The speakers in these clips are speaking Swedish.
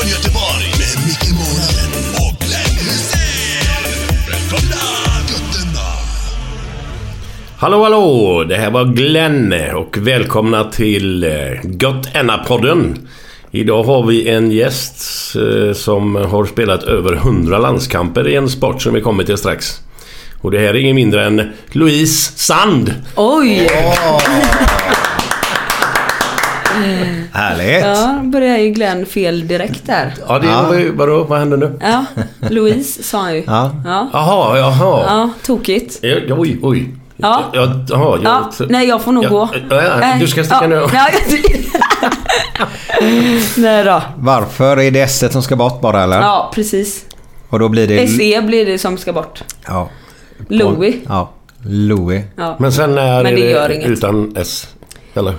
från Göteborg. Med Micke Månaden och Glenn Hysén. Välkomna! Götterna. Hallå hallå! Det här var Glenn och välkomna till eh, Gött podden Idag har vi en gäst eh, som har spelat över 100 landskamper i en sport som vi kommer till strax. Och det här är ingen mindre än Louise Sand! Oj! Härligt! Ja, börjar ju Glenn fel direkt där. Ja, det var ju... Vadå? Vad hände nu? Ja, Louise sa han ju. Ja. Ja, Jaha, jaha. ja tokigt. Ja, oj, oj. Ja. Ja, jaha, Ja, jag, nej jag får nog Ja, gå. ja, ja, du ska sticka ja, nu. Ja, nej då. Varför? Är det S som ska bort bara eller? Ja, precis. Och då blir det... SE blir det som ska bort. Ja. Louis. Ja. Louis. Ja. Men sen är Men det det, utan S. Eller?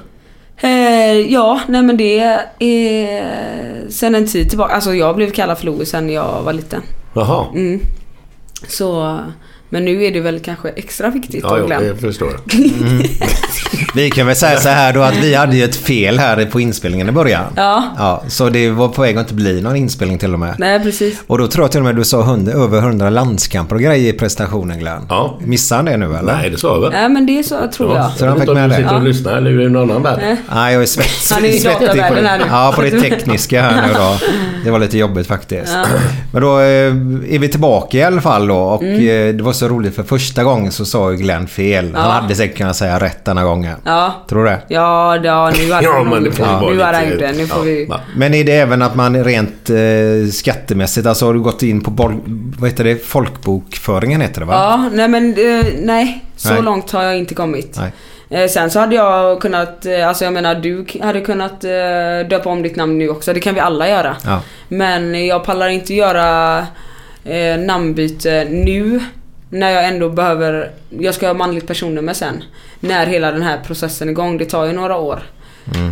Eh, ja, nej men det är sen en tid tillbaka. Alltså jag blev kallad för Louis sen jag var liten. Jaha. Mm. Så, men nu är det väl kanske extra viktigt Ja, att ja, Glenn. jag förstår. Vi kan väl säga så här då att vi hade ju ett fel här på inspelningen i början. Ja. Ja, så det var på väg att inte bli någon inspelning till och med. Nej, precis. Och då tror jag till och med du sa 100, över 100 landskamper och grejer i prestationen Glenn. Ja. Missade han det nu eller? Nej, det sa jag väl? Nej men det är så tror jag. Så jag han fick med det. sitter och Ja. lyssnar eller är det någon annan värld? Nej. Jag är svett, Han är i svettig på datavärlden här nu. Ja, på det tekniska här nu då. Det var lite jobbigt faktiskt. Men då eh, är vi tillbaka i alla fall då. Och Mm. eh, det var så roligt för första gången så sa ju Glenn fel. Han Ja. hade säkert kunnat säga rätt denna gången. Ja. Tror du det? Ja, ja nu hade Ja, men det får vara Nu hade det. Nu får ja, vi... Men är det även att man rent eh, skattemässigt, alltså har du gått in på bol- vad heter det? folkbokföringen heter det va? Ja, nej men eh, nej. Så Nej. långt har jag inte kommit. Nej. Eh, Sen så hade jag kunnat, eh, alltså jag menar du hade kunnat eh, döpa om ditt namn nu också. Det kan vi alla göra. Ja. Men jag pallar inte göra eh, namnbyte nu. När jag ändå behöver, jag ska ha manligt personnummer sen. När hela den här processen är igång. Det tar ju några år.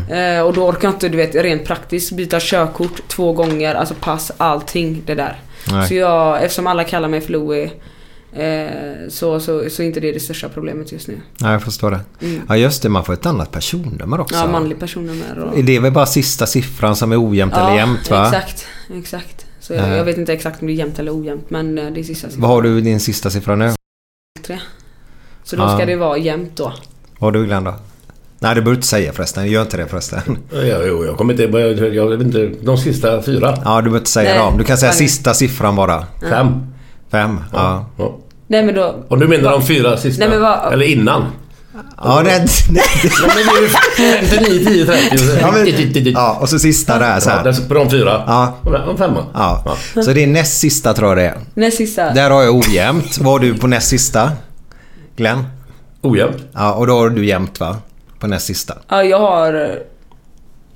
Eh, och då orkar jag inte, du vet, rent praktiskt byta körkort två gånger, alltså pass, allting det där. Nej. Så jag, eftersom alla kallar mig för Louie eh, så, så, så är inte det det största problemet just nu. Nej, jag förstår det. Ja just det, man får ett annat personnummer också. Mm. Ja, manligt personnummer och... Är det väl bara sista siffran som är ojämnt eller jämnt va? exakt. Exakt. Så jag, jag vet inte exakt om det är jämnt eller ojämnt men eh, det är sista siffran. Vad har du din sista siffra nu? Tre. Så då Ja. ska det vara jämnt då. Vad har du Glenn då? Nej, det behöver du inte säga förresten. Gör inte det förresten. Ja, jo, jag kommer inte... Jag, jag vet inte. De sista fyra. Ja, du behöver inte säga Nej, dem. Du kan säga sista siffran bara. Fem. Fem. Ja. Ja. Nej men då... Och du menar de fyra sista? Nej, men vad- Eller innan? Ja, det... Ja, ju 59, 10, 30 och så... ja, ja, och så sista där så Ja, här. är på de fyra. Ja. Och femma. Ja. Så det är näst sista tror jag det är. Näst sista. Där har jag ojämnt. Vad har du på näst sista? Glenn? Ojämnt. Ja, och då har du jämnt va? På näst sista. Ja, jag har...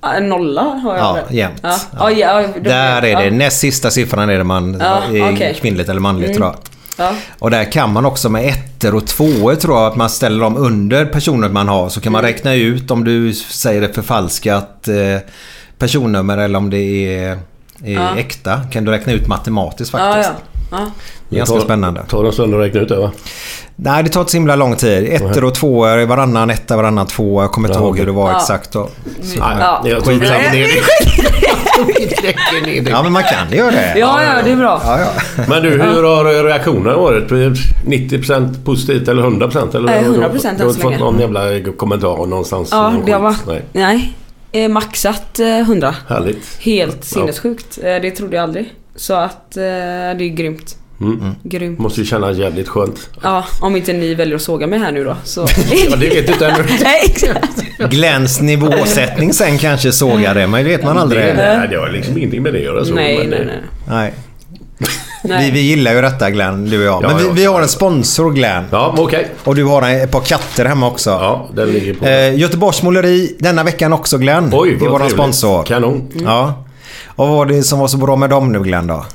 Ja, En nolla har jag Ja, jämt. Ja. Ja. Ja. Ja, ja, Där är det. ja. Näst sista siffran är det man... Ja, är okej. Kvinnligt eller manligt Mm. tror jag. Ja. Och där kan man också med ettor och tvåor tror jag att man ställer dem under personer man har. Så kan man Mm. räkna ut om du säger ett förfalskat eh, personnummer eller om det är, är Ja. äkta. Kan du räkna ut matematiskt Ja, faktiskt. ja. ja. Är ganska tar, spännande. Tar en stund att räkna ut det va? Nej, det tar inte så himla lång tid. Ettor och tvåor, varannan etta, varannan tvåa. Jag kommer inte Ja, ihåg hur det var Ja. exakt då. Så, Nej, Ja. jag tror vi lägger ner det. Ja, men man kan göra det. Ja, ja, det är bra. Ja, ja. Men du, hur har reaktionerna varit? 90% positivt eller 100%? Eller, Eh, 100% Du har än så inte fått länge. någon jävla kommentar någonstans? Ja, någon det har varit... Nej. Nej. Eh, maxat eh, 100. Härligt. Helt sinnessjukt. Eh, det trodde jag aldrig. Så att eh, det är grymt. Mm. Grymt. Måste ju kännas jävligt skönt. Ja, om inte ni väljer att såga mig här nu då. Så... Ja, det vet du inte ännu. Nej, exakt. Gläns nivåsättning sen kanske sågar det, men det vet man aldrig. Det, nej, det har liksom ingenting med det att göra. Så, Nej, men nej, nej. Nej. Vi, vi gillar ju detta Glenn, du och jag. Ja, Men vi, ja. vi har en sponsor Glenn. Ja, okej. Och du har en- ett par katter hemma också. Ja, den ligger på. Eh, Göteborgs Måleri denna veckan också Glenn. Oj, det är vad trevligt. sponsor. Kanon. Ja. Och vad var det som var så bra med dem nu Glenn då?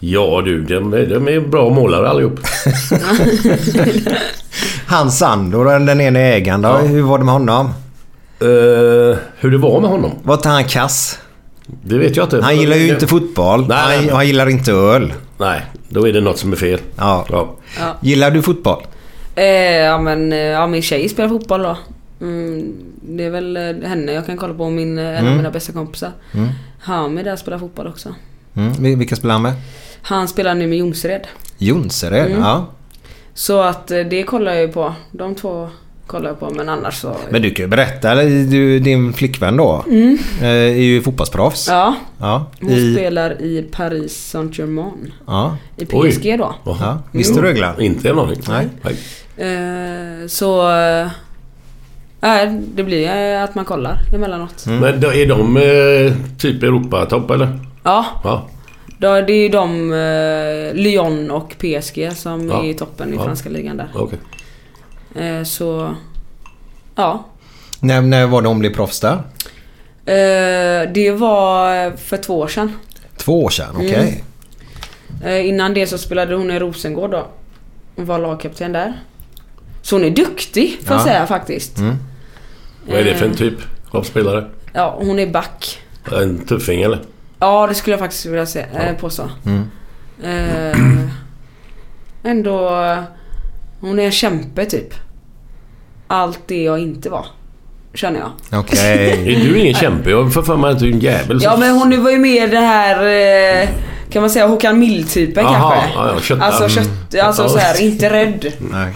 Ja du, de, de är bra målare allihop. Hans Sandor, den ena ägaren då. Ja. Hur var det med honom? Eh, hur det var med honom? Var inte han kass? Det vet jag inte. Han gillar ju inte fotboll. Nej, han, nej. och han gillar inte öl. Nej, då är det något som är fel. Ja. Ja. Gillar du fotboll? Eh, ja men eh, ja, min tjej spelar fotboll då. Mm, det är väl eh, henne jag kan kolla på, min, en av mina bästa kompisar. Mm. Hamid där spelar fotboll också. Mm. vil- Vilka spelar han med? Han spelar nu med Jonsered. Jonsered? Mm. Ja. Så att eh, det kollar jag ju på. De två kollar jag på men annars så... Men du kan ju berätta, eller du, din flickvän då eh, är ju fotbollsproffs. Mm. Ja, Ja. hon I, spelar i Paris Saint-Germain. ja. I Oj. PSG då. Jaha. ja. Visste du det? Inte en aning. Nej. Eh, så... Nej, det blir att man kollar emellanåt. Mm. Men då är de typ Europatopp eller? Ja, Ja. Då, det är ju de eh, Lyon och PSG som Ja. är i toppen i Ja. franska ligan där. Okej. Eh, så... Ja. När, när var det hon blev proffs där? Eh, det var för två år sedan. Två år sedan, okej. Eh, innan det så spelade hon i Rosengård då. Hon var lagkapten där. Så hon är duktig får jag Ja. säga faktiskt. Mm. Vad är det för en typ av spelare? Ja, hon är back. En tuffing eller? Ja, det skulle jag faktiskt vilja se, eh, påstå. Mm. Eh, ändå... Hon är en kämpe typ. Allt det jag inte var. Känner jag. Okej. Är du ingen kämpe? Jag får för mig att du är en jävel. Ja men hon var ju mer det här... eh, Kan man säga Håkan Mild-typen kanske. ja, ja, kötta. Alltså Mm. kött... Alltså Ja. så här, inte rädd. Nej.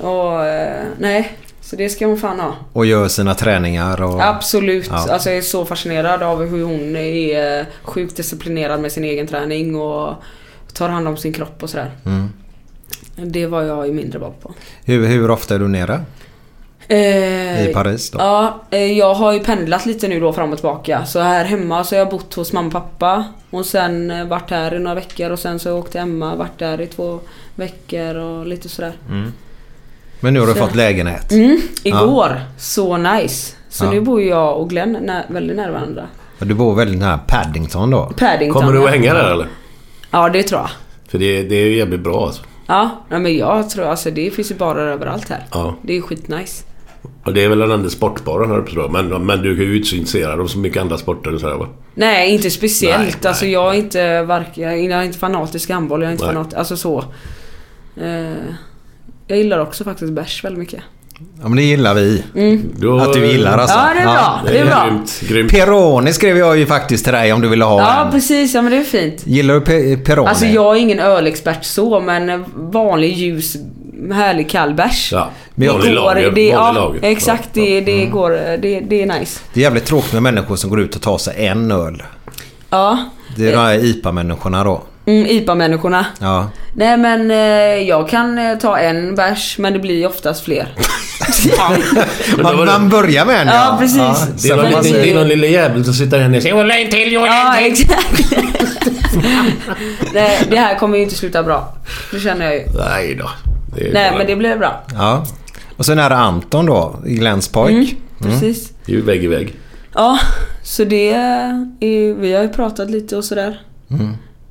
Och... eh, Nej. Så det ska hon fan ha. Och gör sina träningar och... Absolut. Ja. Alltså jag är så fascinerad av hur hon är eh, sjukt disciplinerad med sin egen träning och tar hand om sin kropp och sådär. Mm. Det var jag ju mindre bra på. Hur, hur ofta är du nere? Eh, I Paris då? Ja, eh, jag har ju pendlat lite nu då fram och tillbaka. Så här hemma så har jag bott hos mamma och pappa. Och sen eh, varit här i några veckor och sen så har jag åkt till Emma, varit där i två veckor och lite sådär. Men nu har du Så- fått lägenhet. Mm, igår. Så nice. Så Ja. nu bor ju jag och Glenn nä- väldigt nära varandra. Du bor väldigt nära Paddington då? Paddington. Kommer du ja. att hänga där eller? Ja, det tror jag. För det, det är jävligt bra alltså. Ja, nej, men jag tror alltså det finns ju barer överallt här. Ja. Det är skitnice. Och det är väl den enda sportbaren här uppe tror jag. Men, men du är ju inte så intresserad av så mycket andra sporter och sådär va? Nej, inte speciellt. Nej, nej. alltså jag är inte varken, jag är inte fanatisk handboll, jag är inte Nej. fanat, alltså så. Eh, jag gillar också faktiskt bärs väldigt mycket. Ja men det gillar vi. Då, Att du gillar alltså. Ja, det är bra. Det Det är är bra. grymt. grymt. Peroni skrev jag ju faktiskt till dig om du ville ha Ja, en. precis. Ja, men det är fint. Gillar du pe- Peroni? Alltså jag är ingen ölexpert så, men vanlig ljus, härlig kall bärs. Ja, Det går, lager. det, ja, lager. exakt. Ja, Det, det går, det, det är nice. Det är jävligt tråkigt med människor som går ut och tar sig en öl. Ja. Det är de här IPA-människorna då. Mm, IPA-människorna. Ja. Nej men eh, jag kan eh, ta en bärs men det blir oftast fler. Man, man börjar med en Ja, precis. Det är, Sen någon, man liten- det är någon lille jävel som sitter här nere och säger "Håll en till, ja en till. exakt. Nej det här kommer ju inte sluta bra. Det känner jag ju. Nej då. Det är Nej bara- men det blir bra. Ja. Och sen är det Anton då, Glenns pojk. Precis. Det är ju vägg i vägg. Ja, så det är, vi har ju pratat lite och sådär.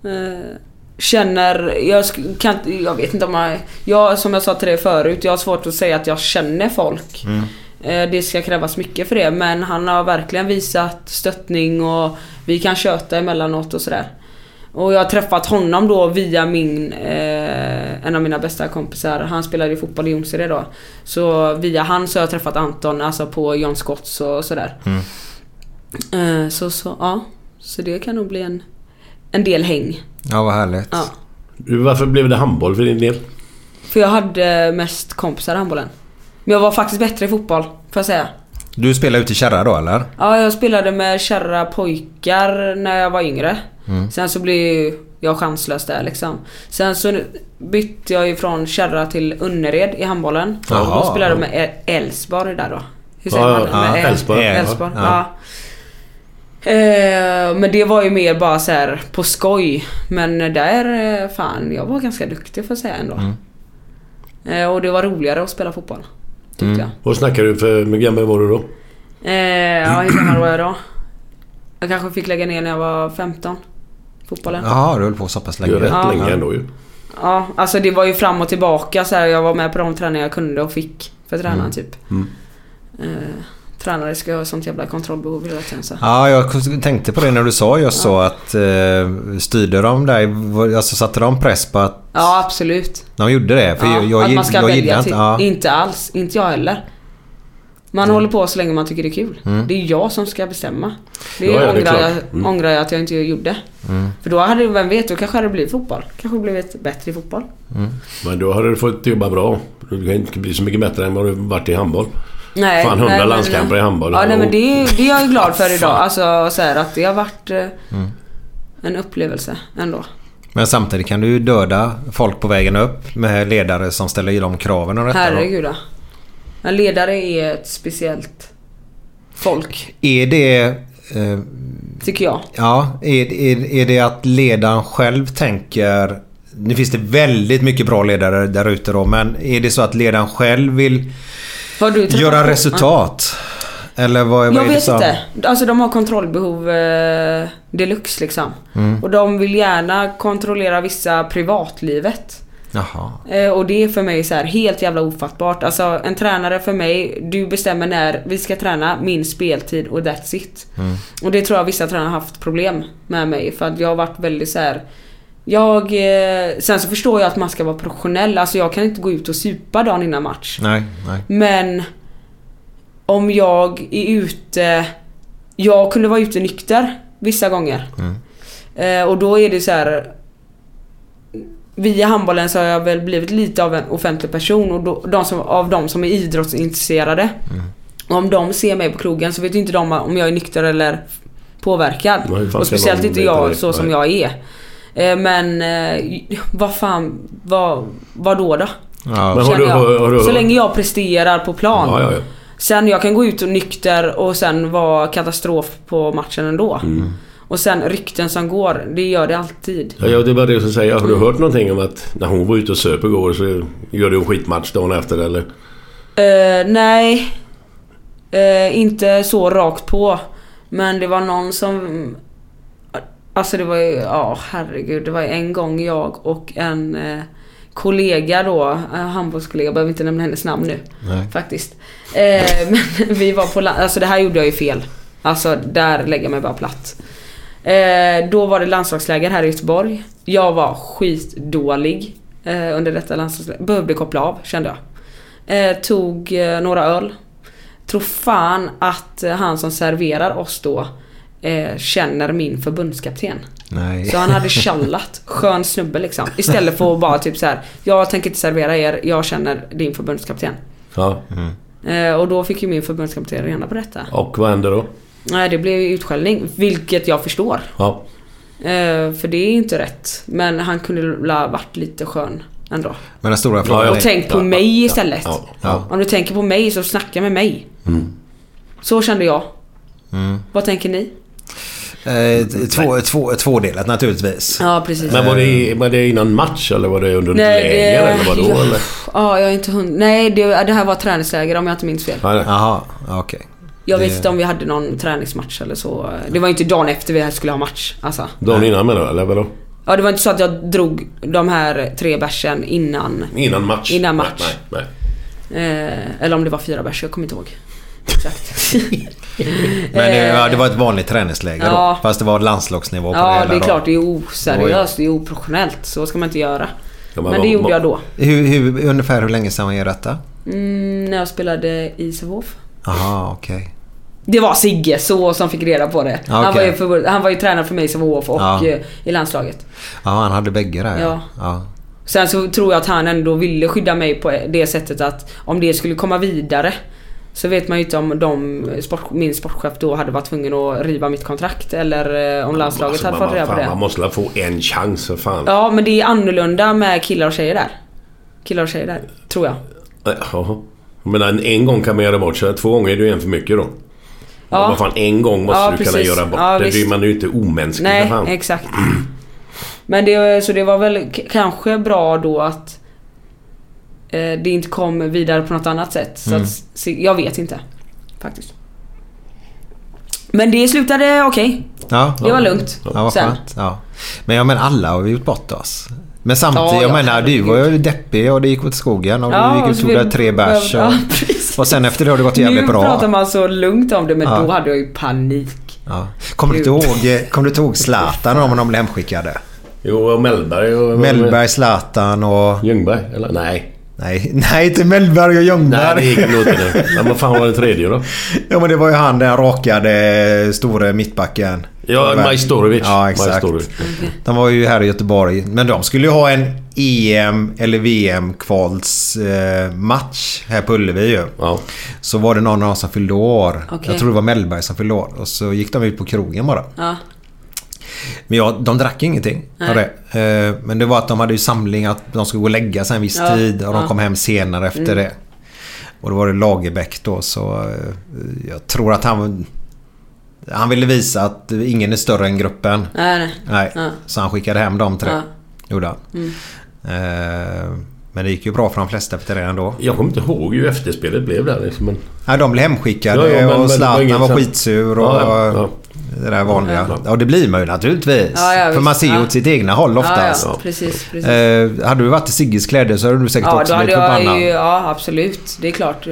Mm. Eh, känner, jag kan jag vet inte om jag, jag, som jag sa till dig förut, jag har svårt att säga att jag känner folk. Mm. Eh, det ska krävas mycket för det men han har verkligen visat stöttning och vi kan köta emellanåt och sådär. Och jag har träffat honom då via min, eh, en av mina bästa kompisar. Han spelade ju fotboll i Jonsered då. Så via han så har jag träffat Anton, alltså på John Scotts och sådär. Eh, så, så, ja. Så det kan nog bli en, en del häng. Ja, vad härligt. Ja. Du, Varför blev det handboll för din del? För jag hade mest kompisar i handbollen. Men jag var faktiskt bättre i fotboll, får jag säga. Du spelar ute i Kärra då eller? Ja, jag spelade med kärra pojkar när jag var yngre. Sen så blev jag chanslös där liksom. Sen så bytte jag ifrån kärra till Önnered i handbollen. Jaha. Och då spelade jag med Elfsborg där då. Hur säger Ja, man? ja. Elfsborg, Ja. Ja. Eh, men det var ju mer bara så här på skoj. Men där, eh, fan, jag var ganska duktig får jag säga ändå. Eh, och det var roligare att spela fotboll. Tyckte jag. Vad snackar du för... Hur gammal var du då? Eh, ja, hur gammal var jag då? Jag kanske fick lägga ner när jag var 15. Fotbollen. Ja. Du höll på så pass Det är länge. rätt Ja. länge ändå ju. alltså det var ju fram och tillbaka så här. Jag var med på de träningar jag kunde och fick för tränaren typ. Eh, tränare ska ha sånt jävla kontrollbehov hela tiden så. Ja, jag tänkte på det när du sa just så att eh, styrde de dig, alltså satte de press på att Ja, absolut. de gjorde det? För ja, jag, jag, att man ska jag välja inte... Ja. Inte alls. Inte jag heller. Man håller på så länge man tycker det är kul. Det är jag som ska bestämma. Det, Ja, det ångrar, klart. jag, Mm. ångrar jag att jag inte gjorde. För då hade, vem vet, då kanske det blivit fotboll. Kanske blivit bättre i fotboll. Men då hade du fått jobba bra. Du kan inte bli så mycket bättre än vad du varit i handboll. Nej, Fan, 100 nej, men- landskamper i handboll. Ja, nej, men det, det är jag ju glad för idag. Alltså så här, att det har varit eh, Mm. en upplevelse ändå. Men samtidigt kan du ju döda folk på vägen upp med ledare som ställer i de kraven och detta. då. Herregud ja. En ledare är ett speciellt folk, Är det... Eh, tycker jag. ja, är, är, är det att ledaren själv tänker... Nu finns det väldigt mycket bra ledare där ute då, men är det så att ledaren själv vill Har du göra på- resultat? Eller vad, vad Jag är vet inte. Alltså de har kontrollbehov eh, deluxe liksom. Mm. Och de vill gärna kontrollera vissa privatlivet. Jaha. Eh, och det är för mig så här helt jävla ofattbart. Alltså en tränare för mig, du bestämmer när vi ska träna, min speltid och that's it. Och det tror jag vissa tränare har haft problem med mig för att jag har varit väldigt så här. Jag, eh, sen så förstår jag att man ska vara professionell. Alltså jag kan inte gå ut och supa dagen innan match. Nej, nej. Men om jag är ute... Jag kunde vara ute nykter vissa gånger. Eh, och då är det så här. Via handbollen så har jag väl blivit lite av en offentlig person och då, de som, av de som är idrottsintresserade. Och om de ser mig på krogen så vet inte de om jag är nykter eller påverkad. Och speciellt inte jag så som jag är. Eh, men eh, vad fan, vad, vad då då? Ja, Men har du, jag. har, har du, Så länge jag presterar på plan. Ja, ja, ja. Sen jag kan gå ut och nykter och sen vara katastrof på matchen ändå. Mm. Och sen rykten som går, det gör det alltid. Ja, ja, det var det jag skulle säga. Har du hört någonting om att när hon var ute och söp igår så gör du en skitmatch dagen efter eller? Eh, nej. Eh, inte så rakt på. Men det var någon som... Alltså det var ju, ja herregud. Det var ju en gång jag och en eh, kollega då, eh, handbollskollega, jag behöver inte nämna hennes namn nu. Nej. Faktiskt. Eh, men vi var på la- alltså det här gjorde jag ju fel. Alltså där lägger jag mig bara platt. Eh, då var det landslagsläger här i Göteborg. Jag var skitdålig eh, under detta landslagsläger. Behövde koppla av kände jag. Eh, tog eh, några öl. Tror fan att eh, han som serverar oss då eh, känner min förbundskapten. Nej. Så han hade tjallat. Skön snubbe liksom. Istället för att bara typ så här. Jag tänker inte servera er, jag känner din förbundskapten. Ja. Eh, och då fick ju min förbundskapten reda på detta. Och vad hände då? Nej, det blev ju utskällning. Vilket jag förstår. Ja. Eh, för det är inte rätt. Men han kunde ha varit lite skön ändå. Men den stora frågan. Och är... tänk på Ja, mig ja, istället. Ja. Ja. Om du tänker på mig så snacka med mig. Mm. Så kände jag. Vad tänker ni? Eh, två, två, tvådelat naturligtvis. Ja, precis. Men var det, var det innan match eller var det under ett Nej, läger det- eller vadå? ja. Eller? Ja, jag är inte hund... Nej, det, det här var träningsläger om jag inte minns fel. Ja, nej. Jaha, okej. Jag vet inte om vi hade någon träningsmatch eller så. Det var ju inte dagen efter vi skulle ha match. Alltså. Dagen innan menar du, eller vadå? Ja, det var inte så att jag drog de här tre bärsen innan. Innan match? Innan match. Nej, nej. Eh, eller om det var fyra bärs, jag kommer inte ihåg. Exakt. Men det, ja, det var ett vanligt träningsläger Ja. då. Fast det var landslagsnivå på det ja, hela det är klart. Det är oseriöst. Det är oprofessionellt. Så ska man inte göra. Ja, Men vad- det gjorde vad- jag då. Hur, hur, ungefär hur länge sedan var detta? Mm, när jag spelade i Sävehof. Aha, okej. Det var Sigge så som fick reda på det. Han, var ju för, han var ju tränare för mig i Sävehof och Ja. eh, i landslaget. Ja, han hade bägge där Ja. ja. Sen så tror jag att han ändå ville skydda mig på det sättet att om det skulle komma vidare så vet man ju inte om de, sport, min sportchef då hade varit tvungen att riva mitt kontrakt eller eh, om landslaget Alltså, hade man- fått reda på det. Man måste väl få en chans för fan. Ja men det är annorlunda med killar och tjejer där. Killar och tjejer där, tror jag. Jaha. Men en, en gång kan man göra bort sig. Två gånger är det ju en för mycket då. Ja. Ja. Vad fan, en gång måste Ja, du kunna precis. göra bort Ja, det. visst. Man är ju inte omänsklig Nej, för fan. exakt. Men det, så det var väl kanske bra då att det inte kom vidare på något annat sätt. Så Mm. att, jag vet inte. Faktiskt. Men det slutade okej. Ja, Det var lugnt. Ja, vad skönt. Ja. Men jag menar alla har vi gjort bort oss. Men samtidigt, Ja, jag ja, menar du var ju deppig och det gick åt skogen och du gick ut och tog tre bärs. Och, Ja, och sen efter det har det gått jävligt nu bra. pratar man så lugnt om det men Ja. då hade jag ju panik. Ja. Kommer du inte ihåg, eh, kommer du inte ihåg Zlatan om de blev hemskickade? Jo, och Mellberg och... Mellberg, Zlatan och... Ljungberg? Eller nej. Nej, nej inte Mellberg och Nej, Ljungberg. det gick inte det. Men vad fan var den tredje då? Ja men det var ju han den rakade store mittbacken. Ja, Majstorovic. Ja exakt. Majstorovic. De var ju här i Göteborg. Men de skulle ju ha en EM eller VM kvals eh, här på Ullevi ju. Ja. Så var det någon av dem som fyllde år. Okej. Jag tror det var Mellberg som fyllde år. Och så gick de ut på krogen bara. Ja. Men ja, de drack ingenting av det. Eh, Men det var att de hade ju samling att de skulle gå och lägga sig en viss Ja, tid och de ja. kom hem senare efter Mm. det. Och då var det Lagerbäck då så eh, jag tror att han han ville visa att ingen är större än gruppen. Nej, nej. Nej, Ja. så han skickade hem de tre. Ja. Gjorde han. Mm. Eh, Men det gick ju bra för de flesta efter det ändå. Jag kommer inte ihåg hur efterspelet blev där liksom. Men... Nej, de blev hemskickade Ja, ja, men- och Zlatan var skitsur och Ja, ja, ja. Det där vanliga. Ja. Ja, det blir man ju naturligtvis. Ja, ja, för man ser ju Ja. åt sitt egna håll oftast. Ja, ja, precis. precis. Eh, hade du varit i Sigges kläder så hade du säkert Ja, också blivit förbannad. ju, ja absolut. Det är klart.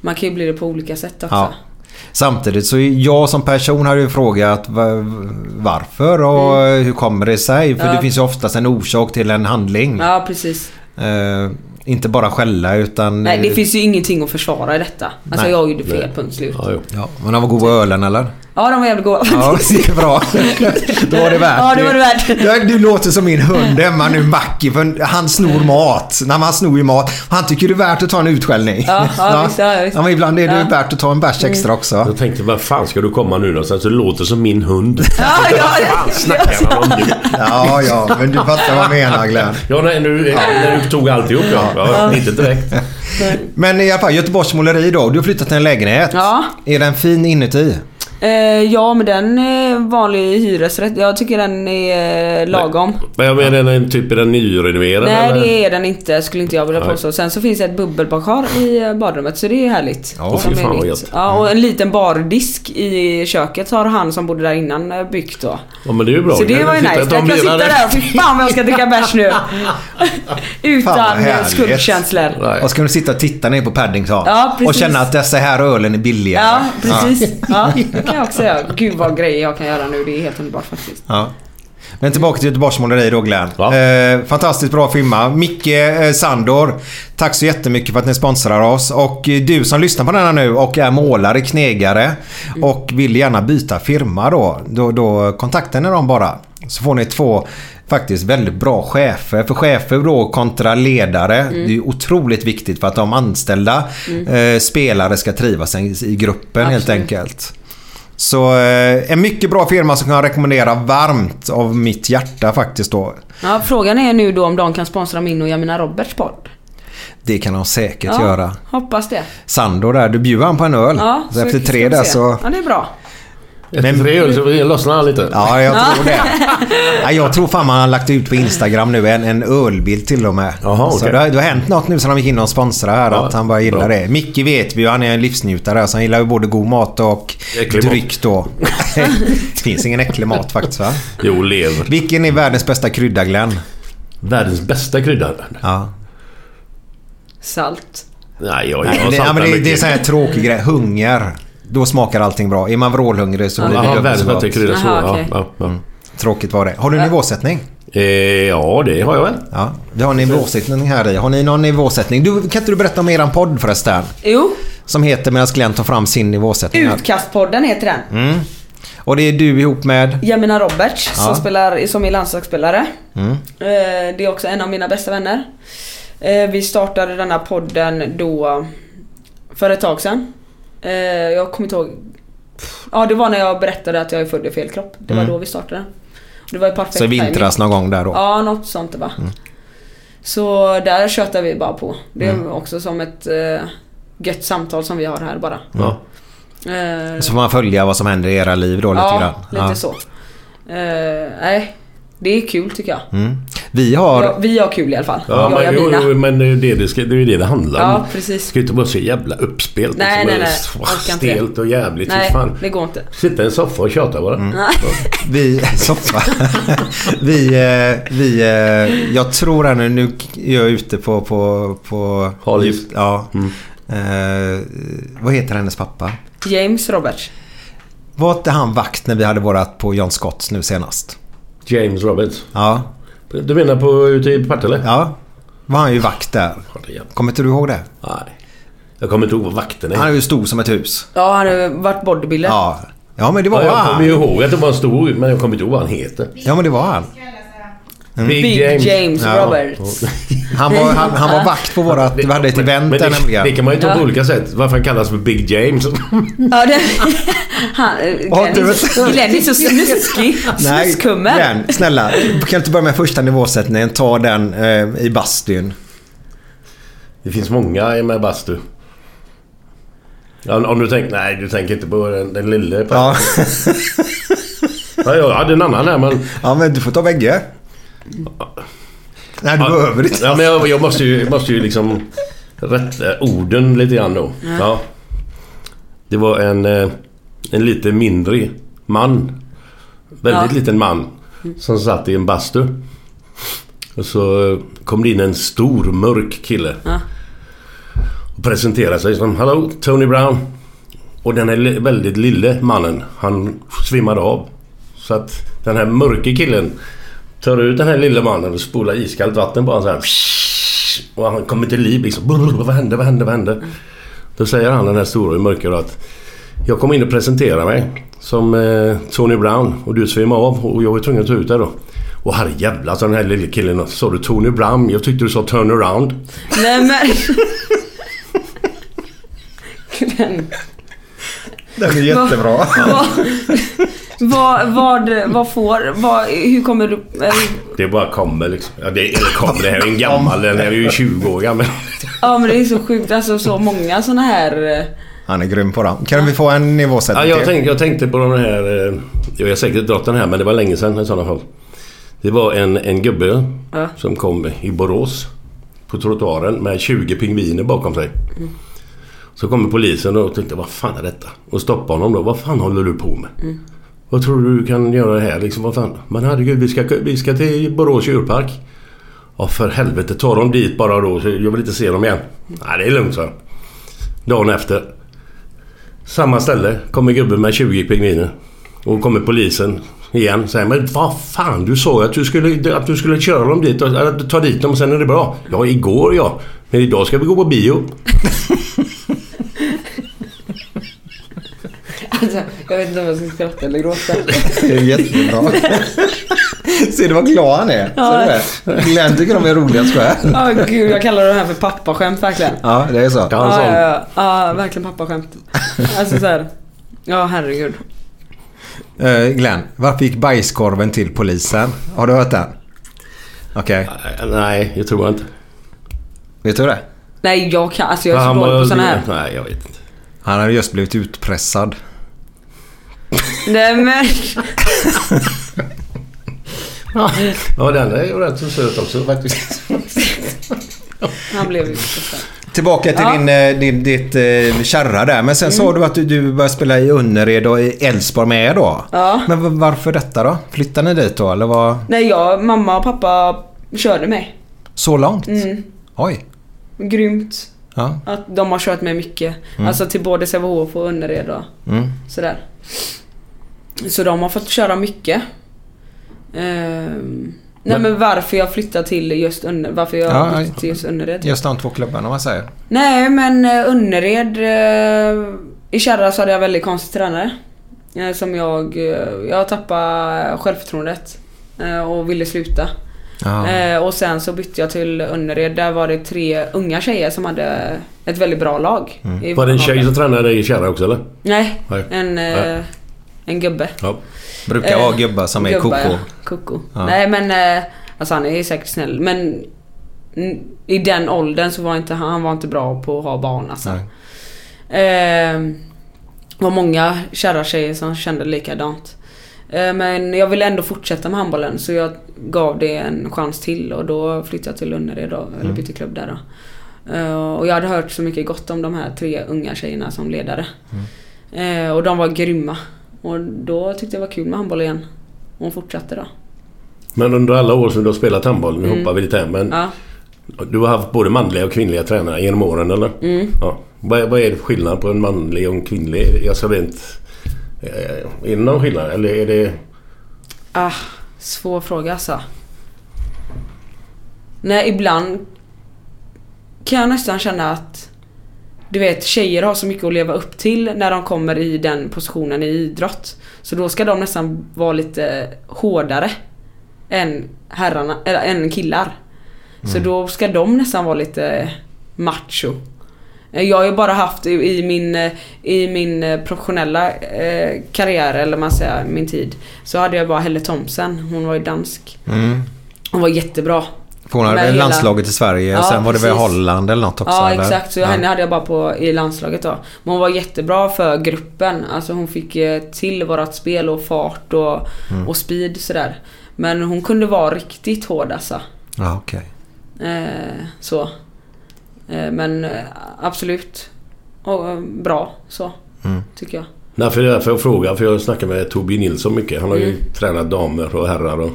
Man kan ju bli det på olika sätt också. Ja. Samtidigt så jag som person hade ju frågat va- varför och hur kommer det sig? För Mm. Ja. det finns ju oftast en orsak till en handling. Ja, precis. Eh, inte bara skälla utan... Nej, det eh, finns ju ingenting att försvara i detta. Alltså Nej. jag gjorde fel, punkt slut. Ja. Ja, men de var goda ölen eller? Ja, de var jävligt goda. Ja, det är bra. Då var det värt Ja, det var det värt. Ja, Du låter som min hund hemma nu, Mackie. För han snor mat. Nej, men han snor ju mat. Han tycker det är värt att ta en utskällning. Ja, ja, visst, ja, visst. Ja, men ibland är det Ja. Mm. värt att ta en bärs extra också. Jag tänkte, vad fan ska du komma nu någonstans? Det låter som min hund. Ja, ja, Vad fan snackar han om nu? Ja, ja, men du fattar vad jag menar Glenn. Ja, nej, nu, när du tog alltihop ja. ja. Inte direkt. Men i alla fall, Göteborgs måleri då. Du har flyttat till en lägenhet. Ja. Är den fin inuti? Eh, ja, men den är vanlig hyresrätt. Jag tycker den är eh, lagom. Men jag menar, är den typ är den nyrenoverad Nej, eller? det är den inte skulle inte jag vilja Nej. påstå. Sen så finns det ett bubbelbadkar i eh, badrummet så det är härligt. Ja, fy fan vad gött. Ja, och en liten bardisk i köket har han som bodde där innan eh, byggt då. Ja, men det är ju bra. Så det var ju nice. Jag kan sitta där och fy fan vad jag ska dricka bärs nu. Utan eh, skuldkänslor. Nej. Och ska du sitta och titta ner på Paddington? Ja, precis. och känna att dessa här ölen är billigare? Ja, precis. Ja, det kan jag också göra. Gud vad grejer jag kan göra nu. Det är helt underbart faktiskt. Ja. Men tillbaka till Göteborgs måleri då Glenn. Ja. Eh, fantastiskt bra firma. Micke eh, Sandor. Tack så jättemycket för att ni sponsrar oss. Och eh, du som lyssnar på denna nu och är målare, knegare och vill gärna byta firma då. Då, då kontaktar ni dem bara. Så får ni två faktiskt väldigt bra chefer. För chefer då kontra ledare. Det är otroligt viktigt för att de anställda eh, spelare ska trivas i, i gruppen helt Absolut. enkelt. Så eh, en mycket bra firma som kan jag rekommendera varmt av mitt hjärta faktiskt då. Ja, frågan är nu då om de kan sponsra min och Jamina Roberts podd. Det kan de säkert Ja, göra. hoppas det. Sandor där, du bjuder han på en öl. Ja, så efter tre där så... Ja, det är bra. Efter tre öl så lossnar han lite. Ja, jag tror det. Ja, jag tror fan man har lagt ut på Instagram nu en, en ölbild till och med. Jaha, Så okej. det, har, det har hänt något nu sen de gick in och sponsrade här. Ja, att han bara gillar bra. det. Micke vet vi ju, han är en livsnjutare. Så han gillar ju både god mat och Äcklig dryck då. det finns ingen äcklig mat faktiskt va? Jo, lever. Vilken är världens bästa krydda Glenn? Världens bästa krydda. Ja. Salt. Nej, jag, jag Nej, det, men det, det är så här tråkig grej. Hunger. Då smakar allting bra. Är man vrålhungrig så blir det dubbelt så gott. krydda. Så, Jaha, ja, okej. ja, ja. Tråkigt var det. Har du nivåsättning? Eh, ja, det har jag väl. Ja, det har nivåsättning här i. Har ni någon nivåsättning? Du, kan inte du berätta om eran podd förresten? Jo, Som heter Medan Glenn tar fram sin nivåsättning. Utkastpodden heter den. Mm. Och det är du ihop med? Jamina Roberts Ja. som, spelar, som är landslagsspelare. Mm. Eh, Det är också en av mina bästa vänner. Eh, Vi startade denna podden då för ett tag sedan. Eh, Jag kommer inte ihåg. Ja det var när jag berättade att jag är född i fel kropp. Det var Mm. då vi startade. Det var ju perfekt Så i vintras någon gång där då? Ja något sånt det var. Så där tjötar vi bara på. Det är Mm. också som ett eh, gött samtal som vi har här bara. Ja. Eh, Så får man följa vad som händer i era liv då lite ja, grann? lite så. Eh, nej, det är kul tycker jag. Mm. Vi har... Ja, vi har kul i alla fall. Ja, jag men, jo, jo, men det är ju det det, ska, det, är ju det det handlar om. Ja, Det precis. ska ju inte vara så jävla uppspelt. Nej, liksom. nej, nej. Det. Stelt och jävligt. Nej, Nej. Fan. det går inte. Sitta i en soffa och tjata bara. Mm. Vi... Soffa. vi... eh, Vi... eh, Jag tror här nu, nu är jag ute på... på, på Hal is. Ja. Mm. Eh, vad heter hennes pappa? James Roberts. Var inte han vakt när vi hade vårat på John Scotts nu senast? James Roberts. Ja. Du menar på ute i Partille? Ja. Var han ju vakt där. Kommer inte du ihåg det? Nej. Jag kommer inte ihåg vad vakten är. Han är ju stor som ett hus. Ja, han har varit bodybuilder. Ja. Ja men det var Ja, jag kommer ju ihåg att det var en stor, men jag kommer inte ihåg vad han heter. Ja men det var han. Big James, Ja. Roberts. Han var, han, han var vakt på vårat... Vi hade ett event där det, nämligen. det kan man ju ta på Ja. olika sätt. Varför han kallas för Big James? Ja, det, han, Glenn, är Glenn är så snuskig. Nej, Snuskkummer. Glenn, snälla. Kan du inte börja med första nivåsättningen? Ta den eh, i bastun. Det finns många med bastu. Ja, om du tänker... Nej, du tänker inte på den, den lille. På, Ja. ja, jag hade en annan här men... ja, men du får ta bägge. Nej, du behöver inte. Ja, men jag, jag måste ju, måste ju liksom rätta orden lite grann då. Ja. Det var en, eh, en lite mindre man. Väldigt Ja. liten man. Som satt i en bastu. Och så kom det in en stor mörk kille. Ja. Och presenterade sig som Hallå, Tony Brown. Och den här väldigt lille mannen, han svimmade av. Så att den här mörke killen tar ut den här lille mannen och spolar iskallt vatten på honom så här. Och han kommer till liv liksom. Vad hände, vad hände, vad hände? Då säger han den här stora mörka då att Jag kom in och presenterade mig som eh, Tony Brown och du svimmade av och jag var tvungen att ta ut dig då. Och herrejävlar sa den här lille killen. Sa du Tony Brown? Jag tyckte du sa turn around. Nej men... Den är jättebra. Vad, vad, vad får... Vad, hur kommer du... eller- Det bara kommer liksom. Ja, det, eller kommer, det här är en gammal. Den här är ju 20 år gammal. Ja men det är så sjukt. Alltså så många såna här... eh, Han är grym på det. Kan vi få en Ja, nivåsättning jag, till? tänkte, jag tänkte på den här... eh, Jag har säkert dragit den här men det var länge sedan i sådana fall. Det var en, en gubbe Ja. som kom i Borås på trottoaren med 20 pingviner bakom sig. Så kommer polisen och tänkte vad fan är detta? Och stoppade honom då. Vad fan håller du på med? Vad tror du du kan göra här liksom? Vad fan? Men herregud vi ska, vi ska till Borås djurpark. Ja för helvete ta dem dit bara då. Så jag vill inte se dem igen. Nej det är lugnt så. Dagen efter. Samma ställe kommer gubben med 20 pingviner. Och kommer polisen igen. Säger men vad fan du sa ju att du skulle, att du skulle köra dem dit och eller, ta dit dem och sen är det bra. Ja igår ja. Men idag ska vi gå på bio. Alltså, jag vet inte om jag ska skratta eller gråta. Det är jättebra. Ser du vad glad han är? Ser du det? Glenn tycker de är roliga jag. Ja gud, jag kallar det här för pappaskämt verkligen. Ja, det är så. Ja, en Ja, ja, ja, ja, verkligen pappaskämt. Alltså såhär. Ja, herregud. Eh, Glenn, varför gick bajskorven till polisen? Har du hört den? Okej, Nej, jag tror inte. vet du det? Nej, jag kan, alltså jag är så dålig på såna här. Nej, jag vet inte. Han hade just blivit utpressad. Nej men... Ja, den är ju rätt så söt också faktiskt. Han blev ju. Tillbaka till Ja. din, eh, din, ditt eh, kärra där. Men sen sa du att du, du började spela i Önnered och i Elfsborg med då. Ja. Men varför detta då? Flyttade ni dit då eller vad? Nej, jag, mamma och pappa körde mig. Så långt? Mm. Oj. Grymt. Ja. Att de har kört mig mycket. Alltså till både Sävehof och Önnered och Mm. sådär. Så de har fått köra mycket. Ehm, nej men varför jag flyttade till just Önnered. Varför jag Ja, flyttade till just Önnered. Just de två klubbarna om man säger. Nej men eh, Önnered. eh, I Kärra så hade jag väldigt konstig tränare. Eh, Som jag... eh, Jag tappade självförtroendet. eh, Och ville sluta. Ja. Eh, och sen så bytte jag till Önnered. Där var det tre unga tjejer som hade ett väldigt bra lag. Mm. Var det en tjej som tränade dig i Kärra också eller? Nej, Nej. en, eh, Nej. En gubbe. Ja. Brukar vara gubbar som är Gubbar, koko. Koko. Ja. Nej men eh, alltså han är säkert snäll men mm, i den åldern så var inte han, var inte bra på att ha barn alltså. Eh, var många kära tjejer som kände likadant. Eh, men jag ville ändå fortsätta med handbollen så jag gav det en chans till och då flyttade jag till Önnered då, eller bytte klubb där då. Eh, och jag hade hört så mycket gott om de här tre unga tjejerna som ledare. Eh, och de var grymma. Och då tyckte jag det var kul med handboll igen. Och hon fortsatte då. Men under alla år som du har spelat handboll, nu hoppar vi lite här, men Ja. du har haft både manliga och kvinnliga tränare genom åren eller? Mm. Ja. Vad, är- vad är skillnaden på en manlig och en kvinnlig? Alltså rent... eh, Är det någon skillnad eller är det... Ah, svår fråga alltså. Nej, ibland kan jag nästan känna att du vet, tjejer har så mycket att leva upp till när de kommer i den positionen i idrott. Så då ska de nästan vara lite hårdare än herrarna, eller än killar. Så då ska de nästan vara lite macho. Eh, Jag har ju bara haft i- min, i min eh, professionella eh, karriär, eller man säger min tid, så hade jag bara Helle Thomsen. Hon var ju dansk. Mm. Hon var jättebra. För hon hade väl hela- landslaget i Sverige. Ja, sen var det väl precis. Holland eller något också? Ja eller? exakt, så Ja. henne hade jag bara på i landslaget då. Men hon var jättebra för gruppen. Alltså hon fick eh, till vårat spel och fart och, Mm. och speed sådär. Men hon kunde vara riktigt hård alltså. Ja, okej. Eh, så. Eh, men eh, absolut. Och, eh, bra så. Mm. Tycker jag. Nej, för det är därför jag frågar. För jag snackar med Torbjörn Nilsson mycket. Han har ju Mm. tränat damer och herrar. Och,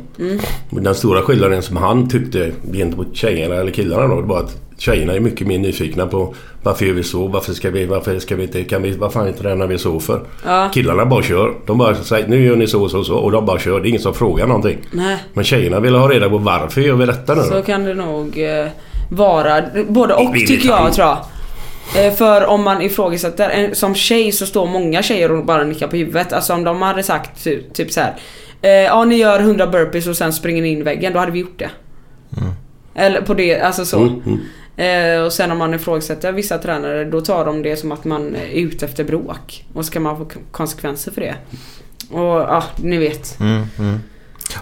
Men Den stora skillnaden som han tyckte gentemot tjejerna eller killarna då. Det var att tjejerna är mycket mer nyfikna på varför gör vi så? Varför ska vi, varför ska vi inte, kan vi, vad fan tränar vi så för? Ja. Killarna bara kör. De bara säger nu gör ni så och så och så och de bara kör. Det är ingen som frågar någonting. Nej. Men tjejerna vill ha reda på varför gör vi detta nu Så då? kan det nog eh, vara. Både och tycker jag tror jag. Eh, För om man ifrågasätter, en- som tjej så står många tjejer och bara nickar på huvudet. Alltså om de hade sagt typ, typ så här. Eh, ja ni gör 100 burpees och sen springer ni in i väggen, då hade vi gjort det. Eller på det, alltså så. Mm, mm. Eh, och sen om man ifrågasätter vissa tränare, då tar de det som att man är ute efter bråk. Och så kan man få konsekvenser för det. Och ja, ni vet. Mm, mm.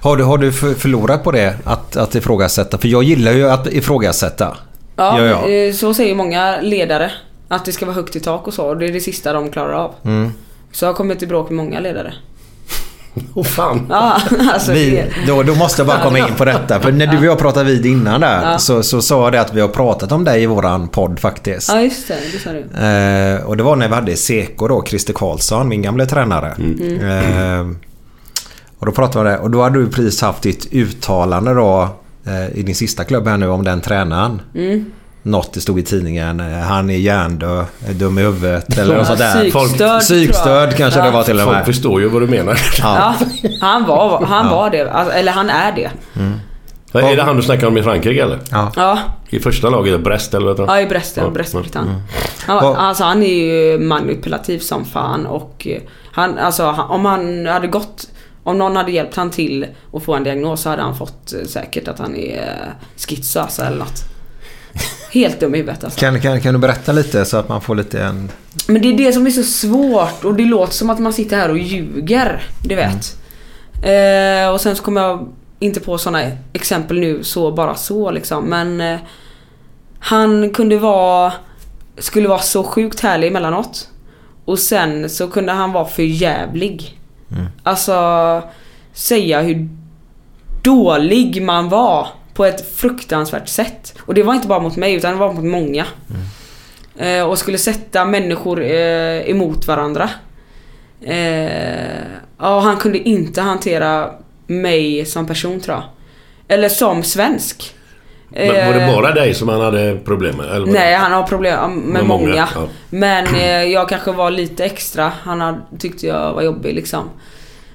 Har du, har du för- förlorat på det? Att, att ifrågasätta? För jag gillar ju att ifrågasätta. Ja, Ja, ja. eh, så säger många ledare. Att det ska vara högt i tak och så. Och det är det sista de klarar av. Mm. Så jag har kommit till bråk med många ledare. Åh fan! Ja, alltså Vi, då, då måste jag bara komma in på detta. För när du och jag pratade vid innan där Ja. så, så sa jag det att vi har pratat om dig i våran podd faktiskt. Ja just det, det sa du. Eh, och det var när vi hade Seko då, Christer Karlsson, min gamla tränare. Eh, och då pratade vi om det. Och då hade du precis haft ditt uttalande då i din sista klubb här nu om den tränaren. Mm. Något det stod i tidningen. eh, Han är hjärndöd, är dum i huvudet eller något sånt där. Jag. Psykstöd kanske Ja. det var till och Folk med. förstår ju vad du menar. Ja, han var, han var det. Alltså, eller han är det. Är det han du snackar om i Frankrike eller? Ja. Ja, I första laget, Brest eller vad ja i Brest, ja, Ja, Brest ja. Britann. Han, Vad- alltså han är ju manipulativ som fan och eh, han, alltså om han hade gått om någon hade hjälpt han till att få en diagnos så hade han fått eh, säkert att han är eh, schizo alltså, eller något. Helt dum i huvudet alltså. Kan, kan, kan du berätta lite så att man får lite en... Men det är det som är så svårt och det låter som att man sitter här och ljuger. Du vet. Eh, och sen så kommer jag inte på sådana exempel nu så bara så liksom. Men eh, han kunde vara, skulle vara så sjukt härlig emellanåt. Och sen så kunde han vara för jävlig Alltså säga hur dålig man var på ett fruktansvärt sätt. Och det var inte bara mot mig utan det var mot många. Eh, och skulle sätta människor eh, emot varandra. Eh, ja, han kunde inte hantera mig som person tror jag. Eller som svensk. Men var det Eh, bara dig som han hade problem med? Eller Nej, han har problem med, Med många, många. ja. Men eh, jag kanske var lite extra. Han hade, tyckte jag var jobbig liksom.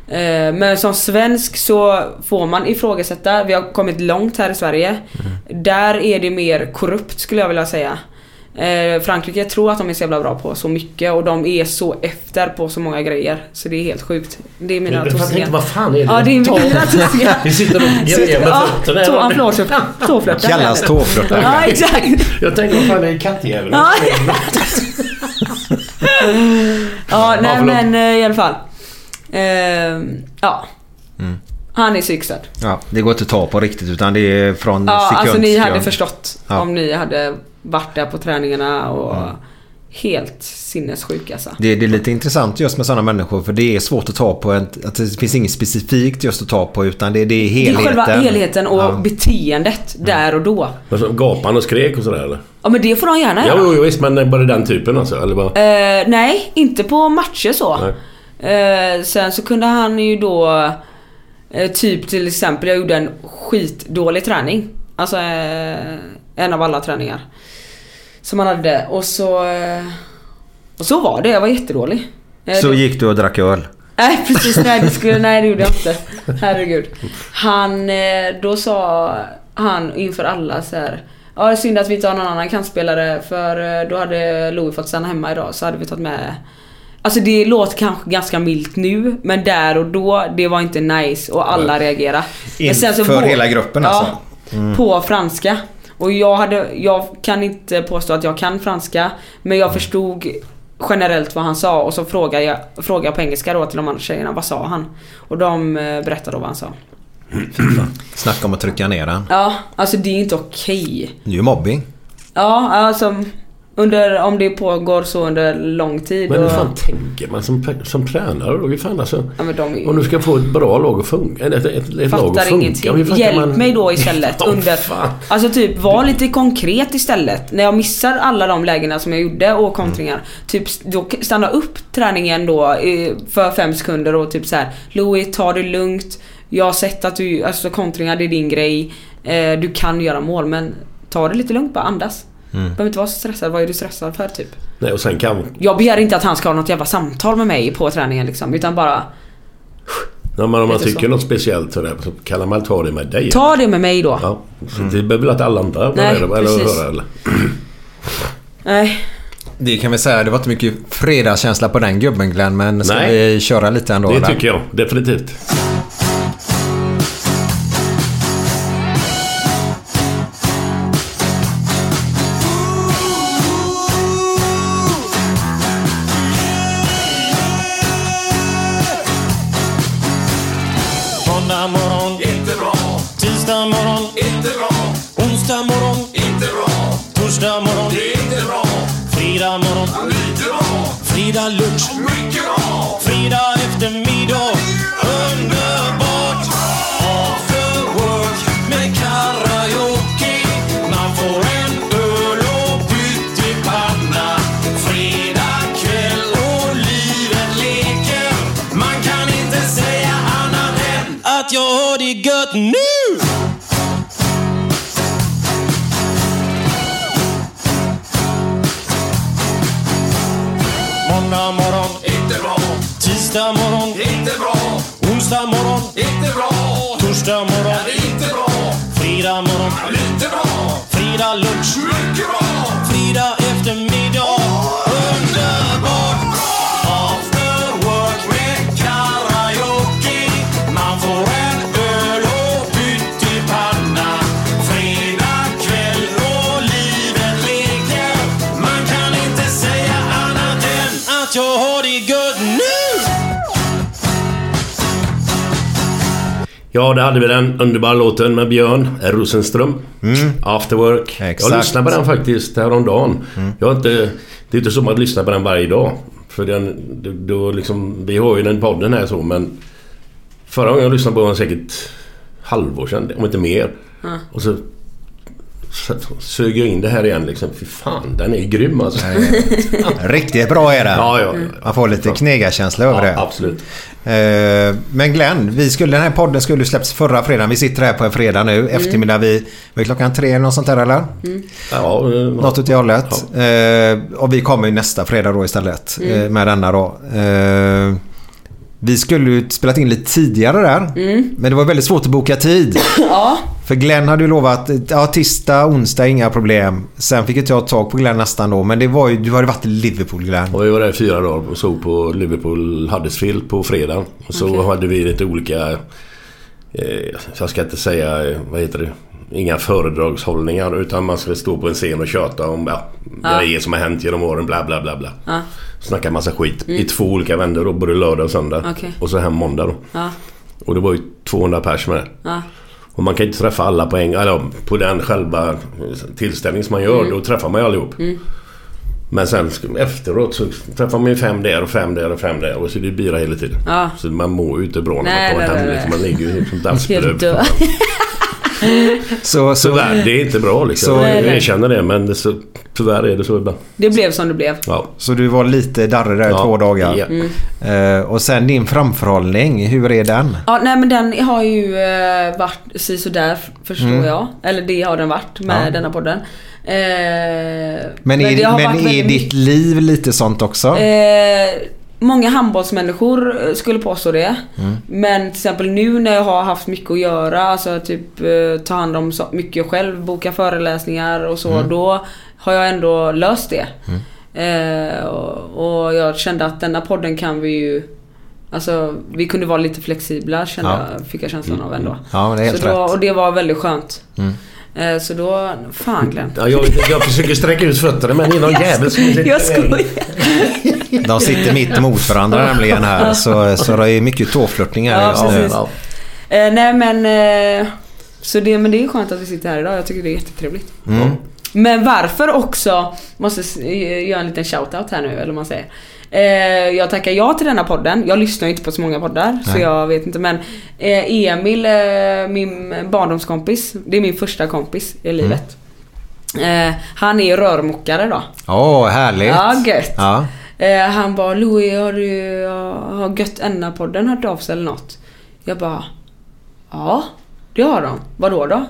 Eh, men som svensk så får man ifrågasätta. Vi har kommit långt här i Sverige. Mm. Där är det mer korrupt skulle jag vilja säga. Eh, Frankrike jag tror att de är så jävla bra på så mycket och de är så efter på så många grejer. Så det är helt sjukt. Det är mina inte vad fan är det? Ja, det är mina tossiga. Vi sitter och grejer med Ja, fötterna. tå- han flår- Tåflörtar. Kallas tåflörtar. Ja, exakt. Jag tänker vad fan är kattjäveln? Ja. Ja, nej förlåt. men eh, i alla fall. Ehm, ja. Han är psykstörd. Ja, det går inte att ta på riktigt utan det är från Ja, sekund alltså ni hade förstått Ja. om ni hade varit där på träningarna och helt sinnessjuk alltså. Det, det är lite intressant just med sådana människor för det är svårt att ta på. En, att det finns inget specifikt just att ta på utan det, det är Det är helheten. själva helheten och Ja. beteendet där och då. Men så Gapade och skrek och sådär eller? Ja men det får de gärna Ja, göra. jo, jo, visst men bara den typen alltså? Eller bara... Eh, nej, inte på matcher så. Eh, sen så kunde han ju då eh, Typ till exempel, jag gjorde en skitdålig träning. Alltså en av alla träningar. Som han hade och så... Eh, och så var det, jag var jättedålig. Eh, Så gick du och drack öl. Nej precis, nej det, skulle, nej det gjorde jag inte. Herregud. Han, eh, då sa han inför alla så här. Ja det är synd att vi inte har någon annan kantspelare för då hade Louis fått stanna hemma idag så hade vi tagit med Alltså det låter kanske ganska milt nu men där och då det var inte nice och alla reagerade. Inför hela gruppen ja, alltså? På franska. Och jag, hade, jag kan inte påstå att jag kan franska men jag förstod generellt vad han sa och så frågade jag, frågade jag på engelska då till de andra tjejerna vad sa han? Och de eh, berättade då vad han sa. Snacka om att trycka ner den. Ja, alltså det är inte okej. Det är ju mobbing. Ja, alltså under, om det pågår så under lång tid. Men hur och, fan tänker man som, som tränare då? Fan alltså? ja, de Om du ska få ett bra lag att funka. Ett, ett, ett lag att funka. ingenting. Hjälp man- mig då istället. Under, fan. alltså typ var lite konkret istället. När jag missar alla de lägena som jag gjorde och kontringar. Typ då stanna upp träningen då för fem sekunder och typ så här. Louis ta det lugnt. Jag har sett att du, alltså kontringar det är din grej. Eh, du kan göra mål men ta det lite lugnt bara andas. Behöver inte vara så stressad. Vad är du stressad för typ? Nej, och sen kan... Jag begär inte att han ska ha något jävla samtal med mig på träningen liksom. Utan bara Ja, men om man tycker så. något speciellt sådär så kan man ta det med dig. ta det med mig då. Ja, så det behöver väl att alla andra Nej, med eller precis. höra eller? Nej. Det kan vi säga, det var inte mycket fredagskänsla på den gubben Glenn men ska Nej. vi köra lite ändå? Det eller? tycker jag definitivt. Hade vi den underbara låten med Björn Rosenström. After Work. Exakt. Jag lyssnade på den faktiskt häromdagen. Jag har inte, det är inte som att lyssna på den varje dag. För den, då, då liksom, vi har ju den podden här så men Förra gången jag lyssnade på den säkert halvår sedan, om inte mer. Ja. Och så sög jag in det här igen liksom. Fy fan, den är grym alltså. Riktigt bra är den. Ja, ja. Man får lite knegarkänsla över Ja, det. absolut. Eh, Men Glenn, vi skulle, den här podden skulle släppts förra fredagen. Vi sitter här på en fredag nu. Eftermiddag vid, vad är klockan tre eller något sånt där eller? Ja, eh, Något åt det hållet. Eh, och vi kommer ju nästa fredag då istället eh, med denna då. Eh, vi skulle ju spelat in lite tidigare där. Men det var väldigt svårt att boka tid. Ja. För Glenn hade ju lovat ja, tisdag, onsdag, inga problem. Sen fick inte jag tag på Glenn nästan då. Men det var ju, du hade varit i Liverpool Glenn. Och vi var där i fyra dagar och såg på Liverpool Huddersfield på fredag. Och så Okej. hade vi lite olika... Eh, jag ska inte säga, vad heter det? Inga föredragshållningar utan man ska stå på en scen och köta om ja, Ja. grejer som har hänt genom åren. Bla bla bla bla. Ja. Snacka massa skit i två olika vändor då, både lördag och söndag. Okej. Och så hem måndag då. Ja. Och det var ju 200 pers med. Ja. Och man kan inte träffa alla på en eller på den själva tillställning som man gör. Mm. Då träffar man ju allihop. Men sen efteråt så träffar man ju fem där och fem där och fem där. Och så är det bira hela tiden. Ja. Så man mår ju inte bra när man kommer hem. Liksom. Man ligger ju som död. Så, så, Tyvärr, det är inte bra liksom. Så- jag erkänner det men det, så, tyvärr är det så ibland. Det blev som det blev. Ja. så du var lite darrig där i Ja. två dagar. Ja. Eh, och sen din framförhållning, hur är den? Ja, nej men den har ju eh, varit sådär förstår Mm. jag. Eller det har den varit med Ja. denna podden. Eh, Men, är, det har men varit är ditt liv lite sånt också? Eh, många handbollsmänniskor eh, skulle påstå det. Men till exempel nu när jag har haft mycket att göra, alltså typ eh, ta hand om så mycket själv, boka föreläsningar och så. Då har jag ändå löst det. Eh, och, och jag kände att denna podden kan vi ju Alltså vi kunde vara lite flexibla kände Ja. fick jag känslan av ändå. Ja, det är helt så då, rätt. och det var väldigt skönt. Eh, så då, fan Glenn. Ja, jag, jag försöker sträcka ut fötterna men det är någon jävel som sitter Jag skojar. De sitter mitt emot varandra nämligen här. Så, så det är mycket tåflörtning här Ja, just nu. Eh, nej men... Eh, så det, men det är skönt att vi sitter här idag. Jag tycker det är jättetrevligt. Mm. Men varför också, måste eh, göra en liten shoutout här nu eller vad man säger. Eh, jag tackar ja till denna podden. Jag lyssnar ju inte på så många poddar så Nej. jag vet inte men eh, Emil, eh, min barndomskompis, det är min första kompis i livet. Eh, han är rörmokare då. Åh, härligt. Ja, gött. Ja. Eh, han bara Louis har du har Gött Enna-podden hört av sig eller något? Jag bara Ja, det har de. Vadå då?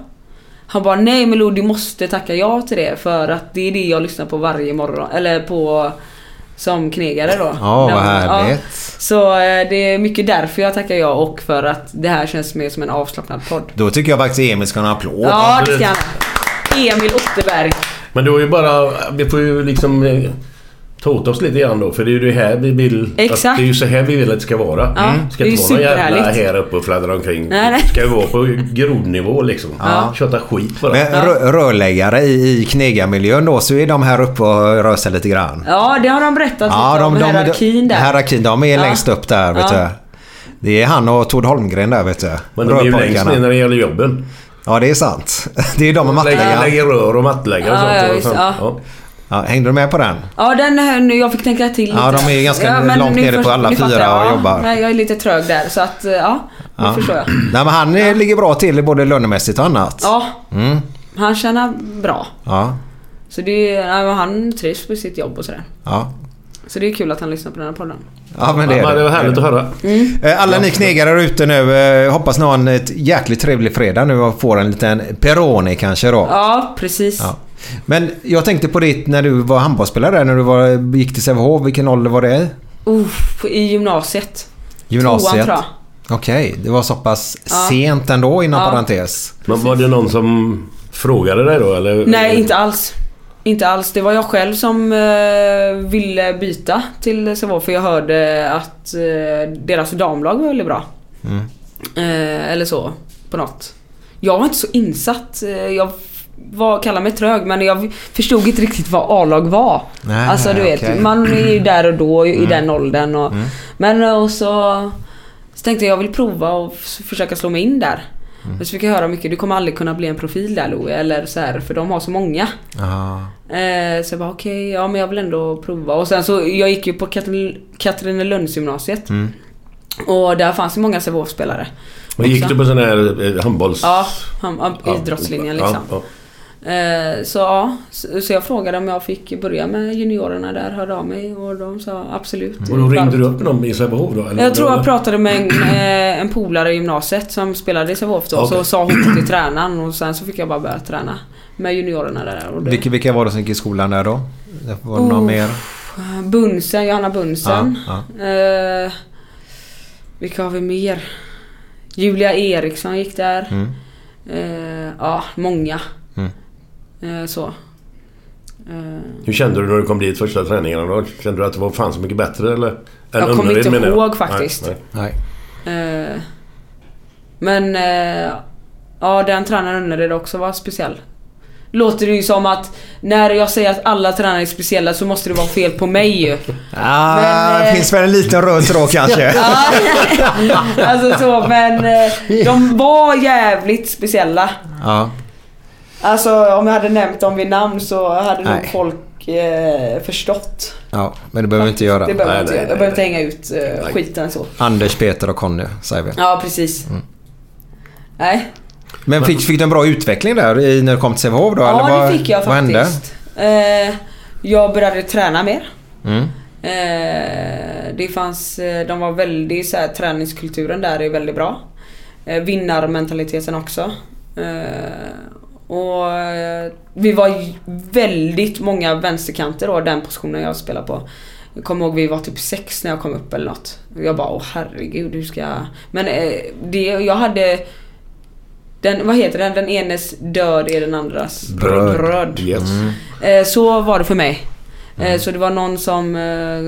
Han bara nej men Lou du måste tacka ja till det för att det är det jag lyssnar på varje morgon. Eller på som knegare då. Ja, vad Ja. härligt. Så eh, det är mycket därför jag tackar ja och för att det här känns mer som en avslappnad podd. Då tycker jag faktiskt Emil ska ha en applåd. Ja, det ska han. Emil Otterberg. Men då är ju bara... Vi får ju liksom eh, ta åt oss lite grann då. För det är ju det här vi vill... Exakt. Att det är ju så här vi vill att det ska vara. Ja, Mm. Ska det är inte vara någon jävla här uppe och fladdra omkring. Nej, nej. Det ska ju vara på grodnivå liksom. Ja. Köta skit. Men rö- rörläggare i, i knegarmiljön då så är de här uppe och rör sig lite grann. Ja, det har de berättat lite om. hierarkin där. Hierarkin, de är Ja. längst upp där vet Ja. du. Det är han och Tord Holmgren där vet du. Men de är ju längst ner när det gäller jobben. Ja, det är sant. Det är de med mattläggare. lägger rör och mattläggare och Ja, sånt. ja, och visst, sånt. Ja. Ja. Ja, hängde du med på den? Ja, den här nu, jag fick tänka till lite. Ja, de är ganska men långt nere på alla fyra jag. och Ja, jobbar. Nej, jag är lite trög där så att, eh, ja. Nu Ja. förstår jag. Nej, men han eh, ligger bra till både lönemässigt och annat. Ja, Mm. han tjänar bra. Ja. Så det är, men han trivs på sitt jobb och sådär. Ja. Så det är kul att han lyssnar på den här podden. Ja, men det Ja, är det var härligt att höra. Eh, Alla ni knegare där ute nu, eh, hoppas ni har en ett jäkligt trevlig fredag nu och får en liten Peroni kanske då. Ja, precis. Ja. Men jag tänkte på ditt när du var handbollsspelare när du var, gick till Sävehof. Vilken ålder var det? Uff, I gymnasiet. Gymnasiet? Tvåan tror jag. Okej, det var så pass Ja. sent ändå inom Ja. parentes. Men var det någon som frågade dig då eller? Nej, inte alls. Inte alls. Det var jag själv som eh, ville byta till Sävehof för jag hörde att eh, deras damlag var väldigt bra. Mm. Eh, eller så, på något. Jag var inte så insatt. Eh, jag var, kallar mig trög men jag förstod inte riktigt vad A-lag var. Nej, alltså du vet. Mm. man är ju där och då i den åldern. Och, Men och så, så tänkte jag jag vill prova och försöka slå mig in där. Men så fick jag höra mycket, du kommer aldrig kunna bli en profil där Louie, eller så här, för de har så många. Eh, så jag bara okej, ja men jag vill ändå prova. Och sen så, jag gick ju på Katrin- Katrinelundsgymnasiet. Mm. Och där fanns ju många Sävehof-spelare. Gick du på sån här eh, handbolls... Ja, han, ja, idrottslinjen liksom. Ja, Eh, så ja, så, så jag frågade om jag fick börja med juniorerna där, hörde av mig och de sa absolut. Och då ringde du upp dem i Sävehof då? eller? Jag tror jag pratade med en, eh, en polare i gymnasiet som spelade i Sävehof då. Okej. Så sa hon till tränaren och sen så fick jag bara börja träna med juniorerna där. Och det, Vilka, vilka var det som gick i skolan där då? Var det Oh. någon mer? Bunsen, Johanna Bunsen. Ja, Eh, vilka har vi mer? Julia Eriksson gick där. Mm. Eh, ja, många. Eh, så. Eh, Hur kände du när du kom dit första träningarna då? Kände du att det var fan så mycket bättre eller? Än Jag kommer inte menar jag. ihåg faktiskt. Nej, nej. Nej. Eh, men eh, ja, den tränaren Önnered också var speciell. Låter det ju som att när jag säger att alla tränare är speciella så måste det vara fel på mig ju. Ah, Men, det finns väl en liten röd tråd kanske. Alltså så, men de var jävligt speciella. ja. Alltså om jag hade nämnt dem vid namn så hade nog folk eh, förstått. ja, men det behöver vi inte göra. Det behöver Nej, inte nej. Jag behöver inte hänga ut eh, skiten så. Anders, Peter och Conny säger vi. Ja, precis. Mm. Nej. Men fick, fick du en bra utveckling där i, när du kom till Sävehof då? Ja, eller vad, det fick jag vad hände? faktiskt. Eh, jag började träna mer. Mm. Eh, det fanns, eh, de var väldigt så här, träningskulturen där är väldigt bra. Eh, vinnarmentaliteten också. Eh, och eh, vi var ju väldigt många vänsterkanter då, den positionen jag spelar på. Jag kommer ihåg vi var typ sex när jag kom upp eller något. Jag bara åh herregud hur ska jag... Men eh, det, jag hade... Den, vad heter den? Den enes död är den andras Bröd. bröd. Yes. Eh, så var det för mig. Eh, så det var någon som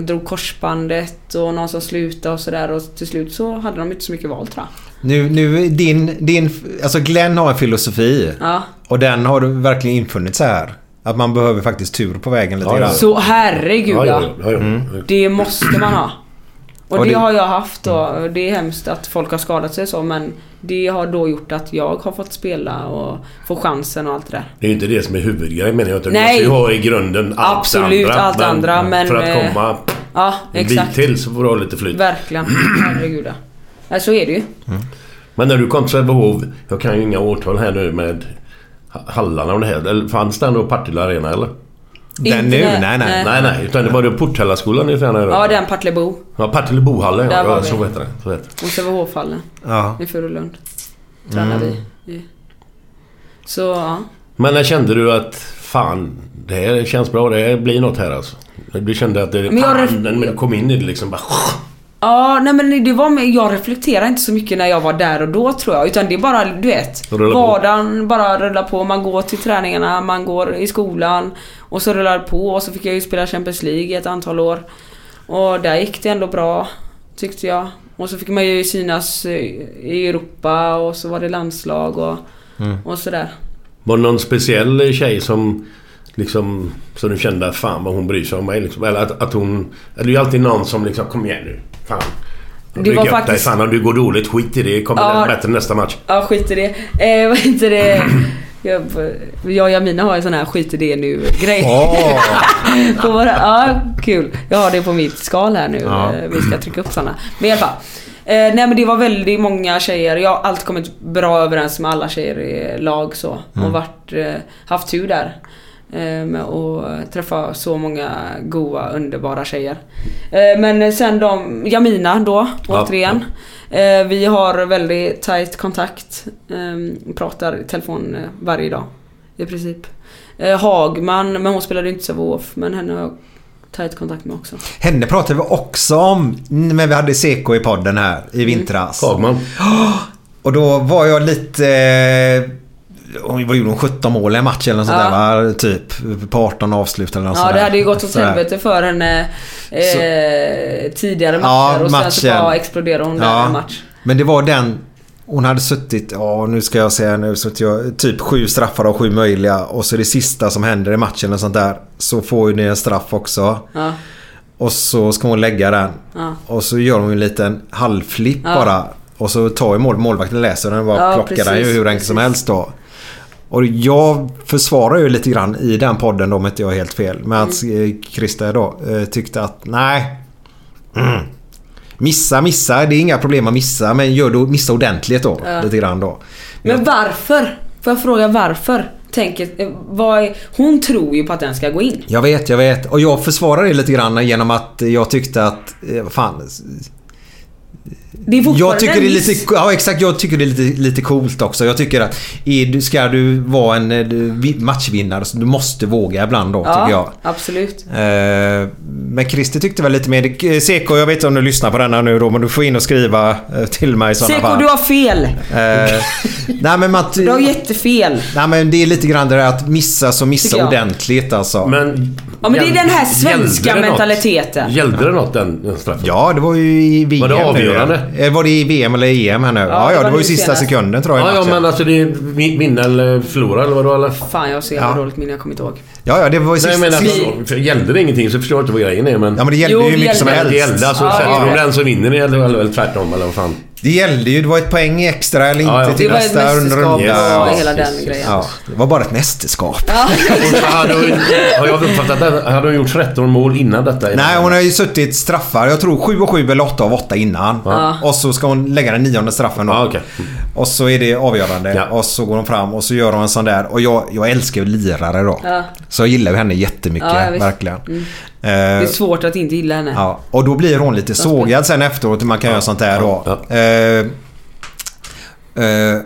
drog korsbandet och någon som slutade och sådär och till slut så hade de inte så mycket val tror jag. Nu, nu din, din... Alltså Glenn har en filosofi. Ja. Och den har du verkligen infunnit så här. Att man behöver faktiskt tur på vägen lite Ja, ja. grann. Så herregud Ja, ja. ja. Mm. Det måste man ha. Och, Och det, det- har jag haft då. Det är hemskt att folk har skadat sig så men det har då gjort att jag har fått spela och få chansen och allt det där. Det är ju inte det som är huvudgrejen menar jag. Utan Nej. Du måste ju ha i grunden allt Absolut, andra. allt andra, men, För att eh, komma Ja, en bit till så får du ha lite flyt. Verkligen. Herregud ja. Så är det ju. Men när du kom till Sävehof, jag kan ju inga årtal här nu med Ha- Hallarna och det här. Eller fanns det ändå Partille Arena eller? Den Inte nu? Nej, nej. Nej, nej. Utan det var det Porthällaskolan ni tränade då? Ja, den Partillebo. Ja, Partille Bohallen Där ja. ja så heter det. Så heter det. Och Sävehof-hallen Ja. i Furulund. Tränar Mm. vi i. Så ja. Men när kände du att fan, det här känns bra. Det här blir något här alltså? Du kände att det... Men jag fan, när du kom in i det liksom bara... Ja, nej men det var med, jag reflekterar inte så mycket när jag var där och då tror jag. Utan det är bara, du vet. Rulla på. Vardagen bara rullar på. Man går till träningarna, man går i skolan. Och så rullar det på och så fick jag ju spela Champions League i ett antal år. Och där gick det ändå bra, tyckte jag. Och så fick man ju synas eh, i Europa och så var det landslag och, Mm. och sådär. Var det någon speciell tjej som liksom... Så du kände att fan vad hon bryr sig om mig liksom? Eller att, att hon... Eller det är ju alltid någon som liksom kom igen nu. Fan. Det var upp dig. faktiskt- Fan om du går dåligt, skit i det. Kommer Ja. bättre nästa match. Ja, skit i det. Eh, vad heter det? Jag, jag och Jamina har en sån här skit i det nu grej. På våra, ja, kul. Jag har det på mitt skal här nu. Ja. Eh, Vi ska trycka upp såna. Men i alla fall. Eh, nej men det var väldigt många tjejer. Jag har alltid kommit bra överens med alla tjejer i lag så. Och varit, eh, haft tur där. Eh, med att träffa så många goa, underbara tjejer. Eh, men sen de, Jamina då, Ja, återigen. Eh, vi har väldigt tight kontakt. Eh, pratar i telefon eh, varje dag. I princip. Eh, Hagman, men hon spelade inte Sävehof. Men henne har jag tight kontakt med också. Henne pratade vi också om när vi hade Seko i podden här i vintras. Hagman. Och då var jag lite... Vad gjorde hon? 17 mål i en match eller något sånt Ja. där va? Typ på 18 avslut eller något Ja sånt det där. hade ju gått åt Sådär. helvete för henne eh, tidigare matcher Ja, och sen så bara exploderade hon där Ja. en match. Men det var den... Hon hade suttit, ja nu ska jag säga nu, så att jag, typ sju straffar av sju möjliga och så det sista som händer i matchen och sånt där. Så får ju ni en straff också. Ja. Och så ska hon lägga den. Ja. Och så gör hon en liten halvflipp bara. Och så tar ju mål, målvakten läser den och bara Ja, plockar den ju precis, hur enkelt som precis. helst då. Och jag försvarar ju lite grann i den podden då om inte jag är helt fel. Med att Mm. eh, Christer då eh, tyckte att nej. Mm. Missa, missa. Det är inga problem att missa. Men gör då, missa ordentligt då. Ja. Lite grann då. Men varför? Får jag fråga varför? Tänker, eh, vad är, hon tror ju på att den ska gå in. Jag vet, jag vet. Och jag försvarar det lite grann genom att jag tyckte att... vad Fan. Det är fortfarande Jag tycker det är lite, ja, exakt, jag tycker det är lite, lite coolt också. Jag tycker att är ska du vara en eh, vi- matchvinnare så du måste våga ibland då, tycker jag. Ja, absolut. Eh, men Christer tyckte väl lite mer... Eh, Seko, jag vet inte om du lyssnar på denna nu då, men du får in och skriva till mig i sådana Seko, fall. du har fel. Eh, nej men man... Du har jättefel. Nej men det är lite grann det där att missa så missa ordentligt alltså. Men... Ja, men det är den här svenska Gällde något? mentaliteten. Gällde det något den, den straffen? Ja, det var ju i VM. Var det avgörande? Eh, Var det i VM eller EM här nu? Ja, ja, det var ju sista senast. sekunden tror jag Ja, ja men alltså det är vin- vinna eller förlora eller vadå eller? Fan, jag har så jävla dåligt minne. Jag kommer inte ihåg. Ja, ja, det var ju Nej sista... men alltså, för gällde det ingenting så förstår jag inte vad grejen är men... Ja men det gällde Jo, ju det mycket som helst. Det gällde alltså, Ja, sätter ja. de den så vinner ni eller, eller, eller tvärtom eller vad fan? Det gällde ju, det var ett poäng extra eller inte Ja, ja. till Det var ett nästa mästerskap runda. och Ja, hela den grejen. Ja, det var bara ett mästerskap. Så hade hon, har jag uppfattat det? Hade hon gjort 13 mål innan detta? Nej, hon har ju suttit straffar. Jag tror 7 och 7 eller 8 av 8 innan. Och så ska hon lägga den nionde straffen då. Ja, okej. Och så är det avgörande. Ja. Och så går hon fram och så gör hon en sån där. Och jag, jag älskar ju lirare då. Ja. Så jag gillar ju henne jättemycket. Ja, ja, visst. Verkligen. Det är Eh, svårt att inte gilla henne. Ja, och då blir hon lite sågad sen efteråt. Man kan göra sånt där då. Ja. Eh, eh,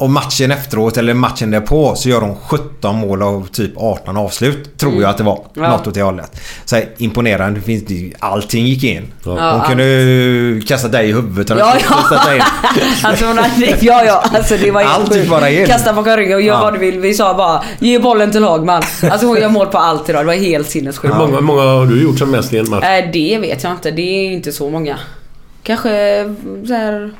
och matchen efteråt, eller matchen därpå, så gör hon 17 mål av typ 18 avslut. Tror jag att det var. Ja. Något åt det hållet. Så här, imponerande. Det finns, det- allting gick in. Ja, hon kunde ju kasta dig i huvudet. Ja, dig in. Alltså hon hade, ja ja, alltså det var Allt gick bara in. Kasta bakom ryggen och gör Ja. vad du vill. Vi sa bara ge bollen till Hagman. Alltså hon gör mål på allt idag. Det var helt sinnessjukt. Hur många, många har du gjort som mest i en match? Äh, det vet jag inte. Det är inte så många. Kanske så här...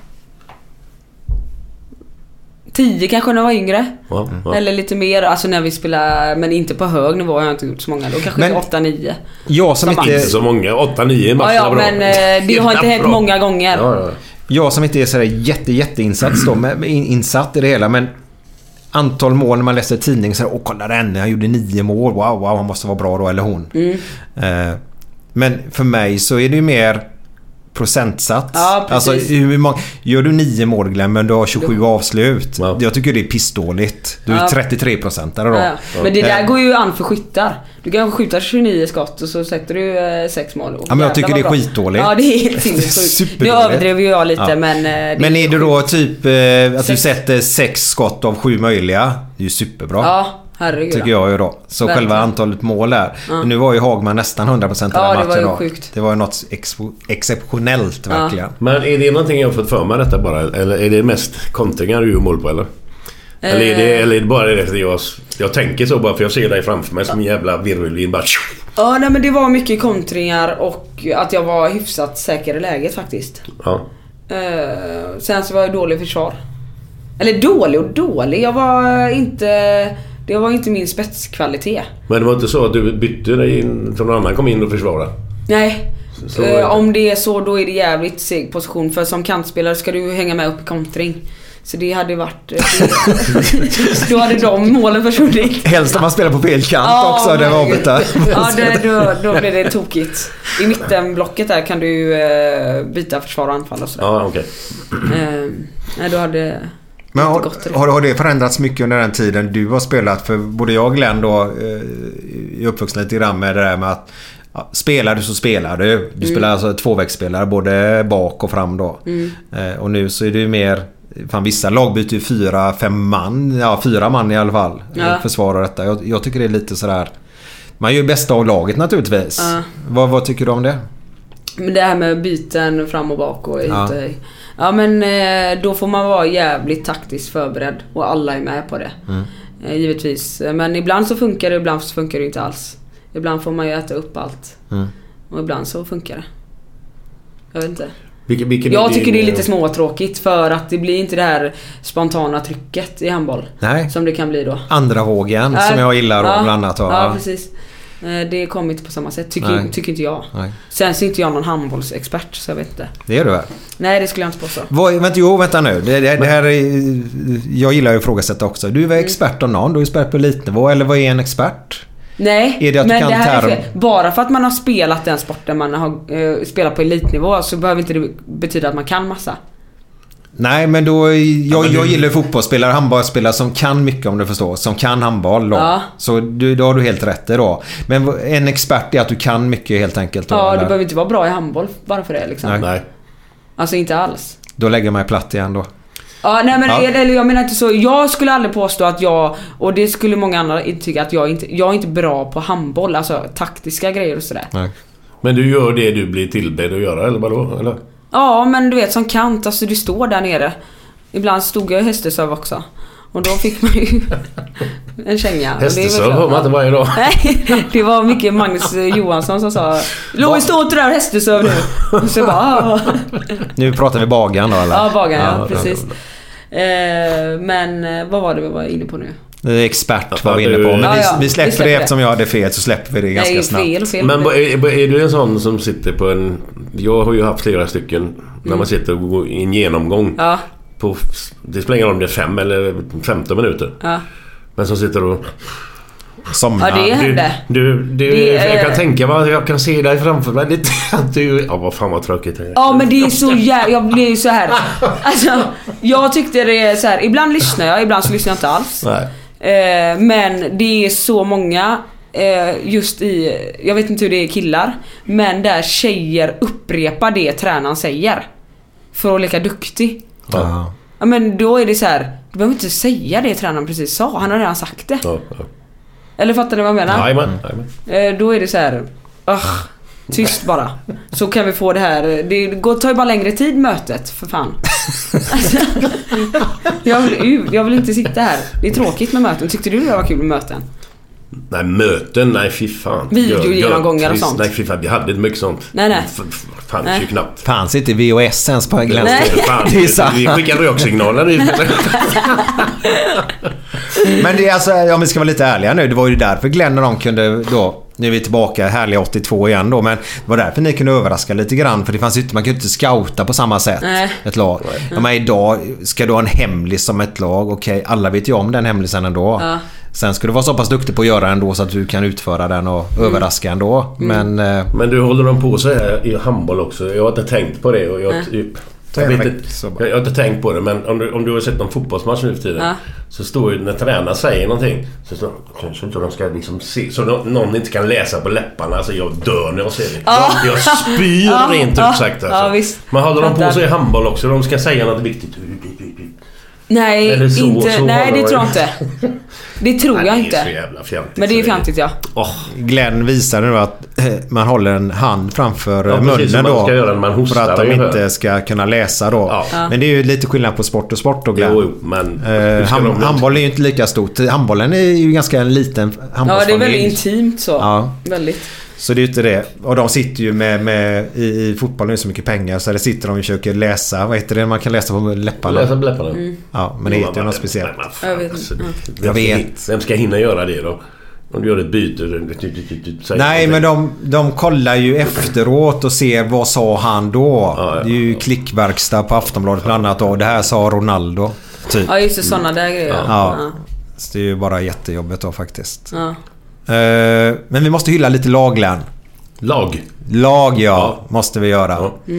Tio kanske när jag var yngre. Ja, ja. Eller lite mer. Alltså när vi spelar men inte på hög nivå har jag inte gjort så många. Då kanske Men- 8-9. Jag som Som inte... Inte så många. 8-9 i en match Ja, ja är bra. men eh, det har inte hänt Bra. många gånger. Ja, ja. Jag som inte är sådär jätte, jätteinsatt då, men, in, insatt i det hela. Men antal mål när man läser tidning så här, åh kolla den, han gjorde nio mål. Wow, wow, han måste vara bra då, eller hon. Mm. Eh, men för mig så är det ju mer procentsats. Ja, alltså, hur många, gör du nio mål Glenn, men du har 27 avslut. Ja. Jag tycker det är pissdåligt. Du är Ja. 33 procentare då. Ja. Men det där Eh, går ju an för skyttar. Du kan skjuta 29 skott och så sätter du eh, sex mål. Ja, men jag tycker det är bra. skitdåligt. Ja, det är helt är sinnessjukt. Nu överdrev ju jag lite Ja. men... eh, det Men är det då typ eh, att du Sex. sätter sex skott av sju möjliga? Det är ju superbra. Ja, herregud. Tycker jag ju då. Så Verkligen. själva antalet mål där. Men nu var ju Hagman nästan 100% i Ja, den det var matchen ju då. sjukt. Det var ju något expo- exceptionellt verkligen. Men är det någonting jag har fått för mig detta bara? Eller är det mest kontringar du gör mål på eller? Eller är det, Eh. eller är det bara det att jag, jag tänker så bara för jag ser dig framför mig som en jävla virvelvind bara... Ja, nej men det var mycket kontringar och att jag var hyfsat säker i läget faktiskt. Ja. Eh, sen så var jag dålig försvar. Eller dålig och dålig. Jag var inte... Det var inte min spetskvalitet. Men det var inte så att du bytte dig in, så någon annan kom in och försvarade? Nej. Så- Eh, om det är så då är det jävligt seg position för som kantspelare ska du hänga med upp i kontring. Så det hade varit... eh, då hade de målen försvunnit. Helst om man spelar på fel kant också. Det var herregud. avbytta. Ja, det, då, då blir det tokigt. I mittenblocket där kan du eh, byta försvar och anfall och sådär. Ja, okej. Eh, nej, då hade... Men har, har, har det förändrats mycket under den tiden du har spelat? För både jag och Glenn då eh, är uppvuxna lite grann med det där med att ja, spelar du så spelar du. Mm. Du spelar alltså tvåvägsspelare både bak och fram då. Mm. Eh, och nu så är det ju mer... Fan vissa lag byter ju fyra, fem man. Ja fyra man i alla fall. Ja. Ja. Försvarar detta. Jag, jag tycker det är lite sådär... Man gör ju bästa av laget naturligtvis. Ja. Vad, vad tycker du om det? Men det här med byten fram och bak och Ja. inte... Ja men eh, då får man vara jävligt taktiskt förberedd och alla är med på det. Mm. Eh, Givetvis. Men ibland så funkar det, ibland så funkar det inte alls. Ibland får man ju äta upp allt. Mm. Och ibland så funkar det. Jag vet inte. Vilken, vilken Jag tycker det är lite småtråkigt för att det blir inte det här spontana trycket i handboll. Nej. Som det kan bli då. Andra vågen som Ja, jag gillar ja, bland annat. Ja, precis. Eh, Det kom inte på samma sätt, tycker, tycker inte jag. Nej. Sen så är inte jag någon handbollsexpert, så jag vet inte. Det är du väl? Nej, det skulle jag inte påstå. Vad, vänta, jo, vänta nu. Det, det, det här är, jag gillar ju att ifrågasätta också. Du är väl expert om någon? Du är expert på elitnivå. Eller vad är en expert? Nej, Är det men det här är fel. Bara för att man har spelat den sporten man har eh, spelat på elitnivå så behöver inte det betyda att man kan massa. Nej, men då... Jag, jag du- gillar fotbollsspelare, handbollsspelare som kan mycket om du förstår. Som kan handboll då. Ja. Så du, då har du helt rätt i då. Men en expert är att du kan mycket helt enkelt. Då, Ja, du eller? behöver inte vara bra i handboll bara för det liksom. Nej. Nej. Alltså inte alls. Då lägger jag mig platt igen då. Ja, nej men Ja. eller jag menar inte så. Jag skulle aldrig påstå att jag, och det skulle många andra tycka att jag inte, jag är inte bra på handboll. Alltså taktiska grejer och sådär. Nej. Men du gör det du blir tillbedd att göra eller vadå? Eller? Ja, men du vet som kant, alltså du står där nere. Ibland stod jag i hästesöv också. Och då fick man ju en känga. Hästesöv hör man inte varje dag. Nej, det var mycket Magnus Johansson som sa Louis stå inte där hästesöv nu. Och så bara "Ah." Nu pratar vi Bagan då eller? Ja, bagaren ja, Ja, precis. Eh, men eh, vad var det vi var inne på nu? Det är expert var vi inne på. du- Men vi, vi släpper det det. eftersom jag hade fel så släpper vi det ganska Nej, snabbt. fel fel. Men är, är du en sån som sitter på en... Jag har ju haft flera stycken. När man sitter och går i en genomgång. Mm. Ja, På, det spelar ingen roll om det är fem eller 15 minuter. ja. Men som sitter och... Somna. Ja, det Du, hände. du, du, Det är- jag kan tänka mig att jag kan se dig framför mig. Att du... Ja, vad fan vad tråkigt. Ja men det är så jävla... Jag blir ju så här. Alltså, jag tyckte det är så här. Ibland lyssnar jag, ibland så lyssnar jag inte alls. Nej. Eh, men det är så många eh, just i, jag vet inte hur det är killar, men där tjejer upprepar det tränaren säger. För att leka duktig. Ja. Ja men då är det så här. du behöver inte säga det tränaren precis sa, han har redan sagt det. Ja, ja. Eller fattar ni vad jag menar? Jajamän. Eh, då är det så här. "Ugh, tyst bara. Så kan vi få det här. Det går, tar ju bara längre tid mötet, för fan. Alltså, jag, vill, ut, jag vill inte sitta här. Det är tråkigt med möten. Tyckte du det var kul med möten? Nej, möten. Nej, fy fan. Videogenomgångar och sånt. Nej, fy fan. Vi hade inte mycket sånt. Nej, nej. F- f- Fanns Nej. knappt. Fanns inte VHS ens på. Fan, sant. vi skickade röksignaler ut. Men det är alltså, om vi ska vara lite ärliga nu. Det var ju därför Glenn och de kunde då... Nu är vi tillbaka härliga 82 igen då. Men det var därför ni kunde överraska lite grann. För det fanns ju inte, man kunde inte scouta på samma sätt. Nej. Ett lag. Ja, men idag ska du ha en hemlis som ett lag. Okej, alla vet ju om den hemlisen ändå. Ja. Sen ska du vara så pass duktig på att göra ändå så att du kan utföra den och Mm. överraska ändå. Men... eh, Men du, håller de på så här i handboll också? Jag har inte tänkt på det. Och jag, jag, vet inte, bara. jag har inte tänkt på det men om du, om du har sett någon fotbollsmatch nu för tiden. Ja. Så står ju när tränaren säger någonting. Så står kanske inte de ska liksom se. Så nå- någon inte kan läsa på läpparna. Alltså jag dör när jag ser det. Ja. Jag, jag spyr Ja, rent ja, ut sagt alltså. ja, visst. Men håller de på så i handboll också? De ska säga något viktigt. Nej, så- inte, så nej det de- tror jag inte. Det tror jag Det är så inte. jävla fjantigt. Men det är fjantigt ja. Åh, Glenn visade nu att eh, man håller en hand framför Ja, eh, som munnen man då. ska göra när man hostar för att de inte ska kunna läsa då. Ja. Men det är ju lite skillnad på sport och sport då Glenn. jo, jo, men... Eh, de- handboll är ju inte lika stort. Handbollen är ju ganska en liten Ja, handbollsfamilj. det är väldigt intimt så. Ja. Väldigt. Så det är ju inte det. Och de sitter ju med, med i, i fotbollen är det så mycket pengar så där sitter de och försöker läsa. Vad heter det man kan läsa på läpparna? Läsa på läpparna. Mm. Ja, men det heter ju något speciellt. Nej, men fan, Jag vet alltså, Jag ska vet. Vem ska hinna göra det då? Om du gör ett byte. Nej, men de, de kollar ju efteråt och ser vad sa han då. Ja, ja, det är ju klickverkstad på Aftonbladet bland annat då. Det här sa Ronaldo. Typ. Ja just det, sådana där grejer. Ja. Ja. Så det är ju bara jättejobbigt då faktiskt. Eh, men vi måste hylla lite lag Glenn. Lag. Lag ja, Ja. måste vi göra. Ja.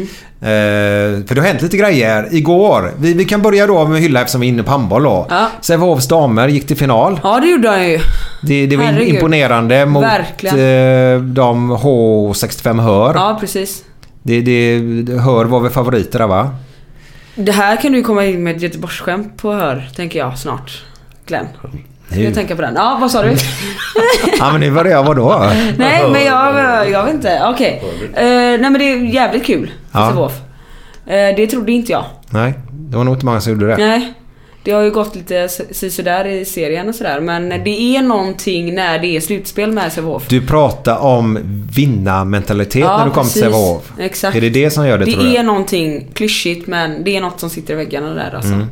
Eh, för det har hänt lite grejer igår. Vi, vi kan börja då med att hylla eftersom vi är inne på handboll då. Ja. Sävehofs damer gick till final. ja, det gjorde han ju. Det, det var Herregud. imponerande mot Verkligen. eh, de H65 Hör. Ja, precis. Det, det, Hör var väl favoriter där va? Det här kan du ju komma in med ett Göteborgsskämt på hör, tänker jag snart. Glenn. Ska jag tänka på den? Ja, vad sa du? Ja men nu börjar jag vadå? nej, men jag, jag vet inte. Okej. Eh, nej men det är jävligt kul. Ja. Uh, det trodde inte jag. Nej, det var nog inte många som gjorde det. Nej. Det har ju gått lite sådär i serien och sådär. Men det är någonting när det är slutspel med Sävehof. Du pratar om vinnarmentalitet Ja, när du kom till. Sävehof. Exakt. Är det det som gör det, Det tror är någonting klyschigt men det är något som sitter i väggarna där alltså. Mm.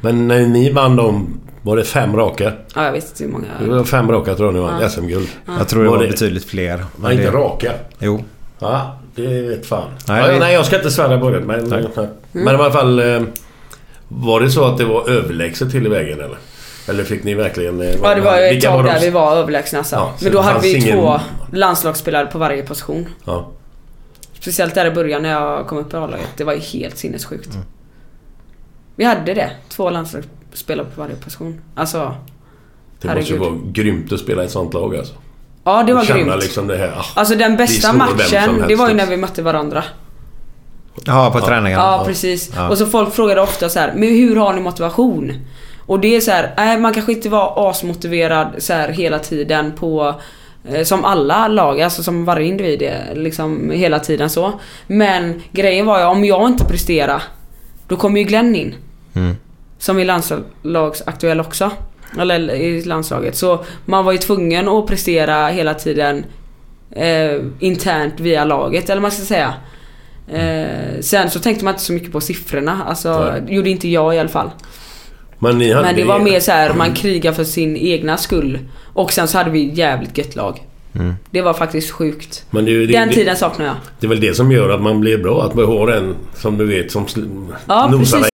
Men när ni vann de Var det fem raka? Ja, jag vet inte hur många. Det var fem raka tror jag ni vann Ja. SM-guld. Jag tror det Var var det- betydligt fler. Nej, inte det... raka. Jo. Ja, det vet fan. Nej, Nej, det- nej jag ska inte svära på det. Men, Nej. men i alla fall... eh, Var det så att det var överlägset till i vägen eller? Eller fick ni verkligen... eh, Ja det var ju ett tag där vi var överlägsna alltså. Ja, så Men då hade vi ingen- två landslagsspelare på varje position. Ja. Speciellt där i början när jag kom upp i A-laget. Det var ju helt sinnessjukt. Mm. Vi hade det. Två landslagsspelare på varje position. Alltså... Det måste ju Herregud. vara grymt att spela i ett sånt lag alltså. Ja det var Känna grymt. liksom det här. ah, Alltså den bästa slår vem som matchen, helst, det var ju när vi mötte varandra. Ja, på träningarna. Ja, precis. Ja. Och så folk frågade ofta så här, men hur har ni motivation? Och det är så här, nej man kanske inte var asmotiverad så här hela tiden på eh, som alla lag, alltså som varje individ är, liksom hela tiden så. Men grejen var ju om jag inte presterar då kommer ju Glenn in. Mm. Som är landslagsaktuell också. Eller i landslaget. Så man var ju tvungen att prestera hela tiden eh, internt via laget eller vad man ska säga. Eh, sen så tänkte man inte så mycket på siffrorna. Alltså, Nej. gjorde inte jag i alla fall. Men ni hade... Men det var mer så här, man krigar för sin egna skull. Och sen så hade vi jävligt gött lag. Mm. Det var faktiskt sjukt. Men det, det, Den tiden saknar jag. Det är väl det som gör att man blir bra. Att man har en som du vet som Ja, nosar precis.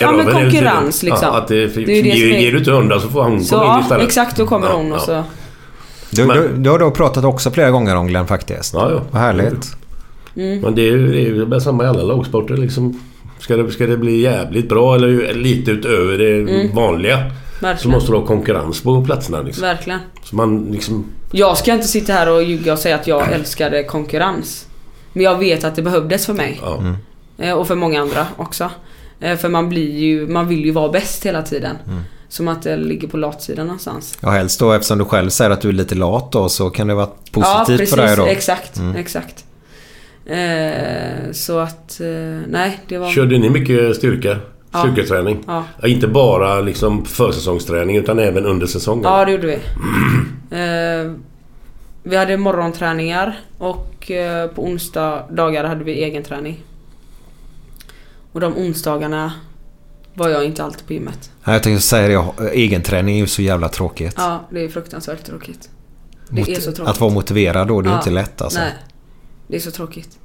Ja, men konkurrens, liksom. Ja, att det, Det är ju det ger, som är- ger du inte hundra så får hon Så komma in istället. exakt då kommer Ja, hon och ja. så. Du, du, du har då pratat också flera gånger om Glenn faktiskt. Ja, ja. Vad härligt. Mm. Men det är ju det är ju samma i alla lagsporter liksom. Ska det, ska det bli jävligt bra eller ju lite utöver det Mm. vanliga. Så Verkligen. måste du ha konkurrens på platserna liksom. Verkligen. Så man liksom... Jag ska inte sitta här och ljuga och säga att jag älskade konkurrens. Men jag vet att det behövdes för mig. Ja. Mm. Eh, Och för många andra också. Eh, För man blir ju, man vill ju vara bäst hela tiden. Mm. Som att det ligger på latsidan någonstans. Ja, helst då eftersom du själv säger att du är lite lat då så kan det vara positivt ja, precis. för dig då. Exakt. Mm. Exakt. Eh, så att, eh, nej det var... Körde ni mycket styrka? Styrketräning? Ja. Ja, Inte bara liksom försäsongsträning utan även under säsongen? Ja, det gjorde vi. Eh, vi hade morgonträningar och eh, på onsdagar hade vi egen träning. Och de onsdagarna var jag inte alltid på gymmet. Ja, Jag tänkte säga det, egenträning är ju så jävla tråkigt. Ja, det är fruktansvärt tråkigt. Det Mot- är så tråkigt. Att vara motiverad då, det är Ja, inte lätt alltså. Nej. Det är så tråkigt.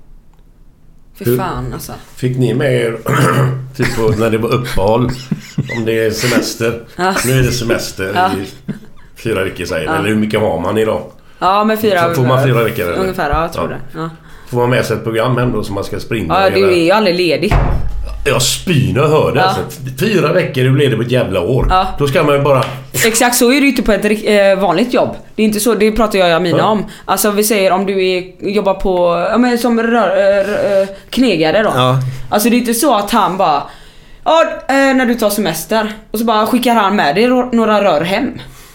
Fy Hur- fan alltså. Fick ni med er typ på, när det var uppehåll? Om det är semester. Ja. Nu är det semester Ja. i fyra veckor säger Ja. Eller hur mycket har man idag? Ja, med fyra... Får man fyra veckor, eller? Ungefär, ja jag tror Ja. det. Får man med sig ett program ändå som man ska springa? ja du är ju aldrig ledig. Jag spyr när jag hör det. Ja. Alltså, fyra veckor, hur blir det på ett jävla år? Ja. Då ska man ju bara... Exakt så är det ju inte på ett eh, vanligt jobb. Det är inte så, det pratar jag och Amina Ja. om. Alltså vi säger om du är, jobbar på, ja men som rör, eh, knegare då. Ja. Alltså det är inte så att han bara Ja, eh, när du tar semester och så bara skickar han med dig några rör hem.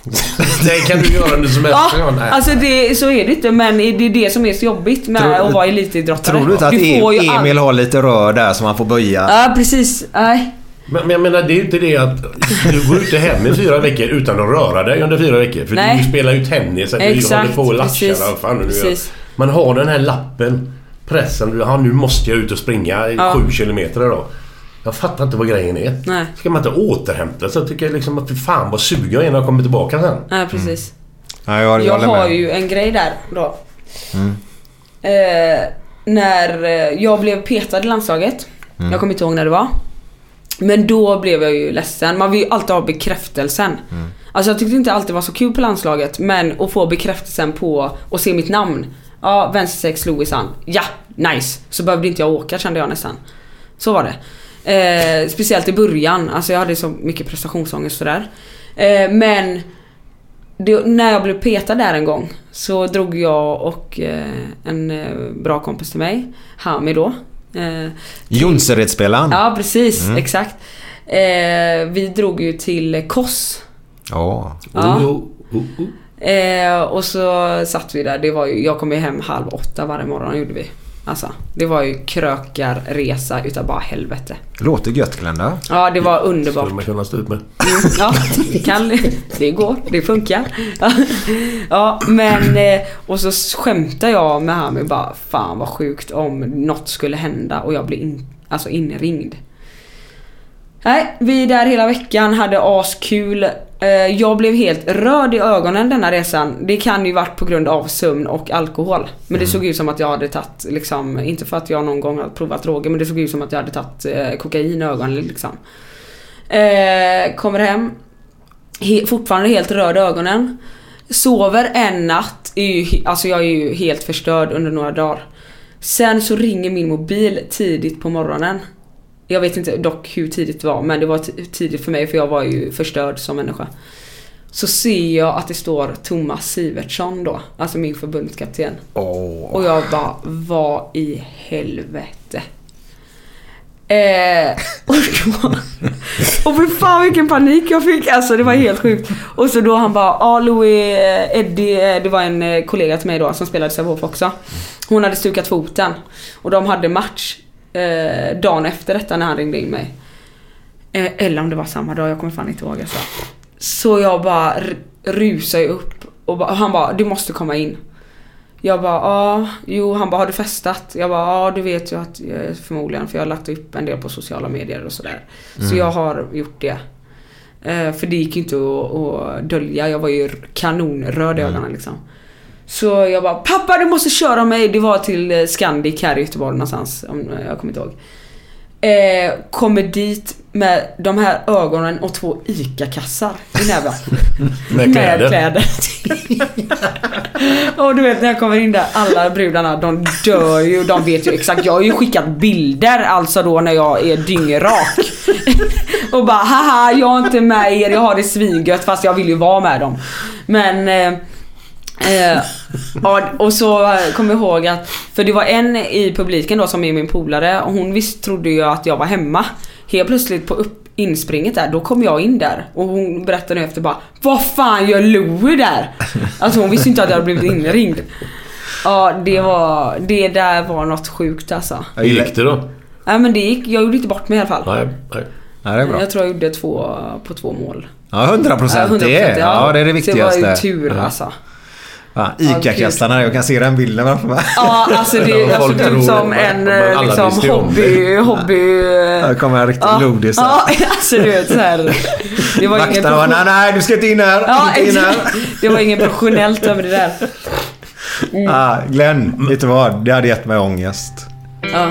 det kan du göra nu som helst. Ja, alltså det, så är det inte men det är det som är så jobbigt med Tror- att vara elitidrottare. Tror du inte att får ju E- all- Emil har lite rör där som han får böja? Ja precis, nej. Men, men jag menar, det är ju inte det att du går inte hem i fyra veckor utan att röra dig under fyra veckor. För Nej. du spelar ju tennis, eller du håller på och latchar precis, och fan du nu gör. precis. Man har den här lappen, pressen. du- Ja, nu måste jag ut och springa i Ja. sju kilometer idag. Jag fattar inte vad grejen är. Nej. Ska man inte återhämta sig? Jag tycker liksom att fy fan vad sugen jag är när jag kommer tillbaka sen. Nej precis. Ja, jag, Jag har ju en grej där då. Mm. Eh, när eh, jag blev petad i landslaget. Mm. Jag kommer inte ihåg när det var. Men då blev jag ju ledsen. Man vill ju alltid ha bekräftelsen. Mm. Alltså jag tyckte inte alltid det var så kul på landslaget. Men att få bekräftelsen på och se mitt namn. Ja, vänstersex Louisan. Ja, nice. Så behövde inte jag åka kände jag nästan. Så var det. Eh, speciellt i början. Alltså jag hade så mycket prestationsångest och sådär. Eh, men det, när jag blev petad där en gång så drog jag och eh, en eh, bra kompis till mig, Hami då. Eh, Jonsered-spelaren? ja precis, Mm. exakt. Eh, vi drog ju till Koss. Ja. Ja. Oh, oh, oh. Eh, och så satt vi där. Det var ju, jag kom ju hem halv åtta varje morgon gjorde vi. Alltså, det var ju krökarresa utav bara helvete. Låter gött Glenda. Ja, det var underbart. Skulle man kunna stå ut med. Mm, ja, det kan det går. Det funkar. Ja, men eh, och så skämtar jag med Hami bara fan vad sjukt om något skulle hända och jag blir in, alltså inringd. Nej, vi är där hela veckan, hade askul. Eh, Jag blev helt röd i ögonen denna resan. Det kan ju varit på grund av sömn och alkohol. Men det såg ut som att jag hade tagit, liksom, inte för att jag någon gång har provat droger, men det såg ut som att jag hade tagit eh, kokain i ögonen liksom. Eh, kommer hem, he, fortfarande helt röd i ögonen. Sover en natt, är ju, alltså jag är ju helt förstörd under några dagar. Sen så ringer min mobil tidigt på morgonen. Jag vet inte dock hur tidigt det var men det var tidigt för mig för jag var ju förstörd som människa. Så ser jag att det står Thomas Sivertsson då, alltså min förbundskapten. Och jag bara, vad i helvete? Eh, och då, och för fan vilken panik jag fick, alltså det var helt sjukt. Och så då han bara, ja Louis, eh, Eddie, eh, det var en eh, kollega till mig då som spelade Sävehof också. Hon hade stukat foten. Och de hade match eh, dagen efter detta när han ringde in mig. Eh, eller om det var samma dag, jag kommer fan inte ihåg alltså. Så jag bara rusade upp och, ba, och han bara, du måste komma in. Jag bara, ja, jo, han bara, har du festat? Jag bara, ja, du vet ju att jag, förmodligen, för jag har lagt upp en del på sociala medier och sådär. Så Mm. jag har gjort det. Eh, för det gick ju inte att, att dölja, jag var ju kanonröd i ögonen liksom. Så jag bara, pappa du måste köra mig! Det var till eh, Scandic här i Göteborg någonstans, om eh, jag kommer inte ihåg. Eh, kommer dit med de här ögonen och två ICA-kassar i näven. Med kläder. kläder. och du vet när jag kommer in där, alla brudarna de dör ju, de vet ju exakt. Jag har ju skickat bilder alltså då när jag är dyngrak. och bara haha jag är inte med er, jag har det svingött fast jag vill ju vara med dem. Men eh, Eh, ja, och så kommer jag ihåg att, för det var en i publiken då som är min polare och hon visst trodde ju att jag var hemma. Helt plötsligt på upp, inspringet där, då kom jag in där och hon berättade nu efter bara Vad fan gör Louie där? Alltså hon visste inte att jag hade blivit inringd. Ja det var, det där var något sjukt alltså. Hur gick det då? Nej men det gick, jag gjorde inte bort mig i alla fall. Nej, nej. Ja, det är bra. Jag tror jag gjorde två på två mål. Ja, 100 procent. Ja, 100%, det, ja, det är det viktigaste. Det var ju tur Ja. alltså. Ja, Ica-kastarna, jag kan se den bilden framför mig. Ja, alltså det jag såg ut som en eh, alla liksom hobby, hobby... Här kommer en riktig ja. lodis. Ja, alltså du vet såhär. Det var ingen Vakterna bara, nej, nej, du ska inte in här. Ja, inte in här. Det var inget professionellt över det där. Mm. Ah, Glenn, vet du vad? Det hade gett mig ångest. Ja.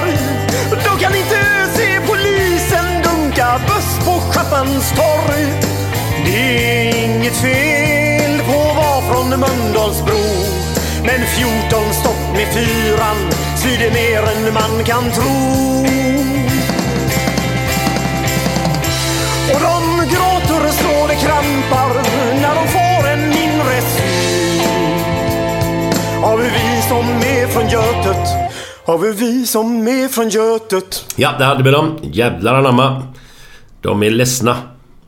Buss torg. Det är inget fel på att vara från Mölndalsbro. Men 14 stopp med fyran svider mer än man kan tro. Och de gråter så det krampar när de får en inre syn av vi som är från Götet, Har vi vi som är från Götet Ja, det hade vi dem. Jävlar anamma. De är ledsna.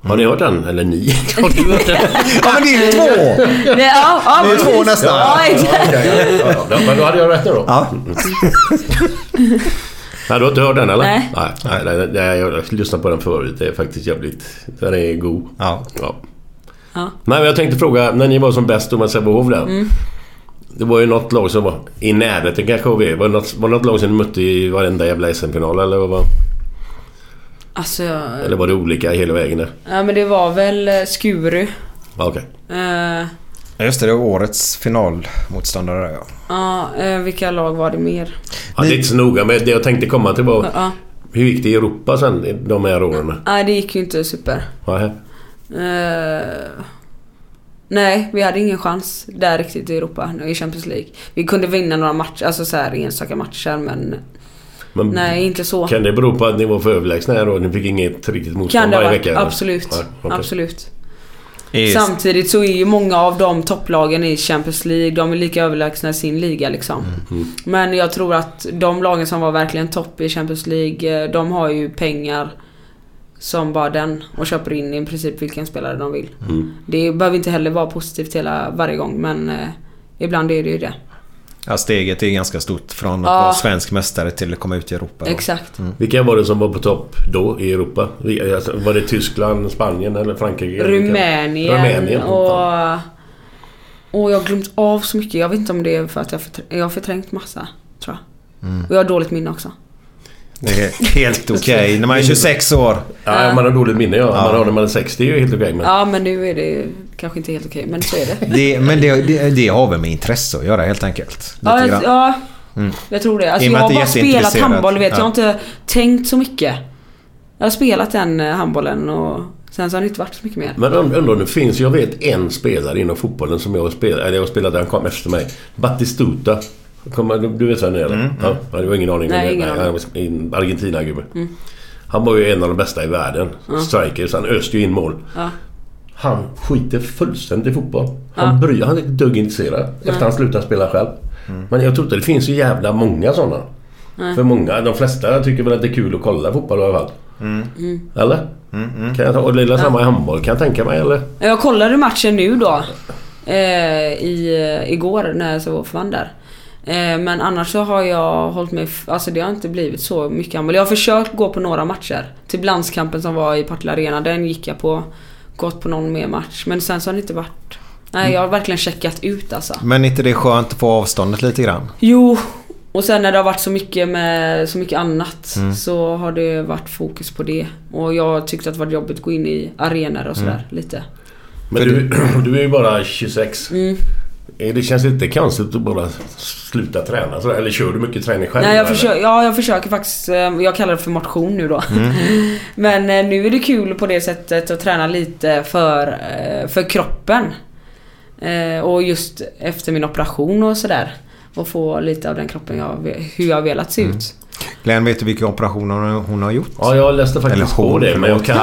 Har ni hört den? Eller ni? Har du hört den? Ja men det är ju två! Nej, ja, ja, Det är två nästan. Ja. Okej, ja, ja, Men då hade jag rätt nu då? Ja. Nej, du har inte hört den eller? Nej. Nej, nej, nej, nej jag har lyssnat på den förut. Det är faktiskt jävligt... Den är god. Ja. ja. Ja. Nej, men jag tänkte fråga, när ni var som bäst med Sävehof där. Mm. Det var ju något lag som var i närheten kanske av er. Var det något, var det något lag som ni mötte i varenda jävla SM-final eller vad Alltså, Eller var det olika hela vägen där? ja men det var väl eh, Skuru. Ja, Okej. Eh, Ja, Just det, det var årets finalmotståndare ja. Ja, eh, vilka lag var det mer? Ja, det är inte så noga men det jag tänkte komma till var... Ja. Hur gick det i Europa sen de här åren? Nej, det gick ju inte super. Nej. Eh, nej, vi hade ingen chans där riktigt i Europa i Champions League. Vi kunde vinna några matcher, alltså så här enstaka matcher men... Men Nej, inte så. Kan det bero på att ni var för överlägsna här då? Ni fick inget riktigt motstånd varje vecka? eller? Absolut. Nej, okej. Absolut. Är- Samtidigt så är ju många av de topplagen i Champions League, de är lika överlägsna i sin liga liksom. Mm. Men jag tror att de lagen som var verkligen topp i Champions League, eh, de har ju pengar som bara den och köper in i princip vilken spelare de vill. Mm. Det behöver inte heller vara positivt hela varje gång men eh, ibland är det ju det. Ja, steget är ganska stort från att Ja. vara svensk mästare till att komma ut i Europa. Exakt. Vilka var det som var på topp då i Europa? Alltså, Var det Tyskland, Spanien eller Frankrike? Rumänien, Rumänien. och... Och jag har glömt av så mycket. Jag vet inte om det är för att jag, förtr- jag har förträngt massa. Tror jag. Mm. Och jag har dåligt minne också. Det är helt okej. När man är 26 år. Ja, man har dåligt minne ja. Ja. Man har när man är 60 är ju helt okej. men... Ja men nu är det kanske inte helt okej men så är det. Det, men det, det, det har väl med intresse att göra helt enkelt. Ja, jag, ja, Mm. jag tror det. Alltså, jag har bara spelat handboll, vet. Jag har Ja. inte tänkt så mycket. Jag har spelat den eh, handbollen och sen så har det inte varit så mycket mer. Men und- undrar det finns, jag vet en spelare inom fotbollen som jag har spelat, eller jag har spelat, han kom efter mig. Batistuta. Du, vet vem det är eller? Mm, Ja, ja, det var ingen aning. Nej, han en Argentina-gubbe. Mm. Han var ju en av de bästa i världen. Ja. Striker, så han öste ju in mål. Ja. Han skiter fullständigt i fotboll. Han, Ja. bryr, han är inte dugg intresserad efter Nej. han slutade spela själv. Men jag tror inte det finns så jävla många sådana. Nej. För många, de flesta tycker väl att det är kul att kolla fotboll i alla fall. Mm. Eller? Kan jag ta, och det är samma i handboll kan jag tänka mig eller? Jag kollade matchen nu då. Eh, i, eh, igår när jag så försvann där. Eh, men annars så har jag hållit mig... Alltså det har inte blivit så mycket handboll. Jag har försökt gå på några matcher. Till landskampen som var i Partille Arena. Den gick jag på. Gått på någon mer match. Men sen så har det inte varit... Nej jag har verkligen checkat ut alltså. Men inte det är skönt att få avståndet lite grann? Jo. Och sen när det har varit så mycket med så mycket annat Mm. så har det varit fokus på det. Och jag tyckte att det var jobbigt att gå in i arenor och sådär Mm. lite. Men du, du är ju bara 26. Mm. Eh, Det känns lite konstigt att bara sluta träna sådär. Eller kör du mycket träning själv? Nej, jag, försöker, ja, jag försöker faktiskt. eh, Jag kallar det för motion nu då. Mm. Men eh, nu är det kul på det sättet att träna lite för, eh, för kroppen. Och just efter min operation och sådär. Och få lite av den kroppen jag, hur jag har velat se Mm. Glenn, vet du vilka operationer hon- hon har gjort? Ja, jag läste faktiskt Eller på hon, det. Men jag kan,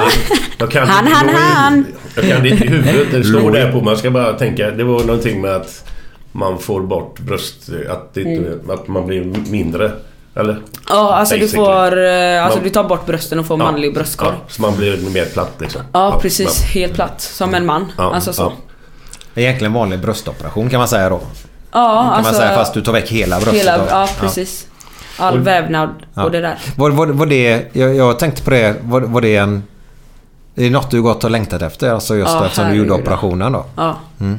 jag kan Han, han, han! Jag kan det inte i huvudet. Det står där på. Man ska bara tänka. Det var någonting med att man får bort bröst... Att, det inte, Mm. att man blir mindre. Eller? Ja, alltså du får... eh, Alltså Man- du tar bort brösten och får Ja. manlig bröstkorg. Ja, så man blir mer platt liksom. Ja, precis. Ja. Helt platt. Som en man. Ja, alltså så. ja. Egentligen vanlig bröstoperation kan man säga då. Ja, kan alltså... man säga fast du tar väck hela bröstet. Hela, ja, precis. All Och- vävnad Ja. och det där. Var, var, var det, jag, jag tänkte på det, var, var det en... Är det något du gått och längtat efter? Alltså just Ja, eftersom du gjorde operationen då? Ja. Mm.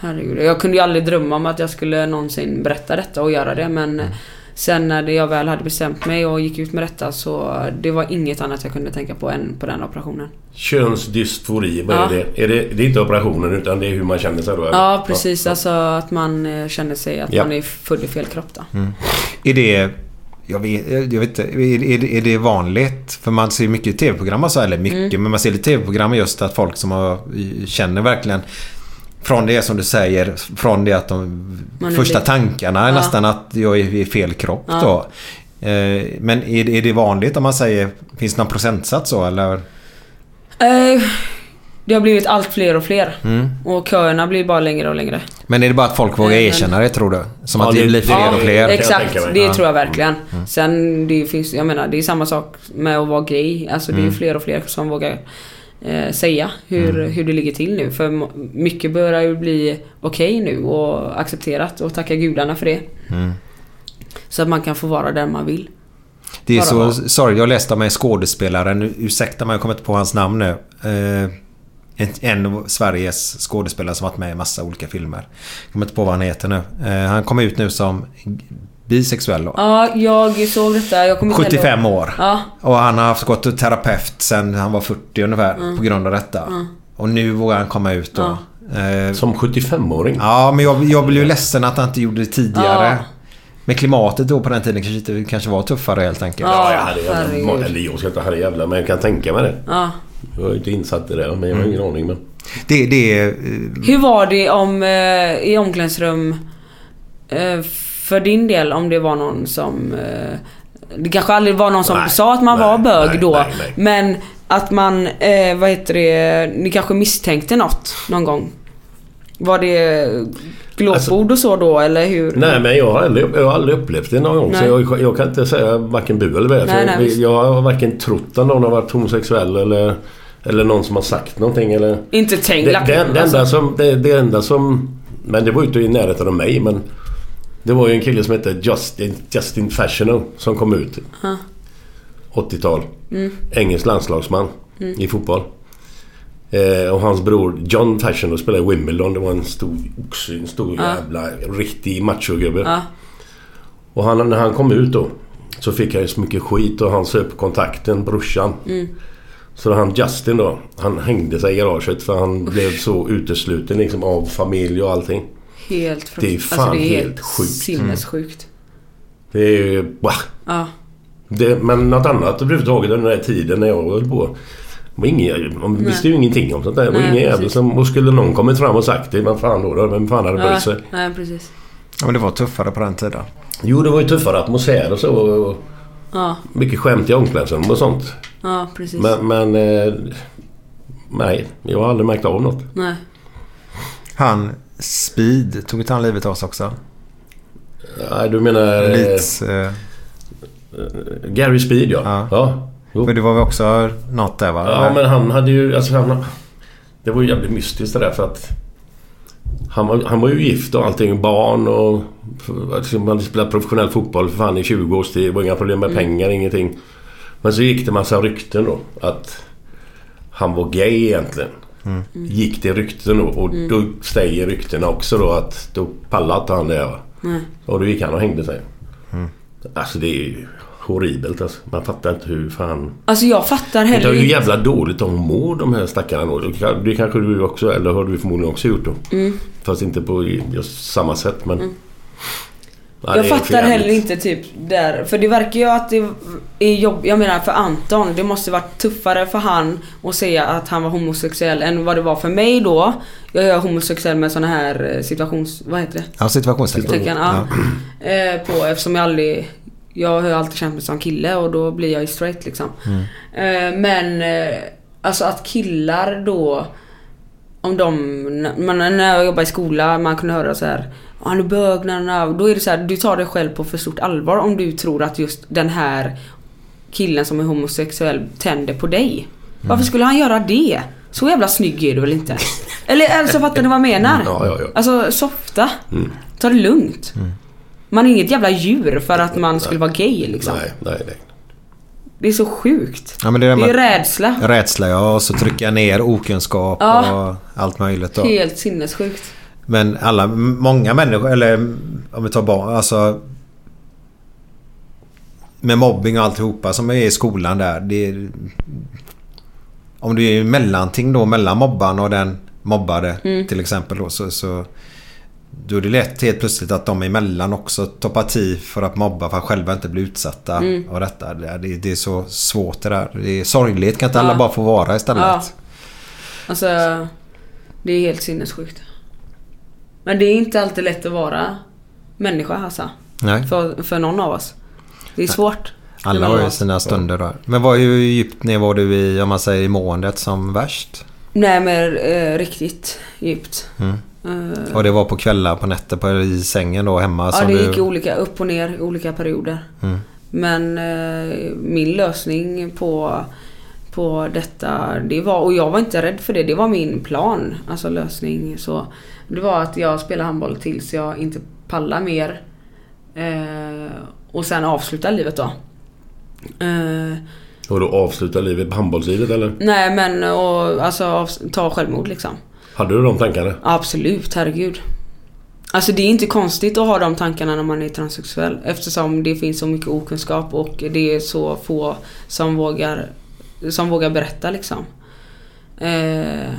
Herregud. Jag kunde ju aldrig drömma om att jag skulle någonsin berätta detta och göra det men Mm. Sen när det- jag väl hade bestämt mig och gick ut med detta så det var inget annat jag kunde tänka på än på den operationen. Könsdysfori, vad Ja. är det? Är det? Det är inte operationen utan det är hur man känner sig då? eller? Ja precis, alltså att man eh, känner sig att Ja. man är född i fel kropp då. Mm. Är det... Jag vet, jag vet inte. Är, är, det vanligt? För man ser mycket tv-program och så, eller mycket, Mm. men man ser lite tv-program just att folk som har, känner verkligen från det som du säger, från det att de första tankarna är Ja. nästan att jag är i fel kropp Ja. då. Eh, Men är, det- är det vanligt om man säger, finns det någon procentsats så eller? Eh, det har blivit allt fler och fler. Mm. Och köerna blir bara längre och längre. Men är det bara att folk vågar erkänna det tror du? Som Ja, att det, blir fler ja, och fler? Exakt, det Ja. tror jag verkligen. Mm. Sen det finns, jag menar det är samma sak med att vara gay. Alltså det är Mm. fler och fler som vågar eh, säga hur, Mm. hur det ligger till nu. För mycket börjar ju bli okej nu och accepterat och tacka gudarna för det. Mm. Så att man kan få vara där man vill. Det är Bara så sorgligt. Jag läste om en skådespelare. Nu, ursäkta mig, jag kommer inte på hans namn nu. Eh, en, av Sveriges skådespelare som varit med i massa olika filmer. Jag kommer inte på vad han heter nu. Eh, han kom ut nu som bisexuell då. Ja, jag såg detta. Jag kommer inte 75 heller- år. Ja. Och han har haft gått till terapeut sen han var 40 ungefär Mm. på grund av detta. Mm. Och nu vågar han komma ut då. Eh, Som 75-åring? Ja, men jag, jag blev ju ledsen att han inte gjorde det tidigare. Ja. Men klimatet då på den tiden kanske, inte, kanske var tuffare helt enkelt. Ja, jag hade herregud. Eller jag ska inte ha det jävla men jag kan tänka mig det. Ja. Jag är inte insatt i det men jag har ingen aning men... Det, det är... Hur var det om eh, i omklädningsrum eh, för din del om det var någon som eh, det kanske aldrig var någon som Nej, sa att man nej, var bög nej, då. nej, nej. Men att man, eh, vad heter det, ni kanske misstänkte något någon gång? Var det glåpord och så då eller hur? Alltså- Nej men jag har aldrig, jag har aldrig upplevt det någon gång. Så Nej. jag, jag kan inte säga varken bu eller bä. Nej, jag har varken trott att någon har varit homosexuell eller, eller någon som har sagt någonting eller... Inte tänkt Det, det, det, alltså. enda som, det, det enda som... Men det var ju inte i närheten av mig men... Det var ju en kille som hette Justin, Justin Fashiono som kom ut. Ja. 80-tal. Mm. Engelsk landslagsman Mm. i fotboll. Eh, och hans bror John Fashiono spelade i Wimbledon. Det var en stor oxe, en stor Ja. jävla riktig machogubbe. Ja. Och han, när han kom ut då så fick han ju så mycket skit och han söp kontakten, brorsan. Mm. Så han Justin då, han hängde sig i garaget för han blev så utesluten liksom av familj och allting. Helt Det är fan alltså, det är helt sjukt. Sinnessjukt. Det är ju... Bah. Ja. Det, men något annat överhuvudtaget under den här tiden när jag höll på. Ingen, man visste ju ingenting om sånt där. Det var Nej, ingen jävel som... Och skulle någon kommit fram och sagt det, vad fan då? då? Vem fan hade brytt Ja, sig? nej precis. Ja, men det var tuffare på den tiden. Jo, det var ju tuffare atmosfär och så. Och Ja, mycket skämt i omklädningsrum och sånt. ja precis. Men... men eh, nej, jag har aldrig märkt av något. Nej. Han Speed, tog inte han livet av sig också? Nej, du menar... eh, Leeds, eh, Gary Speed ja. ja. För det var väl också något där va? Ja, men han hade ju... Alltså, han, det var ju jävligt mystiskt det där för att... Han var, han var ju gift och allting. Barn och... Alltså, man hade spelat professionell fotboll för fan i 20 års tid. Det var inga problem med Mm. pengar, ingenting. Men så gick det massa rykten då. Att han var gay egentligen. Mm. Gick det rykten då. Och Mm. då säger ryktena också då att då pallade inte han det. Nej. Och då gick han och hängde sig. Mm. Alltså det är ju horribelt alltså. Man fattar inte hur fan... Alltså jag fattar Det heller är ju inte. jävla dåligt de mår de här stackarna då. Det kan- Det kanske du också, eller har du förmodligen också gjort då. Mm. Fast inte på just samma sätt men... Mm. Ja, det jag fattar heller inte typ där. För det verkar ju att det är jobb. Jag menar för Anton. Det måste varit tuffare för han att säga att han var homosexuell än vad det var för mig då. Jag är homosexuell med såna här eh, situations... Vad heter det? Ja, situationstecken. Tecken, ja. Eh, på eftersom jag aldrig... Jag har alltid känt mig som kille och då blir jag ju straight liksom. Mm. Eh, men eh, alltså att killar då om de, man, när jag jobbade i skola, man kunde höra så här. "Ja, Han är bög, na, na, na." Då är det så här, du tar dig själv på för stort allvar om du tror att just den här killen som är homosexuell tänder på dig. Varför skulle han göra det? Så jävla snygg är du väl inte? Eller alltså fattar ni vad jag menar? Ja, ja, ja. Alltså softa. Mm. Ta det lugnt. Man är inget jävla djur för att man skulle vara gay liksom. Nej, nej, nej. Det är så sjukt. Ja, men det är, Det är rädsla. Rädsla ja, och så trycka ner okunskap Ja. och allt möjligt. Då. Helt sinnessjukt. Men alla, många människor, eller om vi tar barn, alltså med mobbing och alltihopa som är i skolan där. Det är, om du är mellanting då mellan mobbaren och den mobbade Mm. till exempel då så, så då är det lätt helt plötsligt att de emellan också tar parti för att mobba för att själva inte bli utsatta Mm. av detta. Det, är- det, är så svårt det där. Det är sorgligt. Kan inte alla Ja. bara få vara istället? Ja. Alltså, det är helt sinnessjukt. Men det är inte alltid lätt att vara människa alltså. Nej. För, för någon av oss. Det är svårt. Alla har ju sina stunder där. Men var, hur djupt ner var du i, om man säger i måendet som värst? Nej men eh, riktigt djupt. Mm. Eh, Och det var på kvällar, på nätter, på, i sängen då hemma? ja som det du... gick i olika upp och ner i olika perioder. Mm. Men eh, min lösning på, på detta, det var, och jag var inte rädd för det, det var min plan. Alltså lösning så. Det var att jag spelade handboll tills jag inte pallar mer. Eh, och sen avsluta livet då. Och då avsluta livet, handbollslivet eller? nej men och, alltså ta självmord liksom. Hade du de tankarna? Absolut, herregud. Alltså det är inte konstigt att ha de tankarna när man är transsexuell eftersom det finns så mycket okunskap och det är så få som vågar, som vågar berätta liksom. Eh,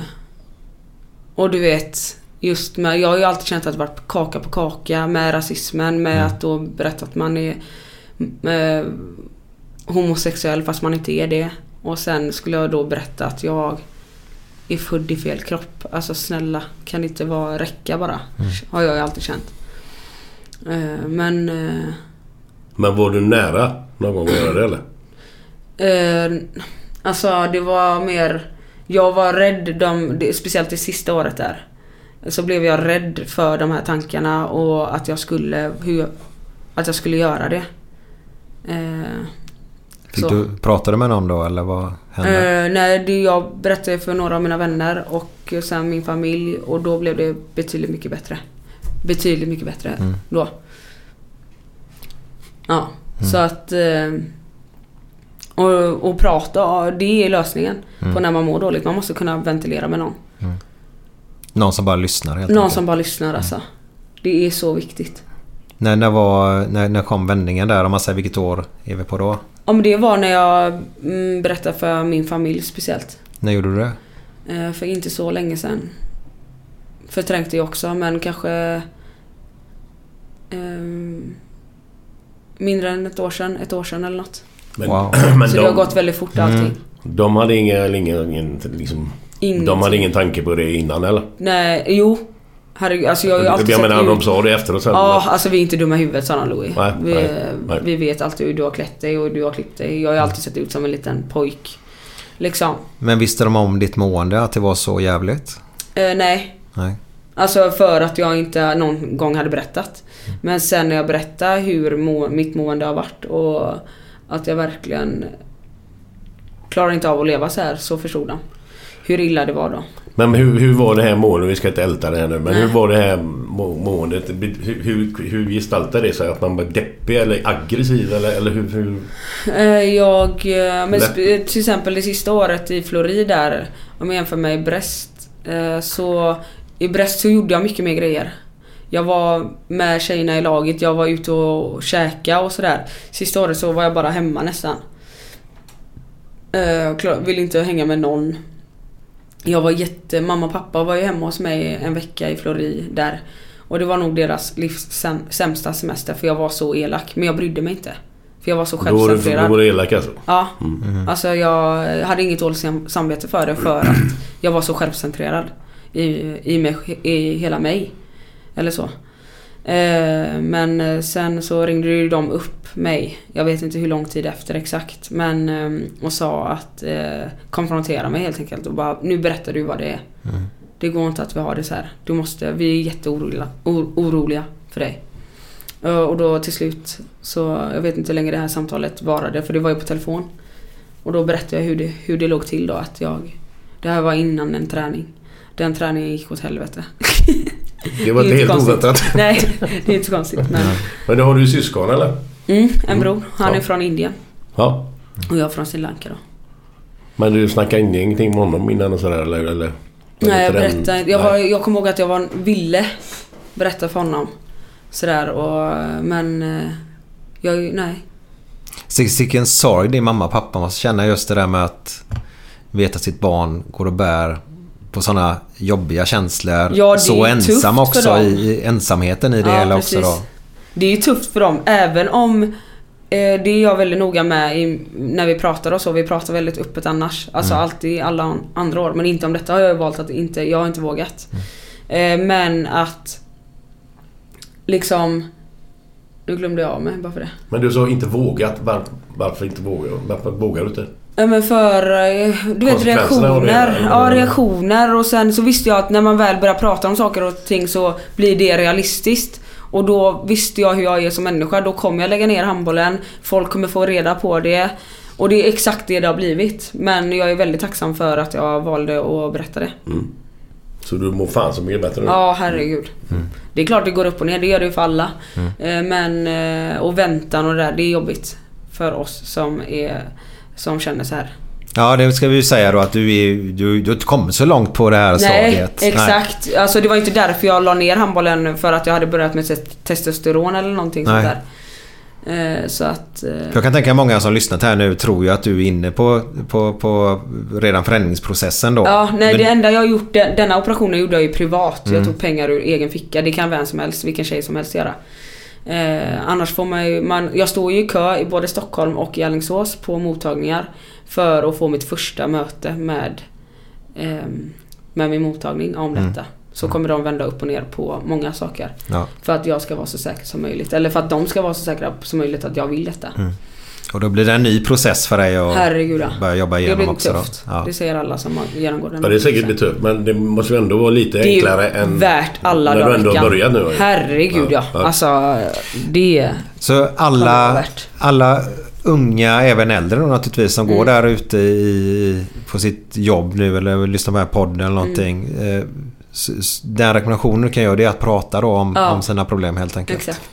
och du vet, just med, jag har ju alltid känt att det varit kaka på kaka med rasismen med att då berätta att man är eh, homosexuell fast man inte är det. Och sen skulle jag då berätta att jag är född i fel kropp. Alltså snälla, kan det inte vara räcka bara? Mm. Har jag ju alltid känt. Eh, men... eh, Men var du nära någon gång att göra det eller? Eh, alltså det var mer... Jag var rädd, de, speciellt det sista året där. Så blev jag rädd för de här tankarna och att jag skulle, hur, att jag skulle göra det. Fick så. du, pratade med någon då eller vad hände? Eh, nej, det, jag berättade för några av mina vänner och sen min familj och då blev det betydligt mycket bättre. Betydligt mycket bättre Mm. då. Ja, Mm. så att... Eh, och, och prata, det är lösningen Mm. på när man mår dåligt. Man måste kunna ventilera med någon. Någon som bara lyssnar helt Någon enkelt. som bara lyssnar alltså. Det är så viktigt. När, när, var, när, när kom vändningen där? Om man säger vilket år är vi på då? Om det var när jag mm, berättade för min familj speciellt. När gjorde du det? Eh, för inte så länge sedan. Förträngde jag också men kanske... ehm, mindre än ett år sedan, ett år sedan eller något. Men, Wow. men så det har gått väldigt fort allting. Mm. De hade ingen, ingen, ingen liksom, Ingenting. De hade ingen tanke på det innan eller? Nej, jo. Herregud, alltså jag har ju alltid jag sett menar, ut- de sa det efteråt sen. Ja, alltså vi är inte dumma i huvudet sa Louis. Nej, vi, nej, nej. vi vet alltid hur du har klätt dig och hur du har klippt dig. Jag har ju alltid sett ut som en liten pojk. Liksom. Men visste de om ditt mående? Att det var så jävligt? Eh, nej. Nej. Alltså för att jag inte någon gång hade berättat. Men sen när jag berättade hur må, mitt mående har varit och att jag verkligen klarar inte av att leva så här. Så förstod de hur illa det var då. Men hur, hur var det här måendet? Vi ska inte älta det här nu. Men Nej. hur var det här må- måendet? Hur, hur, hur det sig? Att man var deppig eller aggressiv? Eller, eller hur, hur... Eh, Jag, eh, men sp- till exempel det sista året i Florid där, om jag jämför med i Brest. eh, Så i Brest så gjorde jag mycket mer grejer. Jag var med tjejerna i laget, jag var ute och käka och sådär. Sista året så var jag bara hemma nästan. Eh, Jag ville inte hänga med någon. Jag var jätte... Mamma och pappa var ju hemma hos mig en vecka i Florid där. Och det var nog deras livs säm- sämsta semester för jag var så elak. Men jag brydde mig inte. För jag var så du, självcentrerad. då var du elak alltså? Ja. Mm. Alltså jag hade inget dåligt sam- samvete för det för att jag var så självcentrerad. I, i, mig, i hela mig. Eller så. Eh, men eh, sen så ringde ju de upp mig. Jag vet inte hur lång tid efter exakt. Men eh, och sa att konfrontera mig helt enkelt. Och bara nu berättar du vad det är. Mm. Det går inte att vi har det så här. Du måste, vi är jätteoroliga or, oroliga för dig. Och då till slut så, jag vet inte hur länge det här samtalet varade för det var ju på telefon. Och då berättade jag hur det, hur det låg till då att jag, det här var innan en träning. Den träningen gick åt helvete. Det var inte helt konstigt. oväntat. Nej, det är inte så konstigt. Men, Men då har du syskon eller? mm, en bror. Han Ja. är från Indien. Ja. Och jag är från Sri Lanka då. Men du snackade ingenting med honom innan och sådär eller? eller Nej, jag berättade. Jag, var, jag kommer ihåg att jag var, ville berätta för honom. Sådär och, men eh, jag, nej. Vilken sorg din mamma och pappa måste känna just det där med att veta att sitt barn går och bär på sådana jobbiga känslor. Ja, så ensam också i, ensamheten i det Ja, hela också precis. då. Det är ju tufft för dem även om eh, det är jag väldigt noga med i, när vi pratar och så. Vi pratar väldigt öppet annars. Alltså Mm. alltid alla an- andra år. Men inte om detta har jag valt att inte, jag har inte vågat. Mm. Eh, men att liksom nu glömde jag av mig bara för det. Men du sa inte vågat. Var, varför inte våga? Varför vågar du inte? Ja men för, eh, du vet det, reaktioner. eller? Ja reaktioner och sen så visste jag att när man väl börjar prata om saker och ting så blir det realistiskt. Och då visste jag hur jag är som människa. Då kommer jag lägga ner handbollen. Folk kommer få reda på det. Och det är exakt det det har blivit. Men jag är väldigt tacksam för att jag valde att berätta det. Mm. Så du mår fan så mycket bättre nu? Ja, herregud. Det är klart det går upp och ner, det gör det ju för alla. Mm. Eh, Men, eh, och väntan och det där, det är jobbigt. För oss som är, som känner så här. Ja, det ska vi ju säga då att du, är, du, du har inte kommit så långt på det här Nej, stadiet. exakt. Alltså det var inte därför jag la ner handbollen för att jag hade börjat med te- testosteron eller någonting Nej. sånt där. Eh, Så att... eh, Jag kan tänka många som lyssnat här nu tror ju att du är inne på, på, på redan förändringsprocessen då. Ja, nej Men- det enda jag har gjort, den- denna operationen gjorde jag ju privat. Mm. Jag tog pengar ur egen ficka. Det kan vem som helst, vilken tjej som helst göra. Eh, annars får man ju, man, jag står ju i kö i både Stockholm och i Alingsås på mottagningar. För att få mitt första möte med, ehm, med min mottagning om Mm. Så kommer de vända upp och ner på många saker. Ja. För att jag ska vara så säker som möjligt. Eller för att de ska vara så säkra som möjligt att jag vill detta. Mm. Och då blir det en ny process för dig att Herregud ja. börja jobba Det igenom blir också. tufft. Då. Ja. Det säger alla som genomgår den Ja, det är säkert lite tufft men det måste ju ändå vara lite Det är enklare än... värt alla när du ändå har börjat nu. Herregud ja. Ja. Alltså det... Så alla, värt. alla unga, även äldre då naturligtvis, som går Mm. där ute i, på sitt jobb nu eller lyssnar på den här podden eller någonting. Mm. Den rekommendationen du kan göra det är att prata då om, Ja. om sina problem helt enkelt. Exakt.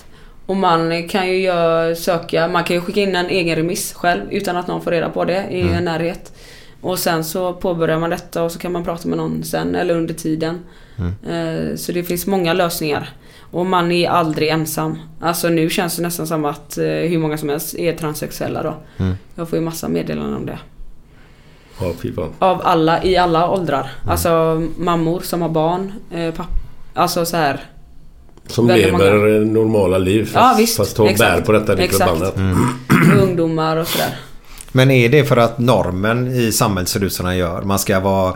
Och man kan ju söka, man kan ju skicka in en egen remiss själv utan att någon får reda på det i Mm. närhet. Och sen så påbörjar man detta och så kan man prata med någon sen eller under tiden. Mm. Eh, Så det finns många lösningar. Och man är aldrig ensam. Alltså nu känns det nästan som att eh, hur många som helst är transsexuella då. Mm. Jag får ju massa meddelanden om det. Ja, fy fan. Av alla, i alla åldrar. Alltså mammor som har barn, eh, papp, Alltså så här. Som lever många. normala liv fast, Ja, visst. fast Exakt. bär på detta lite förbannat. Mm. ungdomar och sådär. Men är det för att normen i samhället ser ut som den gör? Man ska vara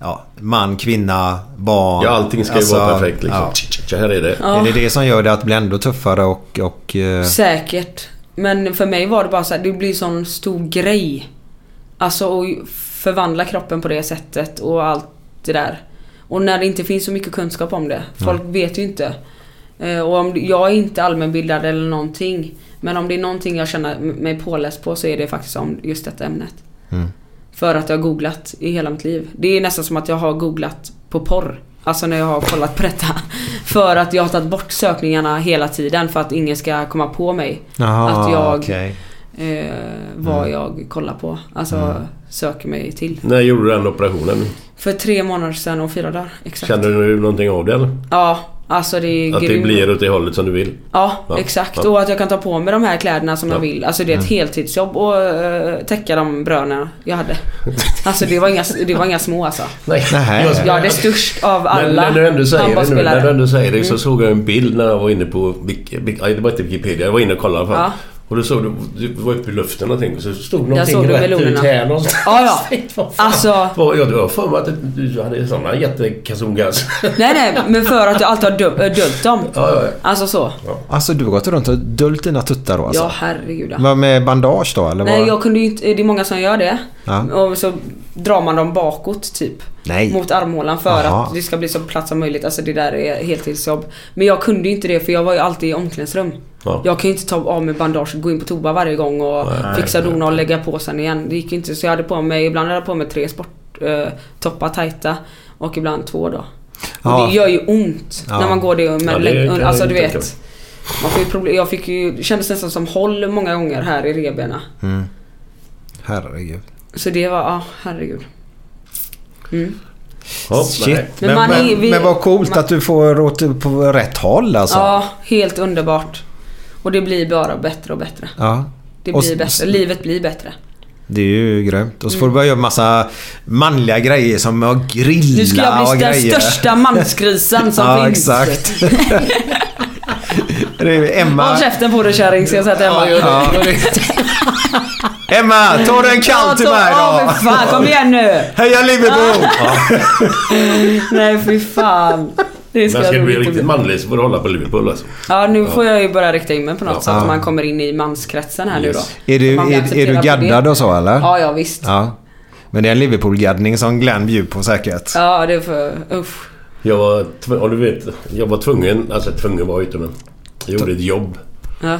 ja, man, kvinna, barn. Ja, allting ska ju Alltså, vara perfekt liksom. ja. Så här är det. Ja. Är det det som gör det att bli ändå tuffare och... och eh, Säkert. Men för mig var det bara så här, det blir sån stor grej. Alltså att förvandla kroppen på det sättet och allt det där. Och när det inte finns så mycket kunskap om det. Folk vet ju inte. Eh, Och om, jag är inte allmänbildad eller någonting. Men om det är någonting jag känner mig påläst på så är det faktiskt om just detta ämnet. Mm. För att jag har googlat i hela mitt liv. Det är nästan som att jag har googlat på porr. Alltså när jag har kollat på detta. För att jag har tagit bort sökningarna hela tiden för att ingen ska komma på mig. Jaha, att jag... okej. Eh, vad Mm. jag kollar på. Alltså Mm. söker mig till. När gjorde du den operationen? För tre månader sedan och fyra dagar. Exakt. Kände du någonting av det eller? Ja, alltså det är Att det grymt. blir åt det hållet som du vill? Ja, Ja, exakt. ja. Och att jag kan ta på mig de här kläderna som Ja. jag vill. Alltså det är ett Mm. heltidsjobb och uh, täcka de brönen jag hade. Alltså det var inga, det var inga små alltså. Nej. Jag är störst av Men alla när du ändå säger det nu, när du ändå säger det så Mm. såg jag en bild när jag var inne på... Nej, det var inte Wikipedia. Jag var inne och kollade. Ja. Och då såg du... Du var uppe i luften någonting och så stod någonting såg du rätt melonerna. ut här någonstans. Ja, ja. Alltså... Vad- Jag har för mig att du hade sådana jättekasongas. Nej, nej, men för att jag alltid har dö- äh, dem. Ja, ja, ja. Alltså så. Alltså du har gått runt och döljt dina tuttar då alltså? Ja, herregud ja. Med bandage då eller? Nej, jag kunde ju inte... Det är många som gör det. Ja. Och så drar man dem bakåt typ. Nej. Mot armhålan för Jaha. att det ska bli så platt som möjligt. Alltså det där är heltidsjobb. Men jag kunde ju inte det för jag var ju alltid i omklädningsrum. Ja. Jag kan ju inte ta av mig bandage och gå in på toa varje gång och Nej, fixa dona och lägga på sen igen. Det gick ju inte. Så jag hade på mig, ibland hade jag på mig tre sporttoppar eh, tajta och ibland två då. Och Ja. det gör ju ont Ja. när man går det med Ja, det Alltså du vet. Man får ju problem, jag fick ju, det kändes nästan som håll många gånger här i revbena. Mm. Herregud. Så det var, ja herregud. Mm. Nej. Men, Men är- vi- men vad coolt man- att du får åt på rätt håll alltså. Ja, helt underbart. Och det blir bara bättre och bättre. Ja. Det Och blir s- bättre. Livet blir bättre. Det är ju grymt. Och så Mm. får du börja göra massa manliga grejer som att grilla Nu ska jag och bli den grejer. största mansgrisen som ja, finns. exakt. det är Emma. Håll käften på dig kärring ska jag säga till Emma. Ja. Emma, ta dig en kall till mig Ja, då. men fan kom igen nu. Heja Liverpool! Nej fy fan. Det ska Men ska du bli riktigt bli. manlig så får du hålla på Liverpool alltså. Ja nu får jag ju börja rikta in mig på något Ja. så att Ja. man kommer in i manskretsen här nu då. Är du, är, är du gaddad det. och så eller? Ja, ja visst. Ja. Men det är en Liverpool-gaddning som Glenn bjuder på säkert. Ja det är för, usch. Jag var, om du vet, jag var tvungen, alltså tvungen var jag inte men. Jag gjorde ett jobb. Ja.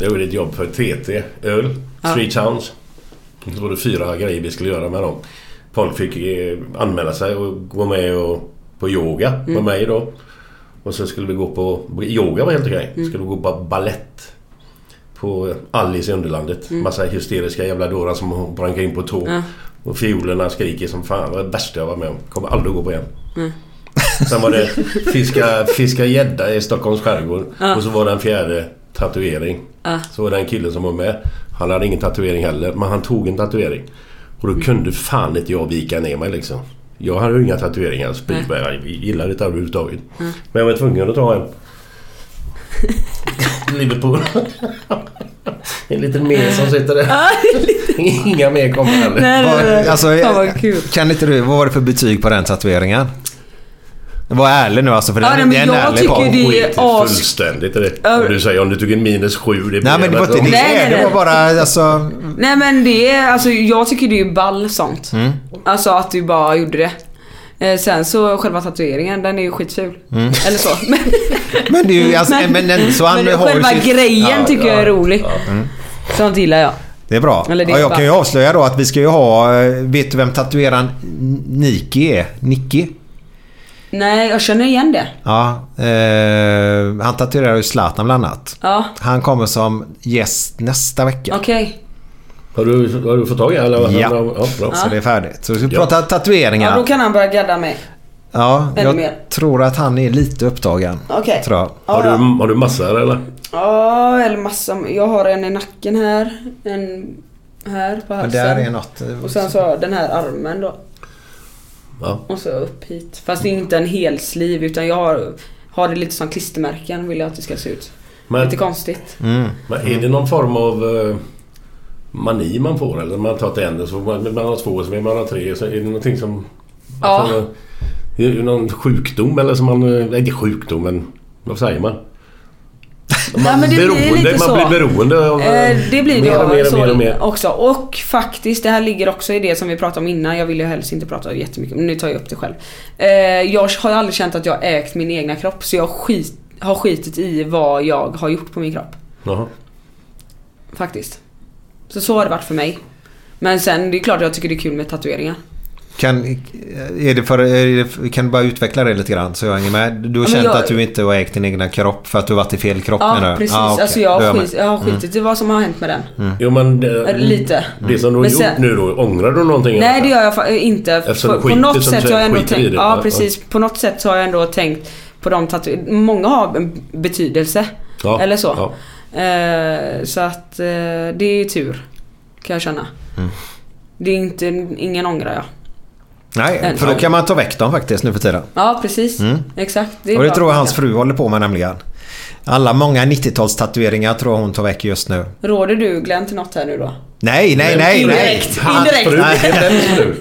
Jag gjorde ett jobb för TT, öl, Ja. Three Towns. Så var det fyra grejer vi skulle göra med dem. Folk fick eh, anmäla sig och gå med och, på yoga med Mm. mig då. Och så skulle vi gå på... Yoga var helt okej. Mm. Skulle vi gå på ballett På Alice i Underlandet. Mm. Massa hysteriska jävla dårar som brankar in på tå. Ja. Och fiolerna skriker som fan. Det var det värsta jag var med om. Kommer aldrig att gå på igen. Mm. Sen var det fiska, fiska gädda i Stockholms skärgård. Ja. Och så var det en fjärde tatuering. Ja. Så var det en kille som var med. Han hade ingen tatuering heller. Men han tog en tatuering. Och Mm. då kunde fan inte jag vika ner mig liksom. Jag hade ju inga tatueringar. Spikberg. Jag gillade inte överhuvudtaget. Mm. Men jag var tvungen att ta en. Liverpool. en liten mer som sitter där. Inga mer kommer heller. Nej, nej, nej. Alltså. Kan inte du, vad var det för betyg på den tatueringen? Var ärlig nu alltså för Ja, den, nej, det är men en jag ärlig tycker det är as- fullständigt i det. Ja. Och du säger om du tog en minus sju. Det Nej men det var inte det. Nej, nej, Det var bara alltså... Nej men det är, alltså jag tycker det är ball sånt. Mm. Alltså att du bara gjorde det. Eh, sen så själva tatueringen, den är ju skitful. Mm. Eller så. Men, Men det är ju alltså, men, den, så han men har själva sitt- grejen Ja, tycker jag är rolig. Mm. Sånt gillar jag. Det är bra. Eller det ja, är jag bara- kan ju avslöja då att vi ska ju ha... eh, Vet du vem tatueraren Niki är? Nicky? Nej, jag känner igen det. Ja. Eh, han tatuerar ju Zlatan bland annat. Ja, Han kommer som gäst nästa vecka. okej. Har du, har du fått tag i eller? Ja. ja bra. Så det är färdigt. Så vi ska Ja. prata tatueringar. Ja, då kan han börja gadda mig. Ja, Ännu jag mer. tror att han är lite upptagen. Okej. Tror jag. Har du, har du massor eller? Ja, eller massa. Jag har en i nacken här. En här på Men halsen. där är något... eh, Och sen så har jag den här armen då. Ja. Och så upp hit. Fast det är inte en hel sliv utan jag har, har det lite som klistermärken vill jag att det ska se ut. Men, Lite konstigt. Mm. men är det någon form av eh, mani man får eller? Man tar till en så man, man har två så vill man ha tre. Så är det någonting som... Ja. Alltså, är det någon sjukdom eller som man... eh, Nej, inte sjukdom men... Vad säger man? Man, Nej, beroende, man blir beroende av... Eh, det blir mer och mer och så mer och mer. också. Och faktiskt, det här ligger också i det som vi pratade om innan. Jag vill ju helst inte prata jättemycket, men nu tar jag upp det själv. Eh, jag har aldrig känt att jag ägt min egna kropp, så jag skit, har skitit i vad jag har gjort på min kropp. Jaha. Faktiskt. Så så har det varit för mig. Men sen det är klart jag tycker det är kul med tatueringar. Kan, är det för, är det, kan du bara utveckla det lite grann så jag hänger med? Du har Ja, känt jag- att du inte har ägt din egna kropp för att du har varit i fel kropp Ja menar du? precis. Ah, okej. Alltså jag har, skit, jag har skitit i vad som har hänt med den. Jo men... Det, lite. Det som du har Men gjort sen- nu då, ångrar du någonting? Nej det gör jag inte. Eftersom På, du på skiter, något sätt har jag ändå skiter tänkt... det. Ja Ja, precis. På något sätt så har jag ändå tänkt på de tatueringarna. Många har en betydelse. Ja, Eller så. ja. Eh, så att eh, det är ju tur. Kan jag känna. Mm. Det är inte, ingen ångrar jag. Nej, för då kan man ta väck dem faktiskt nu för tiden. Ja precis. Mm. Exakt. och det tror jag hans fru håller på med nämligen. Alla många 90-talstatueringar tror jag hon tar väck just nu. Råder du Glenn till något här nu då? Nej, nej, nej, nej. Indirekt. Hans Indirekt. fru, det är vems fru?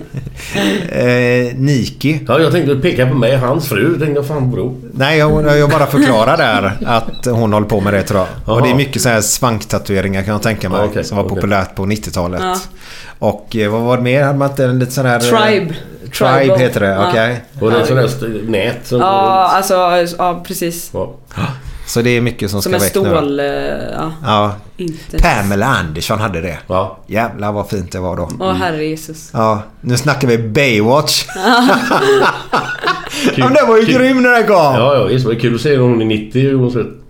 Eh, Niki. Ja, jag tänkte peka på mig. Hans fru. tänkte jag, fan bro. Nej, jag, jag bara förklarar där att hon håller på med det tror jag. Och det är mycket så här svanktatueringar kan jag tänka mig. Ja, okej, som var okej. populärt på 90-talet. Ja. Och eh, vad var det mer? Hade man inte en lite sån här... eh, Tribe. Tribe Tribal. heter det, Ja. okej. Och det är sån här st- nät som... Ja, alltså ja precis. Ja. Så det är mycket som, Som ska en väck nu. då. stål... eh, Ja, Ja. inte. Pamela Andersson hade det. Ja. Jävlar vad fint det var då. Åh herre Jesus. Ja, nu snackar vi Baywatch. ja, men den var ju grym när den kom. Ja, ja, visst. Det var kul att se hon är 90 hur hon ser ut.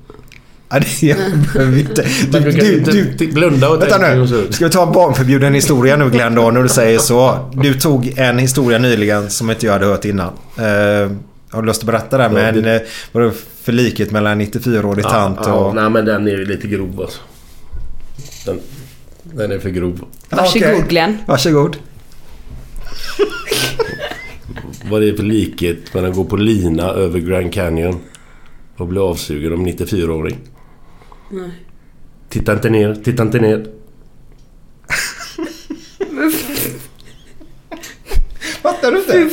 Ja, det jag behöver inte. Men du kan inte blunda och Vänta nu. Ska vi ta en barnförbjuden historia nu Glenn då när du säger så. Du tog en historia nyligen som inte jag hade hört innan. Eh, har du lust att berätta det? Men det- vad det för likhet mellan 94-årig tant ja, och... Nej, men den är ju lite grov alltså. Den, den är för grov. Varsågod Okej. Glenn. Varsågod. Vad det är för likhet mellan att gå på lina över Grand Canyon och bli avsugen om 94-åring. Nej. Titta inte ner, titta inte ner. Fattar du inte?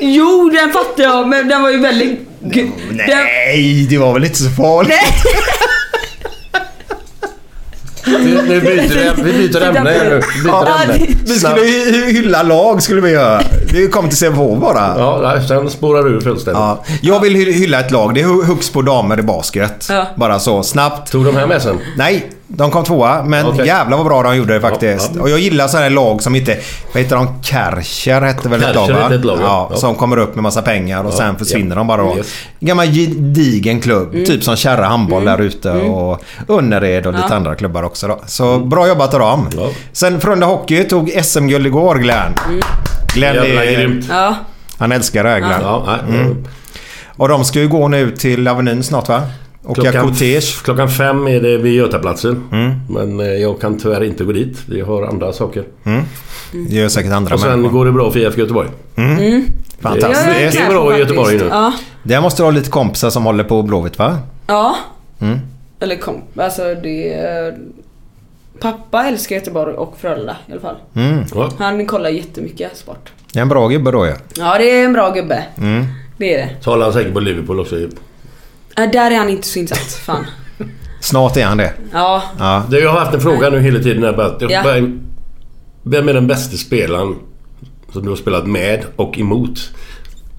Jo, den fattar jag men den var ju väldigt... Den... Nej, det var väl inte så farligt? Nu, nu byter vi, vi byter ämne här nu. Vi byter Ja, ämne. vi skulle hylla lag skulle vi göra. Vi kom till Sävehof bara. Ja, sen spårar du fullständigt. Ja, jag vill hy- hylla ett lag. Det är Hu- Hux på damer i basket. Ja. Bara så snabbt. Tog de här med sen? Nej, de kom tvåa. Men Okej. jävlar vad bra de gjorde det faktiskt. Ja, ja. Och jag gillar sådana här lag som inte... Vad heter de? Kärcher hette väl ett lag ett lag, ja. ja. Som kommer upp med massa pengar och Ja, sen försvinner ja. de bara då. Yes. Gammal gedigen klubb. Mm. Typ som Kärra handboll där ute och Önnered och lite Ja. andra klubbar också då. Så bra jobbat av dem. Ja. Sen Frölunda Hockey tog SM-guld igår Glenn. Glenn Jävla är, grymt. Ja. han älskar det här Glenn. Mm. Och de ska ju gå nu till Avenyn snart va? Åka Klockan, kortege. klockan fem är det vid Götaplatsen. Mm. Men eh, jag kan tyvärr inte gå dit. Vi har andra saker. Det gör säkert andra Och sen människor. går det bra för IFK Göteborg. Mm. Är Fantastiskt. mycket med bra på i Göteborg nu. Ja. Där måste du ha lite kompisar som håller på Blåvitt va? Ja. Mm. Eller kom. Alltså det... är- Pappa älskar Göteborg och Frölunda i alla fall. Mm. Han kollar jättemycket sport. Det är en bra gubbe då ja. Ja, det är en bra gubbe. Mm. Det är det. Så håller han säkert på Liverpool också. Äh, där är han inte så insatt. Fan. Snart är han det. Ja. Ja. Du, jag har haft en fråga nu hela tiden. Här, bara, jag Ja. bara, vem är den bästa spelaren som du har spelat med och emot?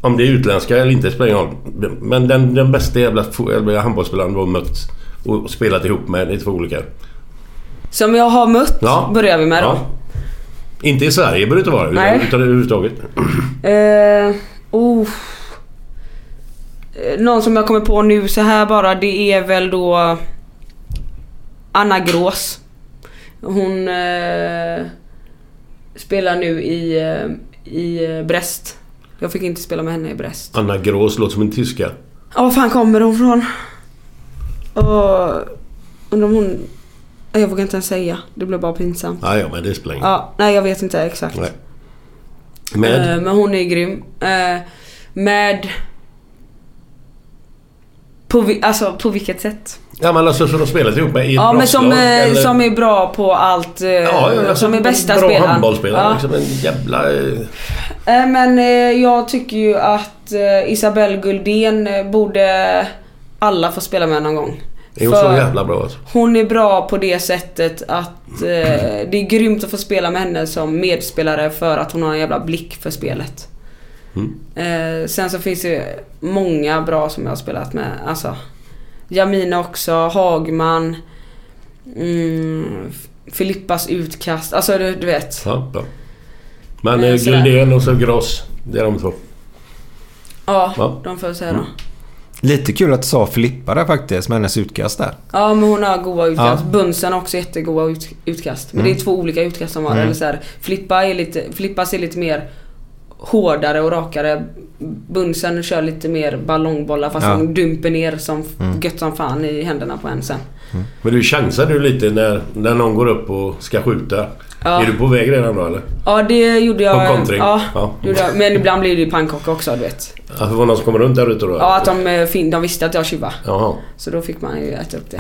Om det är utländska eller inte spelar ingen roll. Men den, den bästa jävla handbollsspelaren du har mött och spelat ihop med, det är två olika. Som jag har mött Ja. börjar vi med då. Ja. Inte i Sverige behöver det inte vara, Nej. utan, överhuvudtaget. Eh, oh. Eh, Någon som jag kommer på nu så här bara det är väl då Anna Grås. Hon eh, spelar nu i, eh, i eh, Brest. Jag fick inte spela med henne i Brest. Anna Grås låter som en tyska. Ja, var fan kommer hon från? Och, undrar om hon... Jag vågar inte ens säga. Det blev bara pinsamt. Ja, ja, men det spelar ingen. Ja, nej jag vet inte exakt. Nej. Med? Eh, men hon är grym. Eh, med... På, alltså på vilket sätt? Ja men alltså som de spelat ihop med i Ja men som, eh, eller- som är bra på allt. eh, Ja, alltså, som är bästa bra spelaren. handbollsspelare. Ja. Liksom en jävla... eh, Men jag tycker ju att Isabelle Guldén borde alla få spela med någon gång. Är hon så jävla bra alltså? Hon är bra på det sättet att eh, det är grymt att få spela med henne som medspelare för att hon har en jävla blick för spelet. Mm. Eh, sen så finns det många bra som jag har spelat med. Alltså Jamina också, Hagman. Mm, Filippas utkast. Alltså du, du vet. Ja, bra. Men Eh, eh. Guldén och så Gross. Det är de två. Ja, Ja. de får jag säga då. Lite kul att du sa Filippa där faktiskt med hennes utkast där. Ja men hon har goa utkast. Ja. Bunsen har också jättegoda ut, utkast. Men Mm. det är två olika utkast som har. Mm. Eller så här, Filippa är lite, Filippas är lite mer hårdare och rakare. Bunsen kör lite mer ballongbollar fast Ja. han dumper ner som Mm. gött som fan i händerna på en sen. Men du chansar du lite när, när någon går upp och ska skjuta? Ja. Är du på väg redan då eller? Ja det gjorde jag. På kontring? Ja, Ja. jag. Men ibland blir det ju pannkaka också du vet. Att det var någon som kommer runt där ute då? Ja att de, eh, de visste att jag tjuvade. Så då fick man ju äta upp det.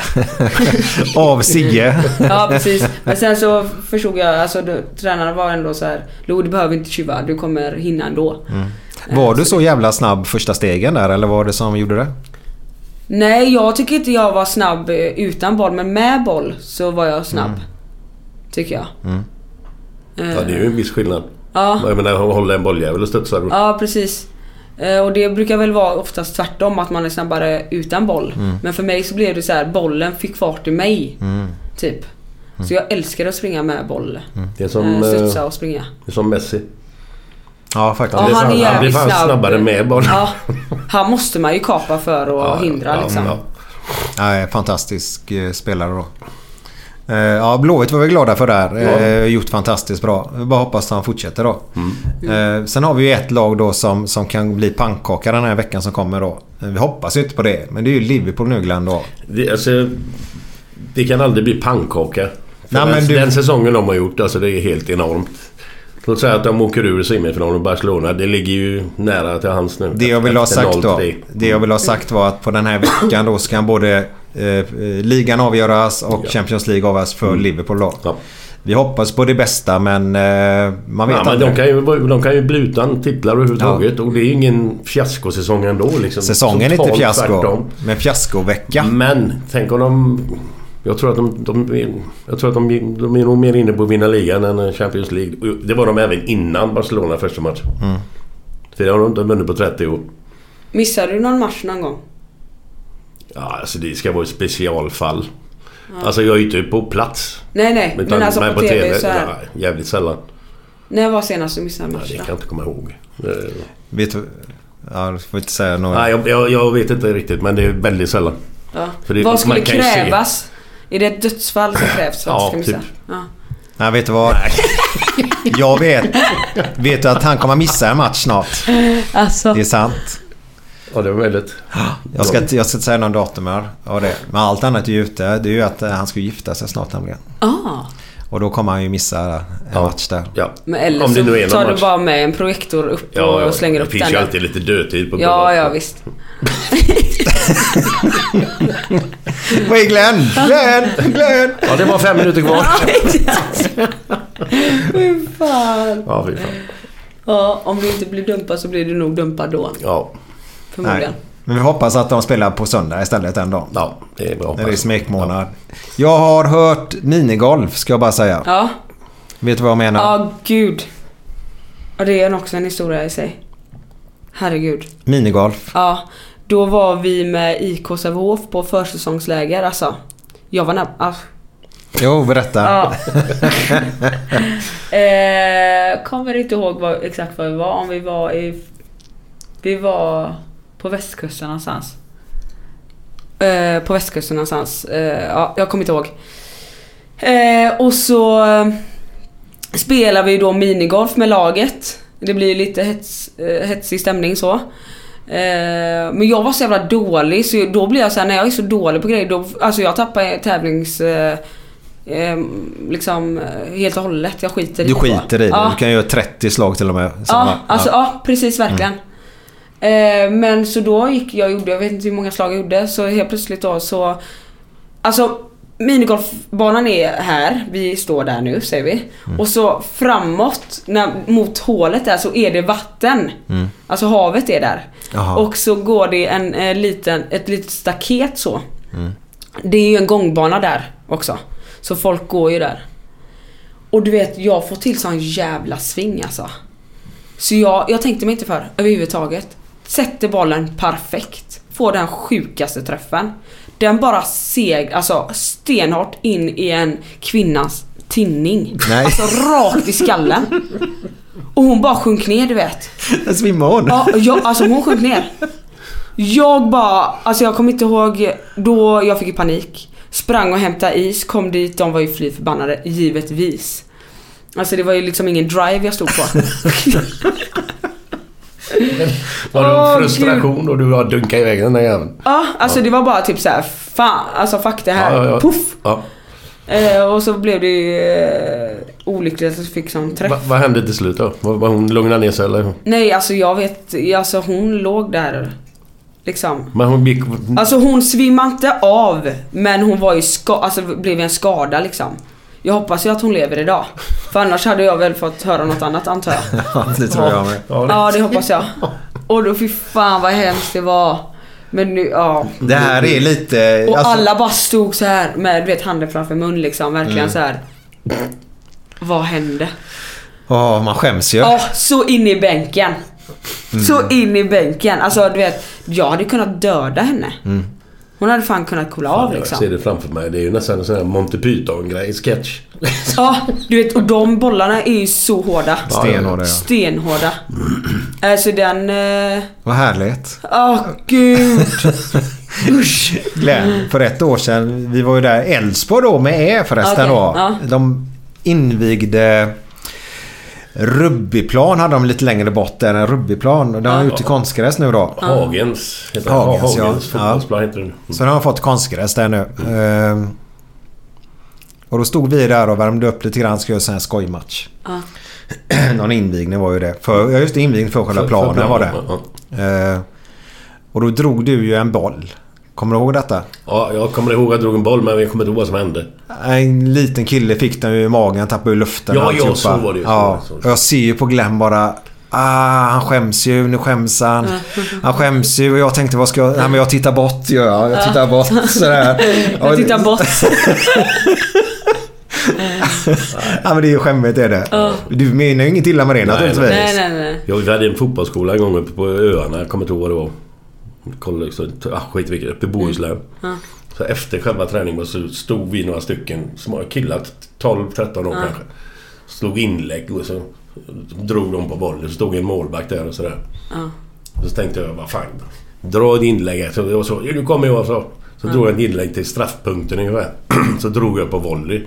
Av Sigge. Ja precis. Men sen så förstod jag, alltså då, tränarna var ändå så här. Lo du behöver inte tjuva, du kommer hinna ändå. Mm. Var du så jävla snabb första stegen där eller var det som gjorde det? Nej jag tycker inte jag var snabb eh, utan boll men med boll så var jag snabb. Mm. Tycker jag. Mm. Ja det är ju en viss skillnad. Ja. Jag menar hålla en bolljävel och studsa. Ja precis. Eh, Och det brukar väl vara oftast tvärtom att man är snabbare utan boll. Mm. Men för mig så blev det så här, bollen fick fart i mig. Mm. Typ. Så jag älskar att springa med boll. Det är som, Eh, eh, Studsa och springa. det är som Messi. Ja faktiskt. Ja, han är han blir fan snabb. snabbare med boll. Ja, han måste man ju kapa för att hindra liksom. Nej, fantastisk eh, spelare då. Eh, ja, Blåvitt var vi glada för där. Ja. Eh, gjort fantastiskt bra. Vi bara hoppas att han fortsätter då. Eh, sen har vi ju ett lag då som, som kan bli pannkaka den här veckan som kommer då. Vi hoppas ju inte på det. Men det är ju Liverpool nu Glenn då. Det, alltså, det kan aldrig bli pannkaka. Nej, den, men du- den säsongen de har gjort, alltså det är helt enormt. Låt säga att de åker ur semifinalen och Barcelona. Det ligger ju nära till hans nu. Det jag vill ha sagt då. 0-3. Det jag vill ha sagt var att på den här veckan då så kan både ligan avgöras och Champions League avgöras för Mm. Liverpool då. Vi hoppas på det bästa men eh, man vet Ja, men aldrig. de kan, ju, de kan ju bli utan titlar överhuvudtaget och det är ju ingen fiaskosäsong ändå. Liksom. Säsongen är inte fiasko. tvärtom. Men fiaskovecka. Men tänk om de... Jag tror att de, de, jag tror att de, de är nog mer inne på att vinna ligan än Champions League. Det var de även innan Barcelona första match. Mm. För det har de inte vunnit på 30 år. Missade du någon match någon gång? Ja, alltså det ska vara ett specialfall. Ja. Alltså jag är ju inte på plats. Nej nej, men alltså på, TV, så här. nej, jävligt sällan. När var senast du missade en match det kan jag inte komma ihåg. Vet du? Ja, du får inte säga något. Nej, jag, jag, jag vet inte riktigt men det är väldigt sällan. Ja. För det- Vad skulle krävas? Är det ett dödsfall som krävs för att Ja, du ska missa? typ. Ja. Nej, vet du vad? Jag vet. Vet du att han kommer missa en match snart? Alltså. Det är sant. Ja, det var väldigt. Jag ska, jag ska inte säga någon datum här. det. Men allt annat är ju ute. Det är ju att eh, han ska gifta sig snart nämligen. Ah. Och då kommer han ju missa en match där. Ja. Men eller Om det så någon tar du match. bara med en projektor upp Ja, och ja, slänger upp Det finns den. ju alltid lite dödtid på Ja, ja visst. Vad är Glenn? Glenn! Glenn! Ja, det var fem minuter kvar. Fy fan. Ja, fy fan. Ja, om du inte blir dumpad så blir du nog dumpad då. Ja. Förmodligen. Men vi hoppas att de spelar på söndag istället en dag. Ja, det är bra. När det är smekmånad. Jag har hört minigolf ska jag bara säga. Ja. Vet du vad jag menar? Ja, gud. Ja, det är också en historia i sig. Herregud. Minigolf. Ja, då var vi med IK Sävehof på försäsongsläger alltså. Jag var nära... Ah. Jo, berätta. Ja. eh, kommer inte ihåg vad, exakt var vi var. Om vi var i... Vi var på västkusten någonstans. Eh, på västkusten någonstans. Eh, ja, jag kommer inte ihåg. Eh, och så eh, spelar vi då minigolf med laget. Det blir lite hets, eh, hetsig stämning så. Eh, men jag var så jävla dålig så då blir jag så här, när jag är så dålig på grejer då, alltså jag tappar tävlings... Eh, eh, liksom helt och hållet. Jag skiter Du lite på. skiter i det. Ja. Du kan göra 30 slag till och med. Ja, Samma. alltså, ja. precis verkligen. Eh, men så då gick jag och gjorde, jag vet inte hur många slag jag gjorde, så helt plötsligt då så... Alltså minigolfbanan är här, vi står där nu säger vi. Mm. Och så framåt, när, mot hålet där så är det vatten. Mm. Alltså havet är där. Jaha. Och så går det en, eh, liten, ett litet staket så. Mm. Det är ju en gångbana där också. Så folk går ju där. Och du vet, jag får till sån jävla sving alltså. Så jag, jag tänkte mig inte för överhuvudtaget. Sätter bollen perfekt. Får den sjukaste träffen. Den bara seg, alltså stenhårt in i en kvinnas tinning. Nej. Alltså rakt i skallen. Och hon bara sjönk ner du vet. Svimmade hon? Ja, jag, alltså hon sjönk ner. Jag bara, alltså jag kommer inte ihåg då jag fick panik. Sprang och hämtade is, kom dit, de var ju fly förbannade, givetvis. Alltså det var ju liksom ingen drive jag stod på. Var det en frustration och du har dunkat iväg den där jäveln? Ja, alltså det var bara typ så här, fan, alltså fuck det här, Ja, ja, ja. puff. Ja. Eh, och så blev det ju eh, olyckligt att jag fick sån träff. Va, vad hände till slut då? Var, var hon lugnade ner sig eller? Nej, alltså jag vet, alltså hon låg där. Liksom. Men hon gick... Alltså hon svimmade inte av, men hon var ju ska, alltså blev en skada liksom. Jag hoppas ju att hon lever idag. För annars hade jag väl fått höra något annat antar jag. Ja, det tror jag med. Ja, det hoppas jag. Och då fy fan vad hemskt det var. Men nu, ja. Det här är lite... Och alltså- alla bara stod så här med du vet handen framför mun liksom. Verkligen Mm. så här. Vad hände? Ja, man skäms ju. Ja, så in i bänken. Mm. Så in i bänken. Alltså du vet, jag hade kunnat döda henne. Mm. Hon hade fan kunnat kolla av Jag liksom. ser det framför mig. Det är ju nästan en sån här Monty Python-grej. Sketch. Ja, du vet och de bollarna är ju så hårda. Stenhårda, ja. Stenhårda. Alltså den... eh, Vad härligt. Åh gud. Usch. Glenn, för ett år sedan, vi var ju där, Älvsborg då med er förresten Okej, då. ja. De invigde Rugbyplan hade de lite längre bort där, en rugbyplan. Den är ute i konstgräs nu då. Hagens heter det. Hagens, ja. Hagens fotbollsplan heter det. Så de har fått konstgräs där nu. Ehm, och då stod vi där och värmde upp lite grann. Ska göra en sån här skojmatch. Ja. Någon invigning var ju det. För, ja just det, invigning för själva För- för planen planen, var det. ja, Ehm, och då drog du ju en boll. Kommer du ihåg detta? Ja, jag kommer ihåg att jag drog en boll men jag kommer inte ihåg vad som hände. En liten kille fick den i magen, tappade ur luften Ja, ja, så var det ju, Ja, och jag ser ju på Glenn bara... Ah, han skäms ju. Nu skäms han. Han skäms ju. Och jag tänkte, vad ska jag... Nej, men jag tittar bort gör jag. Jag tittar bort sådär. Jag tittar bort. Ja, men det är ju skämmigt är det. Ja. Du menar ju inget illa med det naturligtvis. Nej, nej, nej. Jag vi hade en fotbollsskola en gång uppe på öarna. Jag kommer inte ihåg vad det var. Kolla, så, ah, skit vilket. Uppe i Bohuslän. Ja. Så efter själva träningen så stod vi några stycken små killar, 12-13 år kanske. Slog inlägg och så drog de på bollen. Så stod en målvakt där och sådär. Så tänkte jag, vad fan. Dra ett inlägg. Så jag så, nu kommer jag så. Så drog jag ett inlägg till straffpunkten ungefär. Så drog jag på volley.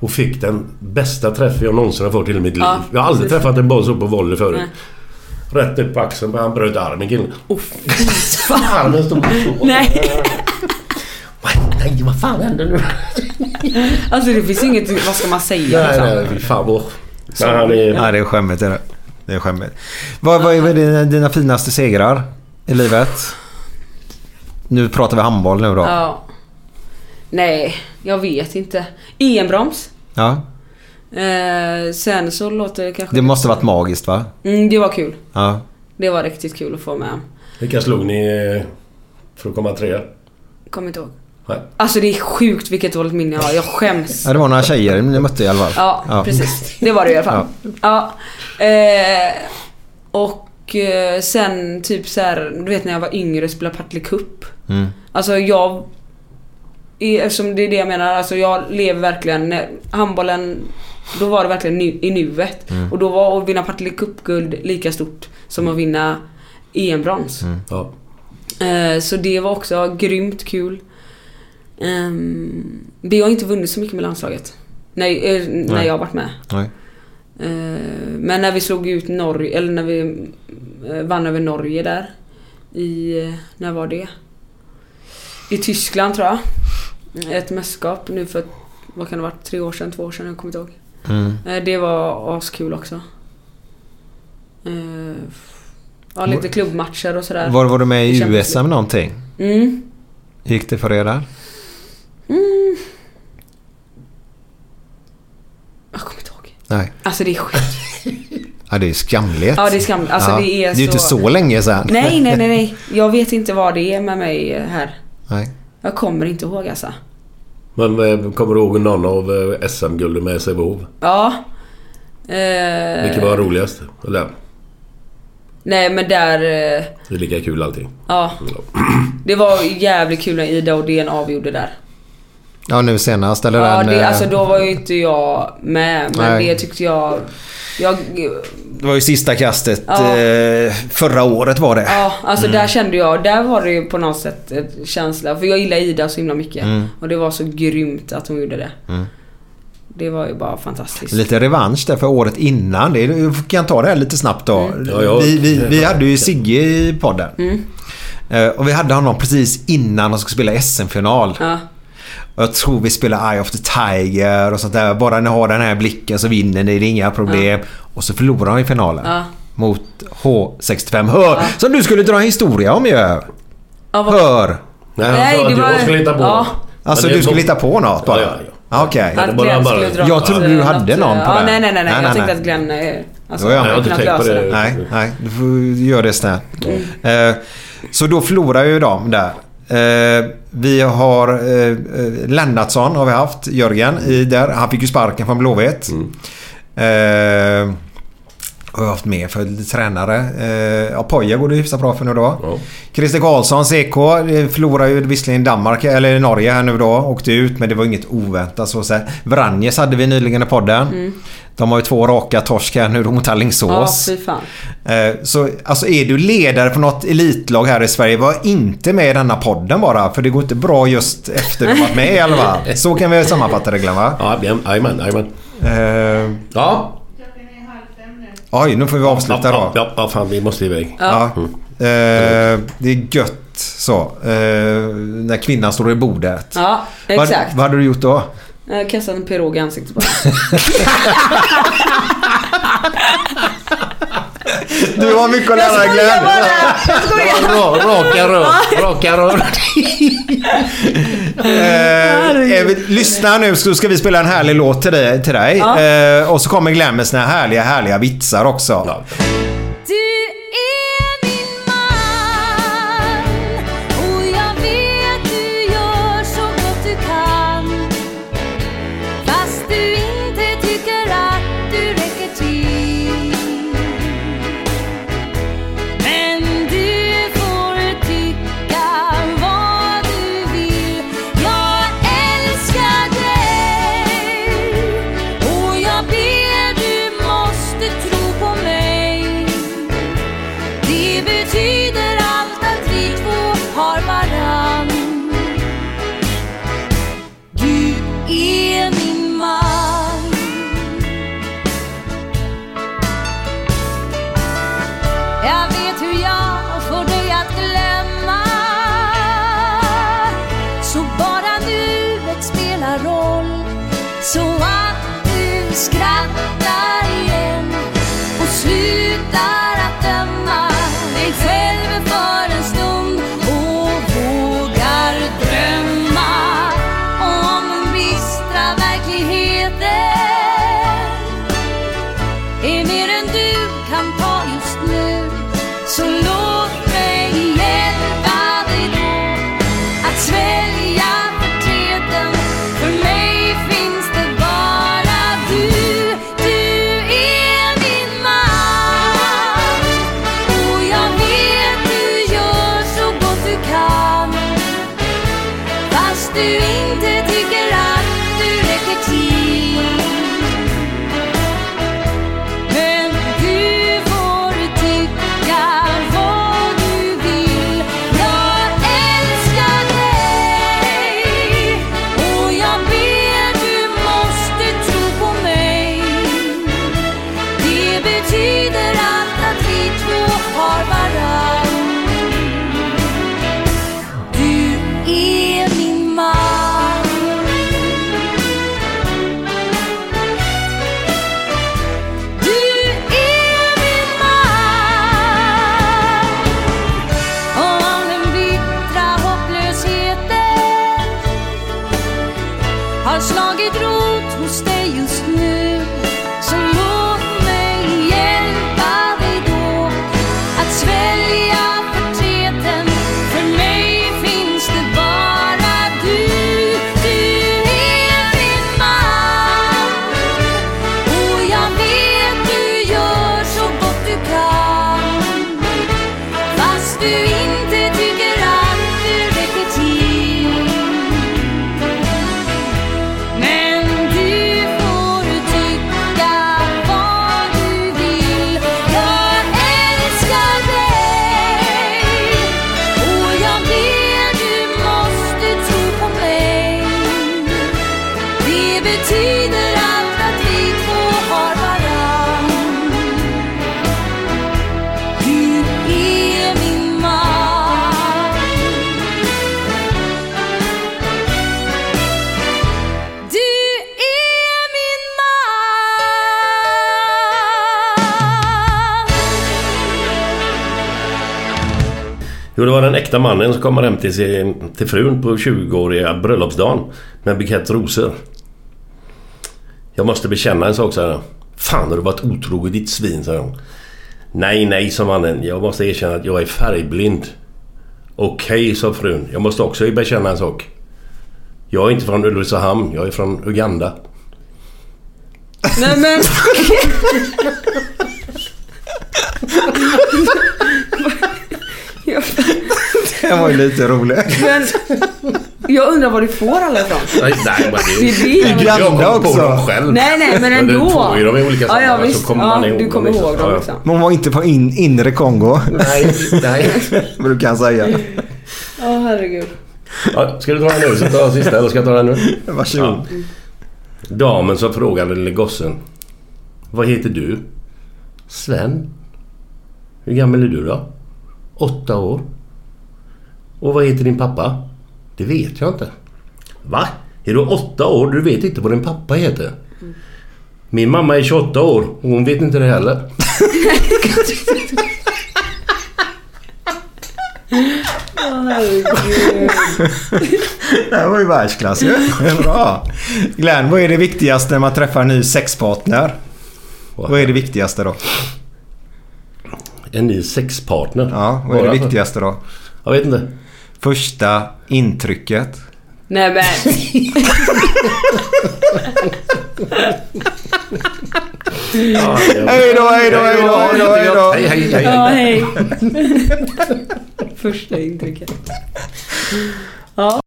Och fick den bästa träff jag någonsin har fått i mitt liv. Ja, jag har aldrig träffat en boll så på volley förut. Rätt upp på axeln. Han bröt armen killen. Oh, fan. Armen stod så. Nej. Nej, vad fan hände nu? Alltså det finns inget, vad ska man säga Nej, liksom? nej, fy fan. Åh. Så- Nej, han är... Nej, det är skämmigt. Det är, det. det är skämmigt. Vad, vad är dina, dina finaste segrar i livet? Nu pratar vi handboll nu då. Ja. Nej, jag vet inte. EM-broms. Ja. Eh, sen så låter det kanske... Det måste varit magiskt va? Mm, det var kul. Ja. Det var riktigt kul att få med. Vilka slog ni eh, för att komma trea? Kommer inte ihåg. Nej. Alltså det är sjukt vilket dåligt minne jag har. Jag skäms. ja. Det var några tjejer ni mötte i alla fall. Ja, precis. Det var det i alla fall. Ja. Eh, och eh, sen typ så här, du vet när jag var yngre och spelade Partille Cup. Mm. Alltså jag... Eftersom det är det jag menar, alltså jag lever verkligen... när- Handbollen, då var det verkligen nu, i nuet. Mm. Och då var att vinna Partille Cup-guld lika stort som att vinna EM-brons. Ja. Eh, Så det var också grymt kul. Ehm, Vi har inte vunnit så mycket med landslaget. Nej, eh, när Nej. jag har varit med. Nej. Eh, Men när vi slog ut Norge, eller när vi eh, vann över Norge där. I, eh, när var det? I Tyskland tror jag. Ett mästerskap nu för, vad kan det ha varit, tre år sedan, två år sedan, jag kommer inte ihåg. Mm. Eh, Det var askul också. Eh, Ja, lite klubbmatcher och sådär. Var, var du med i USM någonting? Mm. Gick det för er där? Mm. Jag kommer inte ihåg. Nej. Alltså det är skit. Ja, det är skamligt. Ja, det är skamligt. Alltså, det är ju inte så- så länge sedan. Nej, nej, nej, nej. Jag vet inte vad det är med mig här. Nej. Jag kommer inte ihåg alltså. Men eh, kommer du ihåg någon av eh, SM-gulden med Sävehof? Ja. Eh, Vilket var roligast? Eller? Nej, men där... eh, Det är lika kul allting. Ja. Det var jävligt kul när Ida och DN avgjorde där. Ja, nu senast. Eller Ja, den, det, eh, alltså då var ju inte jag med. Men Nej. det tyckte jag... jag det var ju sista kastet Ja. eh, förra året var det. ja, alltså Mm. där kände jag, där var det ju på något sätt ett känsla. För jag gillar Ida så himla mycket. Mm. Och det var så grymt att hon gjorde det. Mm. Det var ju bara fantastiskt. Lite revansch där för året innan. Det är, jag kan ta det här lite snabbt då. Mm. Ja, ja. Vi, vi, vi hade ju Sigge i podden. Mm. Eh, Och vi hade honom precis innan de skulle spela SM-final. Ja. Och jag tror vi spelar Eye of the Tiger och sånt där. Bara ni har den här blicken så vinner ni, det är inga problem. Och så förlorar de i finalen. Ja. Mot H65 Hör! Som du skulle dra en historia om ju. Ja, vad- Hör! Nej, Nej, det var- jag skulle hitta på ja. Alltså du skulle hitta på något bara? Ja, ja, ja. Okej. Ja, Att bara- bara- Jag trodde du något, hade någon på ja, det. Nej, nej, nej. nej. Nej, jag nej, tänkte att Glenn eh, alltså, jag har inte tänkt på det. Nej, nej. Du får göra det snällt. Eh, så då förlorar ju de där. Eh, vi har eh, Lennartsson har vi haft, Jörgen, i där. Han fick ju sparken från Blåvitt. Eh, och jag har haft med för tränare. Eh, ja, Poja går det hyfsat bra för nu då. Ja. Christer Karlsson, CK, förlorar ju visserligen i Danmark, eller Norge här nu då. Åkte ut, men det var inget oväntat så att säga. Vranjes hade vi nyligen i podden. De har ju två raka torsk här nu då mot Ja, Alingsås. fy fan. Eh, Så alltså är du ledare för något elitlag här i Sverige, var inte med i denna podden bara. För det går inte bra just efter du har varit med i alla fall. Så kan vi sammanfatta det Glenn va? Ja, jajamän, jajamän. Eh, Ja. Oj, nu får vi avsluta då. ja, ja, fan vi måste iväg. Ja. Eh, det är gött så. Eh, när kvinnan står i bordet. Ja, Vad, exakt. vad hade du gjort då? Jag kastade en pirog i ansiktet bara. Du har mycket att lära dig Glenn. Ra- Raka rör. Raka rör. Eh, lyssna nu så ska vi spela en härlig låt till dig. Till dig. Eh, och så kommer Glenn med sina härliga, härliga vitsar också. Ja. Jo, det var den äkta mannen som kommer hem till, sin, till frun på 20-åriga bröllopsdagen med en bukett rosor. Jag måste bekänna en sak, sa han. Fan har du varit otrogen ditt svin, sa hon. Nej, nej, sa mannen. Jag måste erkänna att jag är färgblind. Okej, sa frun. Jag måste också bekänna en sak. Jag är inte från Ulricehamn. Jag är från Uganda. Nej men... Jag- Den var ju lite rolig. Men jag undrar var du får alla ifrån. Nej, nej men det Det är det jag- kommer på också. dem själv. Nej, nej, men ändå. du får ju dem i olika Ja, ja, sammanhang visst. så kommer Ja, man ihåg du kommer dem. ihåg dem, Ja, ja. liksom. Men hon var inte på in, inre Kongo. Nej, nej. Brukar han säga. Åh herregud. Ja, ska du ta den nu? Så tar jag sista eller ska jag ta den nu? Varsågod. Damen som frågade lille gossen. Vad heter du? Sven. Hur gammal är du då? Åtta år. Och vad heter din pappa? Det vet jag inte. Va? Är du åtta år? Du vet inte vad din pappa heter? Min mamma är 28 år och hon vet inte det heller. Det här var ju världsklass ju. Bra. Glenn, vad är det viktigaste när man träffar en ny sexpartner? Vad är det viktigaste då? En ny sexpartner? Ja, vad är det viktigaste då? Jag vet inte. Första intrycket. Nej men. Hej då, hej då, hej då, hej då, hej då. Hej, hej, hej. Ja, hej. Första intrycket. Ja.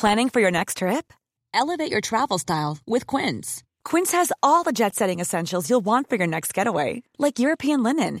Planning for your next trip? Elevate your travel style with Quince. Quince has all the jet setting essentials you'll want for your next getaway, like European linen,